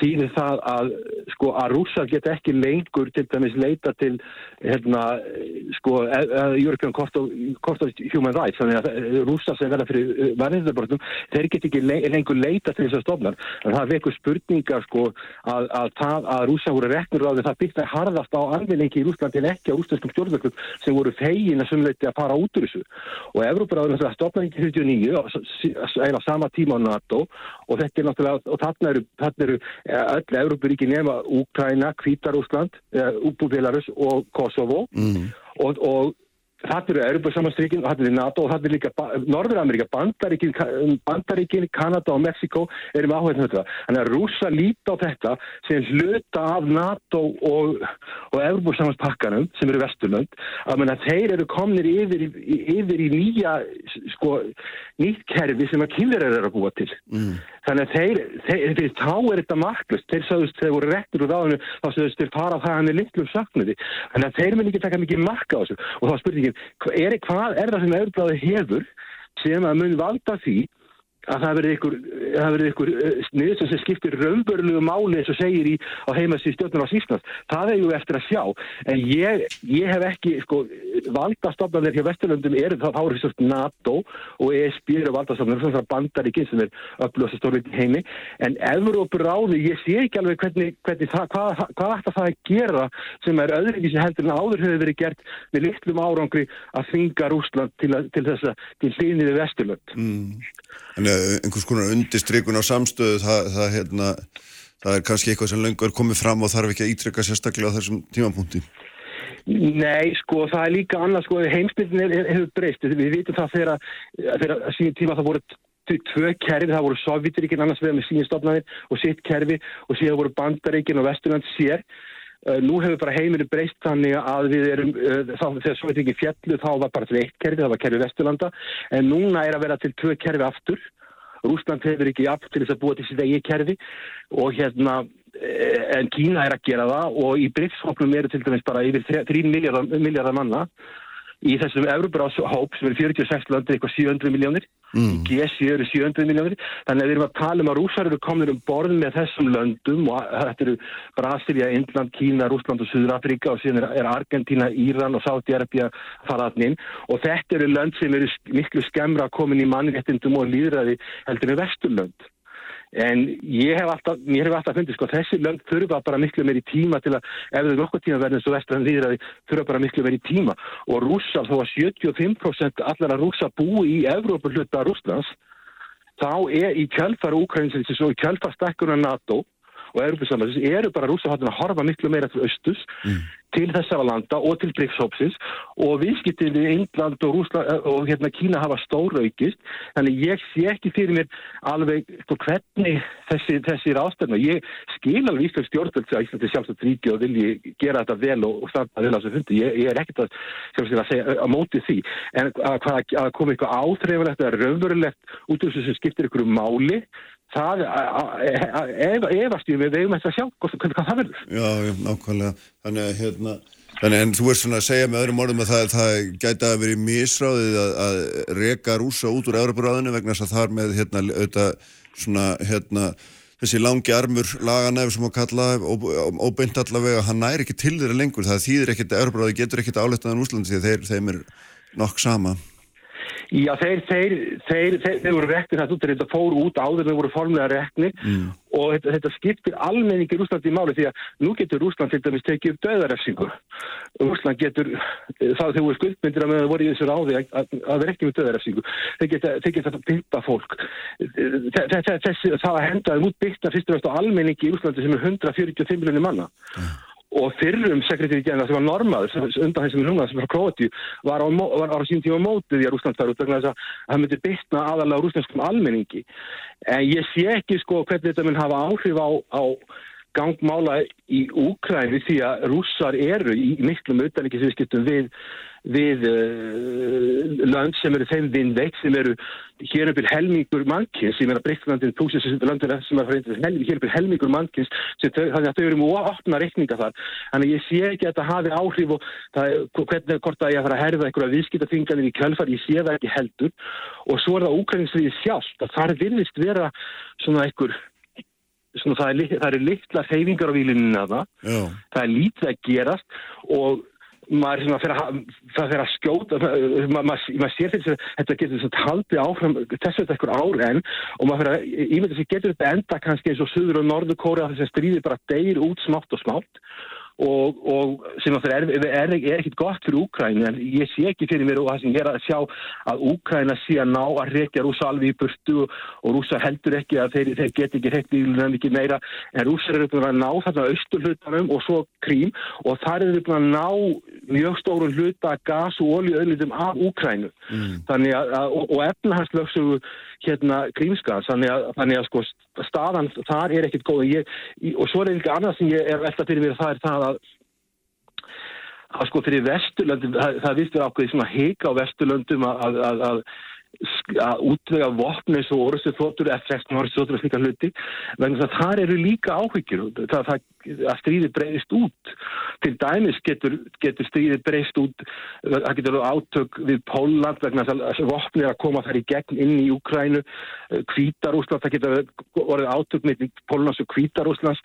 þýðir það að sko að rúsa get ekki lengur til dæmis leita til hérna sko e, e, Court of Human Rights þannig að rúsa sem verða fyrir varðindarbortum þeir get ekki lengur leita til þessar stofnar. En það vekur spurningar sko að, að það að rúsa voru reknur úr ráðinu það byggði harðast á anvelingi í Rúsland en ekki á rúslandskum stjórnvöldum sem voru fegin að sumleiti að fara út úr þessu og Evrópuráður náttúrulega stopnaði ekki 49 eiginlega sama tíma á NATO og þetta er náttúrulega, og þarna eru, þarna eru eh, öll Evrópuríki nema Úkræna, Kvítarúsland, Úbúðélarus og Kosovo mm. og, og það eru Europasamastrykkin, það eru NATO og það eru líka Norður-Ameríka, Bandaríkin, Bandaríkin, Kanada og Mexiko eru með áhuga þetta. Þannig að rúsa líta á þetta sem hluta af NATO og, og Europasamaspakkanum sem eru Vesturlönd að menna þeir eru komnir yfir, yfir í nýja sko, nýtt kerfi sem að kynverjar eru að búa til. Mm. Þannig að þeir, þeir, þeir þá er þetta marklust, þeir sagðust þeir voru rektur úr ráðinu, þá sagðust þeir fara það hann er litlum saknuði. Þannig að þeir mun ekki taka mikið marka á þessu og þá spurningin, er, hvað er það sem Európráði hefur sem að mun valda því að það verði ykkur, ykkur sniður sem skiptir raunbörlegu máli eins og segir í, á heimasí stjórnar á Íslands. Það er ju eftir að sjá. En ég, ég hef ekki, sko, valdastofnarnir hjá Vesturlöndum eru þá, eru þessast NATO og ESB eru valdastofnarnir, svona bandaríkinn sem er upplöðast stórveit í heimi. En Evrópur ráði, ég sé ekki alveg hvernig, hvernig það, hvað, hvað ætla það að gera sem er öðruvísi heldur en áður hefur verið gert með litlum árangri að þvinga Rúsland til, til þess að til hlýnir við Vesturlönd. Þannig að einhvers konar undistrykun á samstöðu, það, það, hérna, það er kannski eitthvað sem löngu er komið fram og þarf ekki að ítrekka sérstaklega á þessum tímapunkti. Nei, sko, það er líka annað, sko, heimsbyldin er, hefur breyst. Við vitum það þegar, að síðan tíma það voru tvö kerfi, það voru Sovjetiríkin annars vegar með síðan stofnaðir og sitt kerfi og síðan voru Bandaríkin og Vesturland sér. Uh, nú hefur bara heiminu breyst þannig að við erum, uh, þá, þegar Sovjetiríkin fjallu þá var bara til eitt kerfi, það var kerfi Vesturlanda, en núna er að vera til tvö kerfi aftur. Rúsland hefur ekki aftur til þess að búa til sitt eigi kerfi og hérna eh, en Kína er að gera það og í BRICS-hóknum eru til dæmis bara yfir 3 miljardar, miljardar manna í þessum Euróbrás-hóp sem eru 46 landir eitthvað 700 miljónir í G7 eru 700 miljónir þannig að við erum að tala um að rúsar eru komin um borð með þessum löndum og þetta eru Brasilia, Indland, Kína, Rúsland og Suður-Afrika og síðan er, Argentina, Íran og Sáti-Arabia faraðnin og þetta eru lönd sem eru miklu skemmra komin í mannréttindum og líðræði heldur en vesturlönd En ég hef alltaf, mér hef alltaf fundið, sko, þessi lönd þurfa bara miklu meiri tíma til að, ef þau nokkuð tíma verður eins og vestræðan líðræði, þurfa bara miklu meiri tíma. Og rússar, þó að 75% allar að rússa búi í Evrópu hluta Rússlands, þá er í kjölfara Úkraínsins og í kjölfara stekkunar NATO og Evrópusamlæsins eru bara rússaháttin að horfa miklu meira til austus til þessara landa og til BRICS-hópsins. Og viðskiptið við England og, Rússland, og hérna Kína hafa stóraukist. Þannig ég sé ekki fyrir mér alveg sko, hvernig þessi, þessi ráðstefna, ég skil alveg íslensk stjórnvöld að Íslandi sjálfsagt ríki og vilji gera þetta vel og, og standa vel á þessu fundi, ég, ég er ekkert að, að segja að móti því. En að, að, koma eitthvað áþreifulegt eða raunverulegt út úr þessu sem skiptir ykkur máli það, ef, efast ég við eigum eftir að sjá hvernig hvað það verður. Já, já, nákvæmlega. Þannig að hérna, þannig en þú ert svona að segja með öðrum orðum að það, það gæti að verið misráðið að, að reka rúsa út úr Európaráðinu vegna þess að þar með hérna, auðvitað svona hérna þessi langi armur laganæfi sem að kalla óbeint allavega, hann næri ekki til þeirra lengur, það þýðir ekkert að Európaráði getur ekkert áleitaðan Úslandi því þeir, þeim er nokk sama. Já, þeir, þeir, þeir, þeir, þeir voru reknir það út, þetta fór út áður þeir voru formlega reknir og þetta, þetta skiptir almenningi Rúsland í máli því að nú getur Rúsland til dæmis tekið upp döðarefsingu. Rúsland getur, þá þeir voru skuldmyndir að það voru í þessu ráði að, að, að ekki með döðarefsingu. Þeir geta, þeir geta byrta fólk. Þe- þe- þe- Þessi, það að henda þeim út byrta fyrst og veist á almenningi í Rúslandi sem er 145 miljonir manna og fyrrum sekretæri genna sem var normaður undan þessum núna sem var Króatíu var á, á sín tíma á móti því að Rúsland fær út vegna þess að það myndi bytna aðalega rúslandskum almenningi. En ég sé ekki sko hvernig þetta mun hafa áhrif á, á gangmála í Úkræni því að rússar eru í miklum utanrikkisviðskiptum við, við uh, lönd sem eru þeim vinnveikt sem eru hér uppir helmingur mannkins. Sem er að Breitlandin, Púsis löndina sem er hér uppir helmingur mannkins þannig að þau eru mjög að opna reikninga þar. Þannig að ég sé ekki að þetta hafi áhrif og það, er- hvernig hvort að ég fara að herða einhverja viðskiptaþinganir í kjölfar, ég sé það ekki heldur. Og svo er það Úkræninsriðið sjálft að þar virðist vera svona einhver svona, það, er, það eru litla hreyfingar á výlinni að það það er lítið að gerast og maður er svona fyrir að, fyrir að skjóta maður, maður, maður sér þess að þetta getur haldið áfram þess að þetta ekkur ár enn og maður fyrir að ímynda sig getur þetta enda kannski eins og Suður og Norður Kóri að þess að stríði bara deyr út smátt og smátt og, og sem er, er, er, er ekkit gott fyrir Úkræni en ég sé ekki fyrir mér og það sem ég er að sjá að Úkræna sé að ná að rekja rúsa alveg í burtu og, rúsa heldur ekki að þeir, þeir get ekki hreitt í mikið meira en rúsar eru búin að ná þarna austurhlutanum og svo krím og þar eru búin að ná mjög stórun hluta gas og olíuauðlitum af Úkrænu þannig að, og, og efnahagslöksugu hérna grímskans þannig að, þannig að sko staðan þar er ekkit góð. Ég, og svo er líka annað sem ég er velta fyrir mér það er það að að sko fyrir Vesturlöndum, það, það vist verið ákveðið svona hika á Vesturlöndum að, að, að, að, útvega vopni eins og orðstu þóttur, F-16 orðstu þóttur og slíka hluti, vegna þess að þar eru líka áhyggjur, það, það, að stríði breyðist út. Til dæmis getur, getur stríði breyðist út, það getur átök við Póland vegna þess að vopni er að koma þar í gegn inn í Úkrænu, Kvítarúsland, það getur verið átök með Pólans og Kvítarúslands,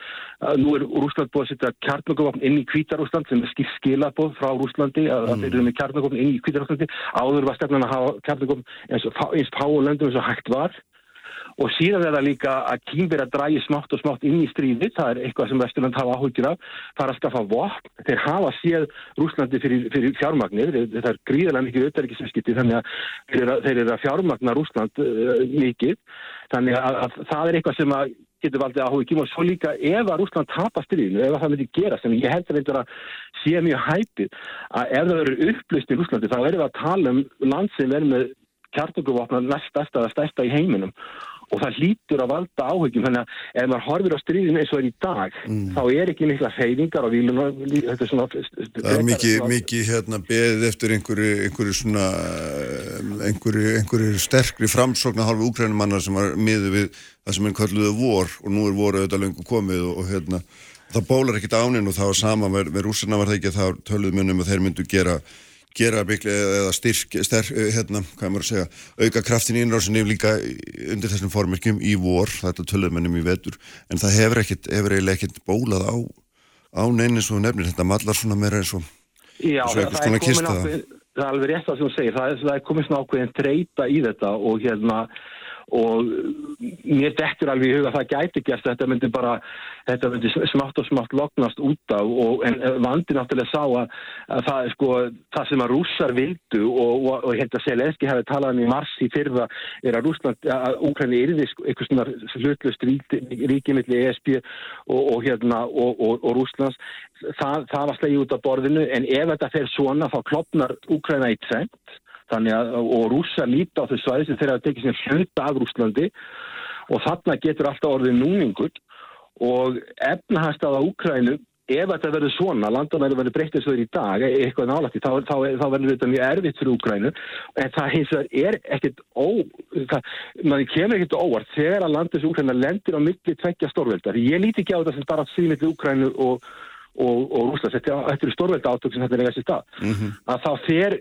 nú er Rúsland búið að setja kjarnökuvopn inn í Kvítarúsland sem er skil skilaboð frá Rúslandi að mm. þeir eru með kjarnökuvopn inn í Kvítarúslandi, áður var stefnan að hafa kjarnökuvopn eins og fá- eins fáulöndum eins og hægt var og síðan er það líka að kýmbir að drægi smátt og smátt inn í stríði, það er eitthvað sem Vesturland hafa áhugir af, fara að skaffa vopn, þeir hafa séð Rúslandi fyrir, fyrir fjármagnir, það er gríðarlega mikið auðverkisviskiti þannig að þeir eru að, eru að fjármagna Rúsland uh, mikið, þannig að, að það er eitthvað sem að getur valdið áhugjum og svo líka ef að Rúsland tapar stríðinu, ef að það myndi gera sem ég held að þetta sé mjög hæpið að ef það verður upplust í Rúslandi þá erum við að tala um land sem verður með kjartunguvopna næst stærsta eða stærsta í heiminum og það hlýtur að valda áhyggjum þannig að ef maður horfir á stríðinu eins og er í dag þá er ekki mikla hreyfingar á víluna þetta er svona Það er mikið, mikið hérna beðið eftir einhverju, einhverju svona, einhverju, einhverju sterkri framsókn að halva úkrænumannar sem var miður við það sem er kalluðu vor og nú er voru auðvitað lengur komið og, og hérna það bólar ekkit áninn og það var sama með, rússina var það ekki að það töluðu munum að þeir myndu gera gera miklu eða styrk, sterk, hérna, hvað maður að segja, auka kraftin í innrásinni líka undir þessum formerkjum í vor, þetta töluðmennum í vetur, en það hefur ekkit, hefur eiginlega ekkit bólað á, á neinin svo nefnir, þetta mallar svona meira eins og Já, Svo það, einhvers það, konar er komin kista. ákveðin, það er alveg rétt það sem þú segir, það er, það er komin svona ákveðin treyta í þetta og hérna og mér dettur alveg í huga að það gæti að þetta myndi bara þetta myndi smátt og smátt lognast út af og en vandi náttúrulega sá að, að það sko það sem að rússar vildu og, og, og hérna Selenski hefði talað um í mars í fyrra er að Rússland, að Úkræni sko, eitthvað svona hlutlust ríki milli ESB og, og hérna og, Rússlands. Það, það var slegið út af borðinu en ef þetta fer svona þá klopnar Úkræna í þannig að og rússa líta á þau svæði sem þeir hafa tekið sem hluta af Rússlandi og þarna getur alltaf orðið núningur. Og efnahagstaða Úkrænu ef þetta verður svona, landamæri verður breyttið svo er í dag, eitthvað nálætti þá, þá, þá verður þetta mjög erfitt fyrir Úkrænu en það hins vegar er ekkit ó, það, maður kemur ekkit óvart þegar að landis Úkræna lendir á milli tveggja stórveldar, ég líti ekki á þetta sem bara síðan Úkrænu og, og, og Rúslands, þetta, þetta eru stórvelda átök sem þetta er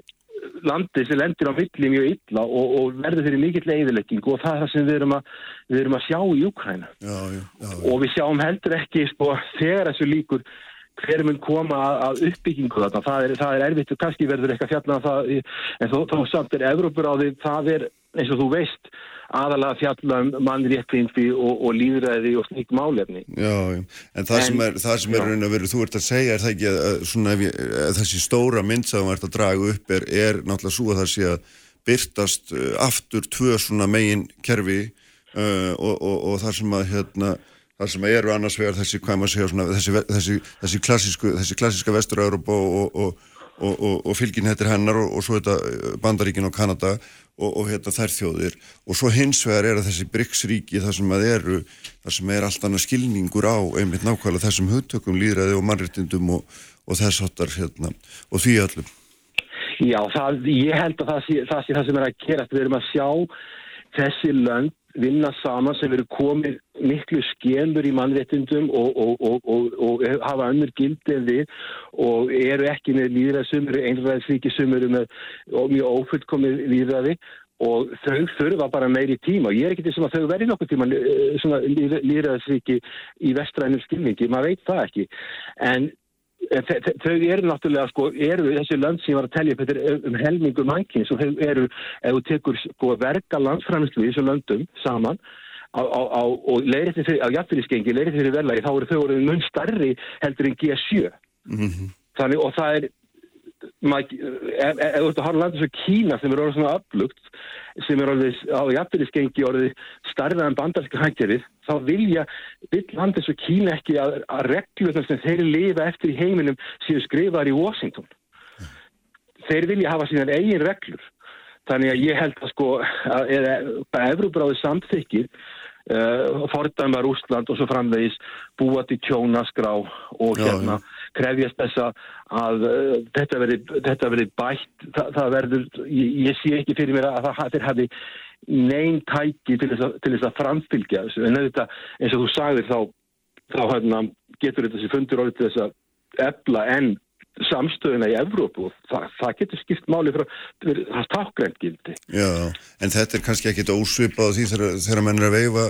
landið sem lendir á milli mjög illa og, og verður fyrir mikill eðilegging og það er það sem við erum að, við erum að sjá í Úkræna já, já, já, og við sjáum heldur ekki sko, þegar þessu líkur hver mun koma að, að uppbyggingu þarna. Það er, það er erfitt og kannski verður eitthvað fjallað um það en þó, þó samt er Evrópuráði það er eins og þú veist aðalega fjalla um mannréttindi og, og líðræði og slík málefni. Já, en það En- sem er, það sem er raun að vera, þú ert að segja, er það ekki að, svona að þessi stóra mynd sem þú ert að draga upp er, er náttúrulega svo að það sé að byrtast uh, aftur tvö svona megin kerfi uh, og, og, og þar sem að hérna, þar sem eru annars vegar þessi, hvað maður segja, svona, þessi, þessi, þessi, klassísku, þessi klassíska vestur-Európa og, og, og, og, fylgin hættir hennar og, og svo þetta uh, Bandaríkin og Kanada og, og hérna þær þjóðir og svo hins vegar er að þessi BRICS-ríki þar sem að eru, þar sem er allt annað skilningur á einmitt nákvæmlega þessum hugtökum líðræði og mannréttindum og, og þess áttar hérna og því öllum. Já, það, ég held að það sé, það sé það sem er að gerast. Við erum að sjá þessi lönd vinna saman sem eru komið miklu skemur í mannréttindum og, og, og, og, hafa önnur gildi en við og eru ekki með eru með og mjög ófullkomið líðræði og þau þurfa bara meiri tíma. Og ég er ekki til sem að þau verði nokkuð tíma eh, svona líðræðisríki í vestrænum skilningi, maður veit það ekki. En þau eru náttúrulega, sko, eru þessi lönd sem ég var að telja upp, þetta er um helmingur mannkins og þau eru, ef þú tekur sko verka landsfræmislu í þessu löndum saman á, á, á, og leirið fyrir, á jafnfyrirskengi, leirið fyrir verðlagi, þá eru þau orðið mun stærri heldur en G7. Þannig, og það er, ef, ef þú ert að hafa landið svo Kína sem er orðið svona öflugt, sem er orðið á jafnfyrirskengi orðið starfað en bandarska hækjarið, þá vilja, vill landið svo Kína ekki að, að reglurnar sem þeir lifa eftir í heiminum séu skrifaðar í Washington. þeir vilja hafa síðan eigin reglur. Þannig að ég held að sko, að, eða bara Evróbráði samþykir uh, fordæma Rúsland og svo framvegis búa til tjónaskrá og Já, hérna krefjast þess að, uh, þetta veri, þetta veri bætt. Þa, það verður, ég, ég sé ekki fyrir mér að það hafi neinn tæki til þess, að, til þess að framfylgja þessu. En þetta, eins og þú sagðir þá, þá hérna, getur þetta sér fundur orðið til þess að efla enn samstöðuna í Evrópu og það, það getur skipt máli frá það tákgrænt gildi. Já, en þetta er kannski ekkit ósvipað því þegar, þegar menn er að veifa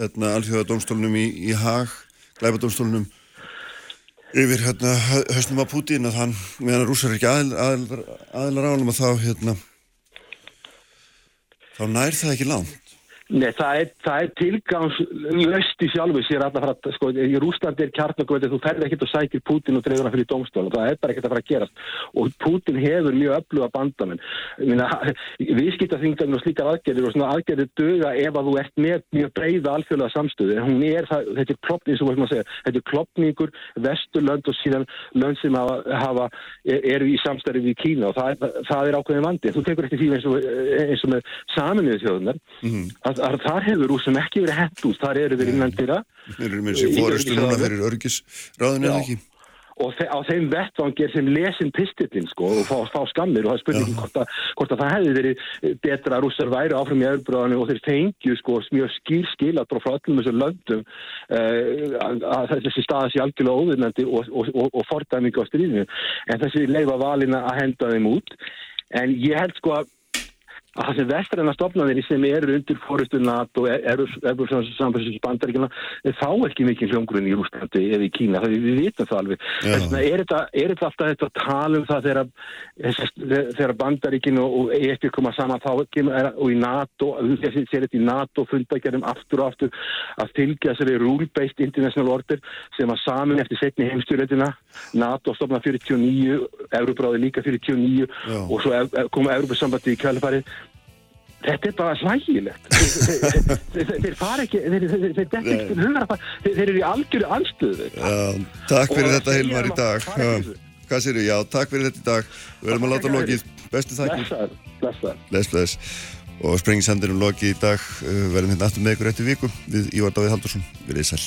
hérna, alþjóðadómstólunum í, í hag, glæpadómstólunum yfir hérna, hö- höstnum á Putin að hann, meðan að rússar er ekki aðil, aðil, aðilar ánum að þá hérna, þá nær það ekki langt. Nei, það er, er tilgangslöst í sjálfu sér að fara, sko, í Rúslandi er kjarnakvöld þú ferði ekkert og sækir Putin og dreifur hann fyrir dómstól og það er bara ekkert að fara að gerast. Og Putin hefur mjög öfluga bandamenn. Viðskipta þingdaginn og slíkar aðgerðir og svona aðgerðir döga ef að þú ert með mjög breyða alþjóðlega samstöðu. Hún er, það, þetta er klopning sem segja, þetta er klopningur vesturlönd og síðan lönd sem hafa, hafa eru í samstæri við Kína og það er, það er ákveðin vandi. Þú tekur að, að þar hefur úr sem ekki verið hent út, þar eru þeir innan dýra Þeir eru með sér fórustu núna fyrir örgisráðinu eða ekki. og þe á þeim vettvangir sem lesin pistillin sko og fá, fá skammir og það er spurningin hvort, að- hvort að það hefði verið betra að rússar væri áfram í öðrubröðinu og þeir fengju sko mjög skýr skilatró frá öllum þessum löndum uh, að, að þessi staða sé algjörlega óvinnandi og, og, og, og fordæmingu á stríðinu. En þessi leifa valina að henda þeim út. En ég held sko að að það sem vestræna stofnanir sem eru undir fórustu NATO eru samfélagsins bandaríkjana þá ekki mikið hljómgrunn í Rúslandi eða í Kína, það við vitum það alveg. Þess vegna er þetta, er alltaf þetta að tala um það þegar, bandaríkinu og ekki koma saman þá og í NATO þessi sér þetta í NATO fundagerðum aftur og aftur að fylgja þessari rule-based international order sem að samin eftir setni heimstyrleitina NATO stofna 49 Euróbráði líka 49 Já. og svo ev- ev- koma Európa-sambandi í kjálfarið Þetta er bara hlægilegt. Þeir, fara ekki, þeir, þeir, þeir, þeir, þeir, þeir, eru í algjöru anstöðu. Takk fyrir þetta Hilmar í dag. ekki Hvað sér Já, takk fyrir þetta í dag. Við verðum að láta lokið. Bestu þakkir. Blessaður, blessaður. Bless, bless. Og sprengisandinum lokið í dag. Verðum hérna aftur með ykkur eftir viku við Ívar Dávið Haldursson. Við erum sæl.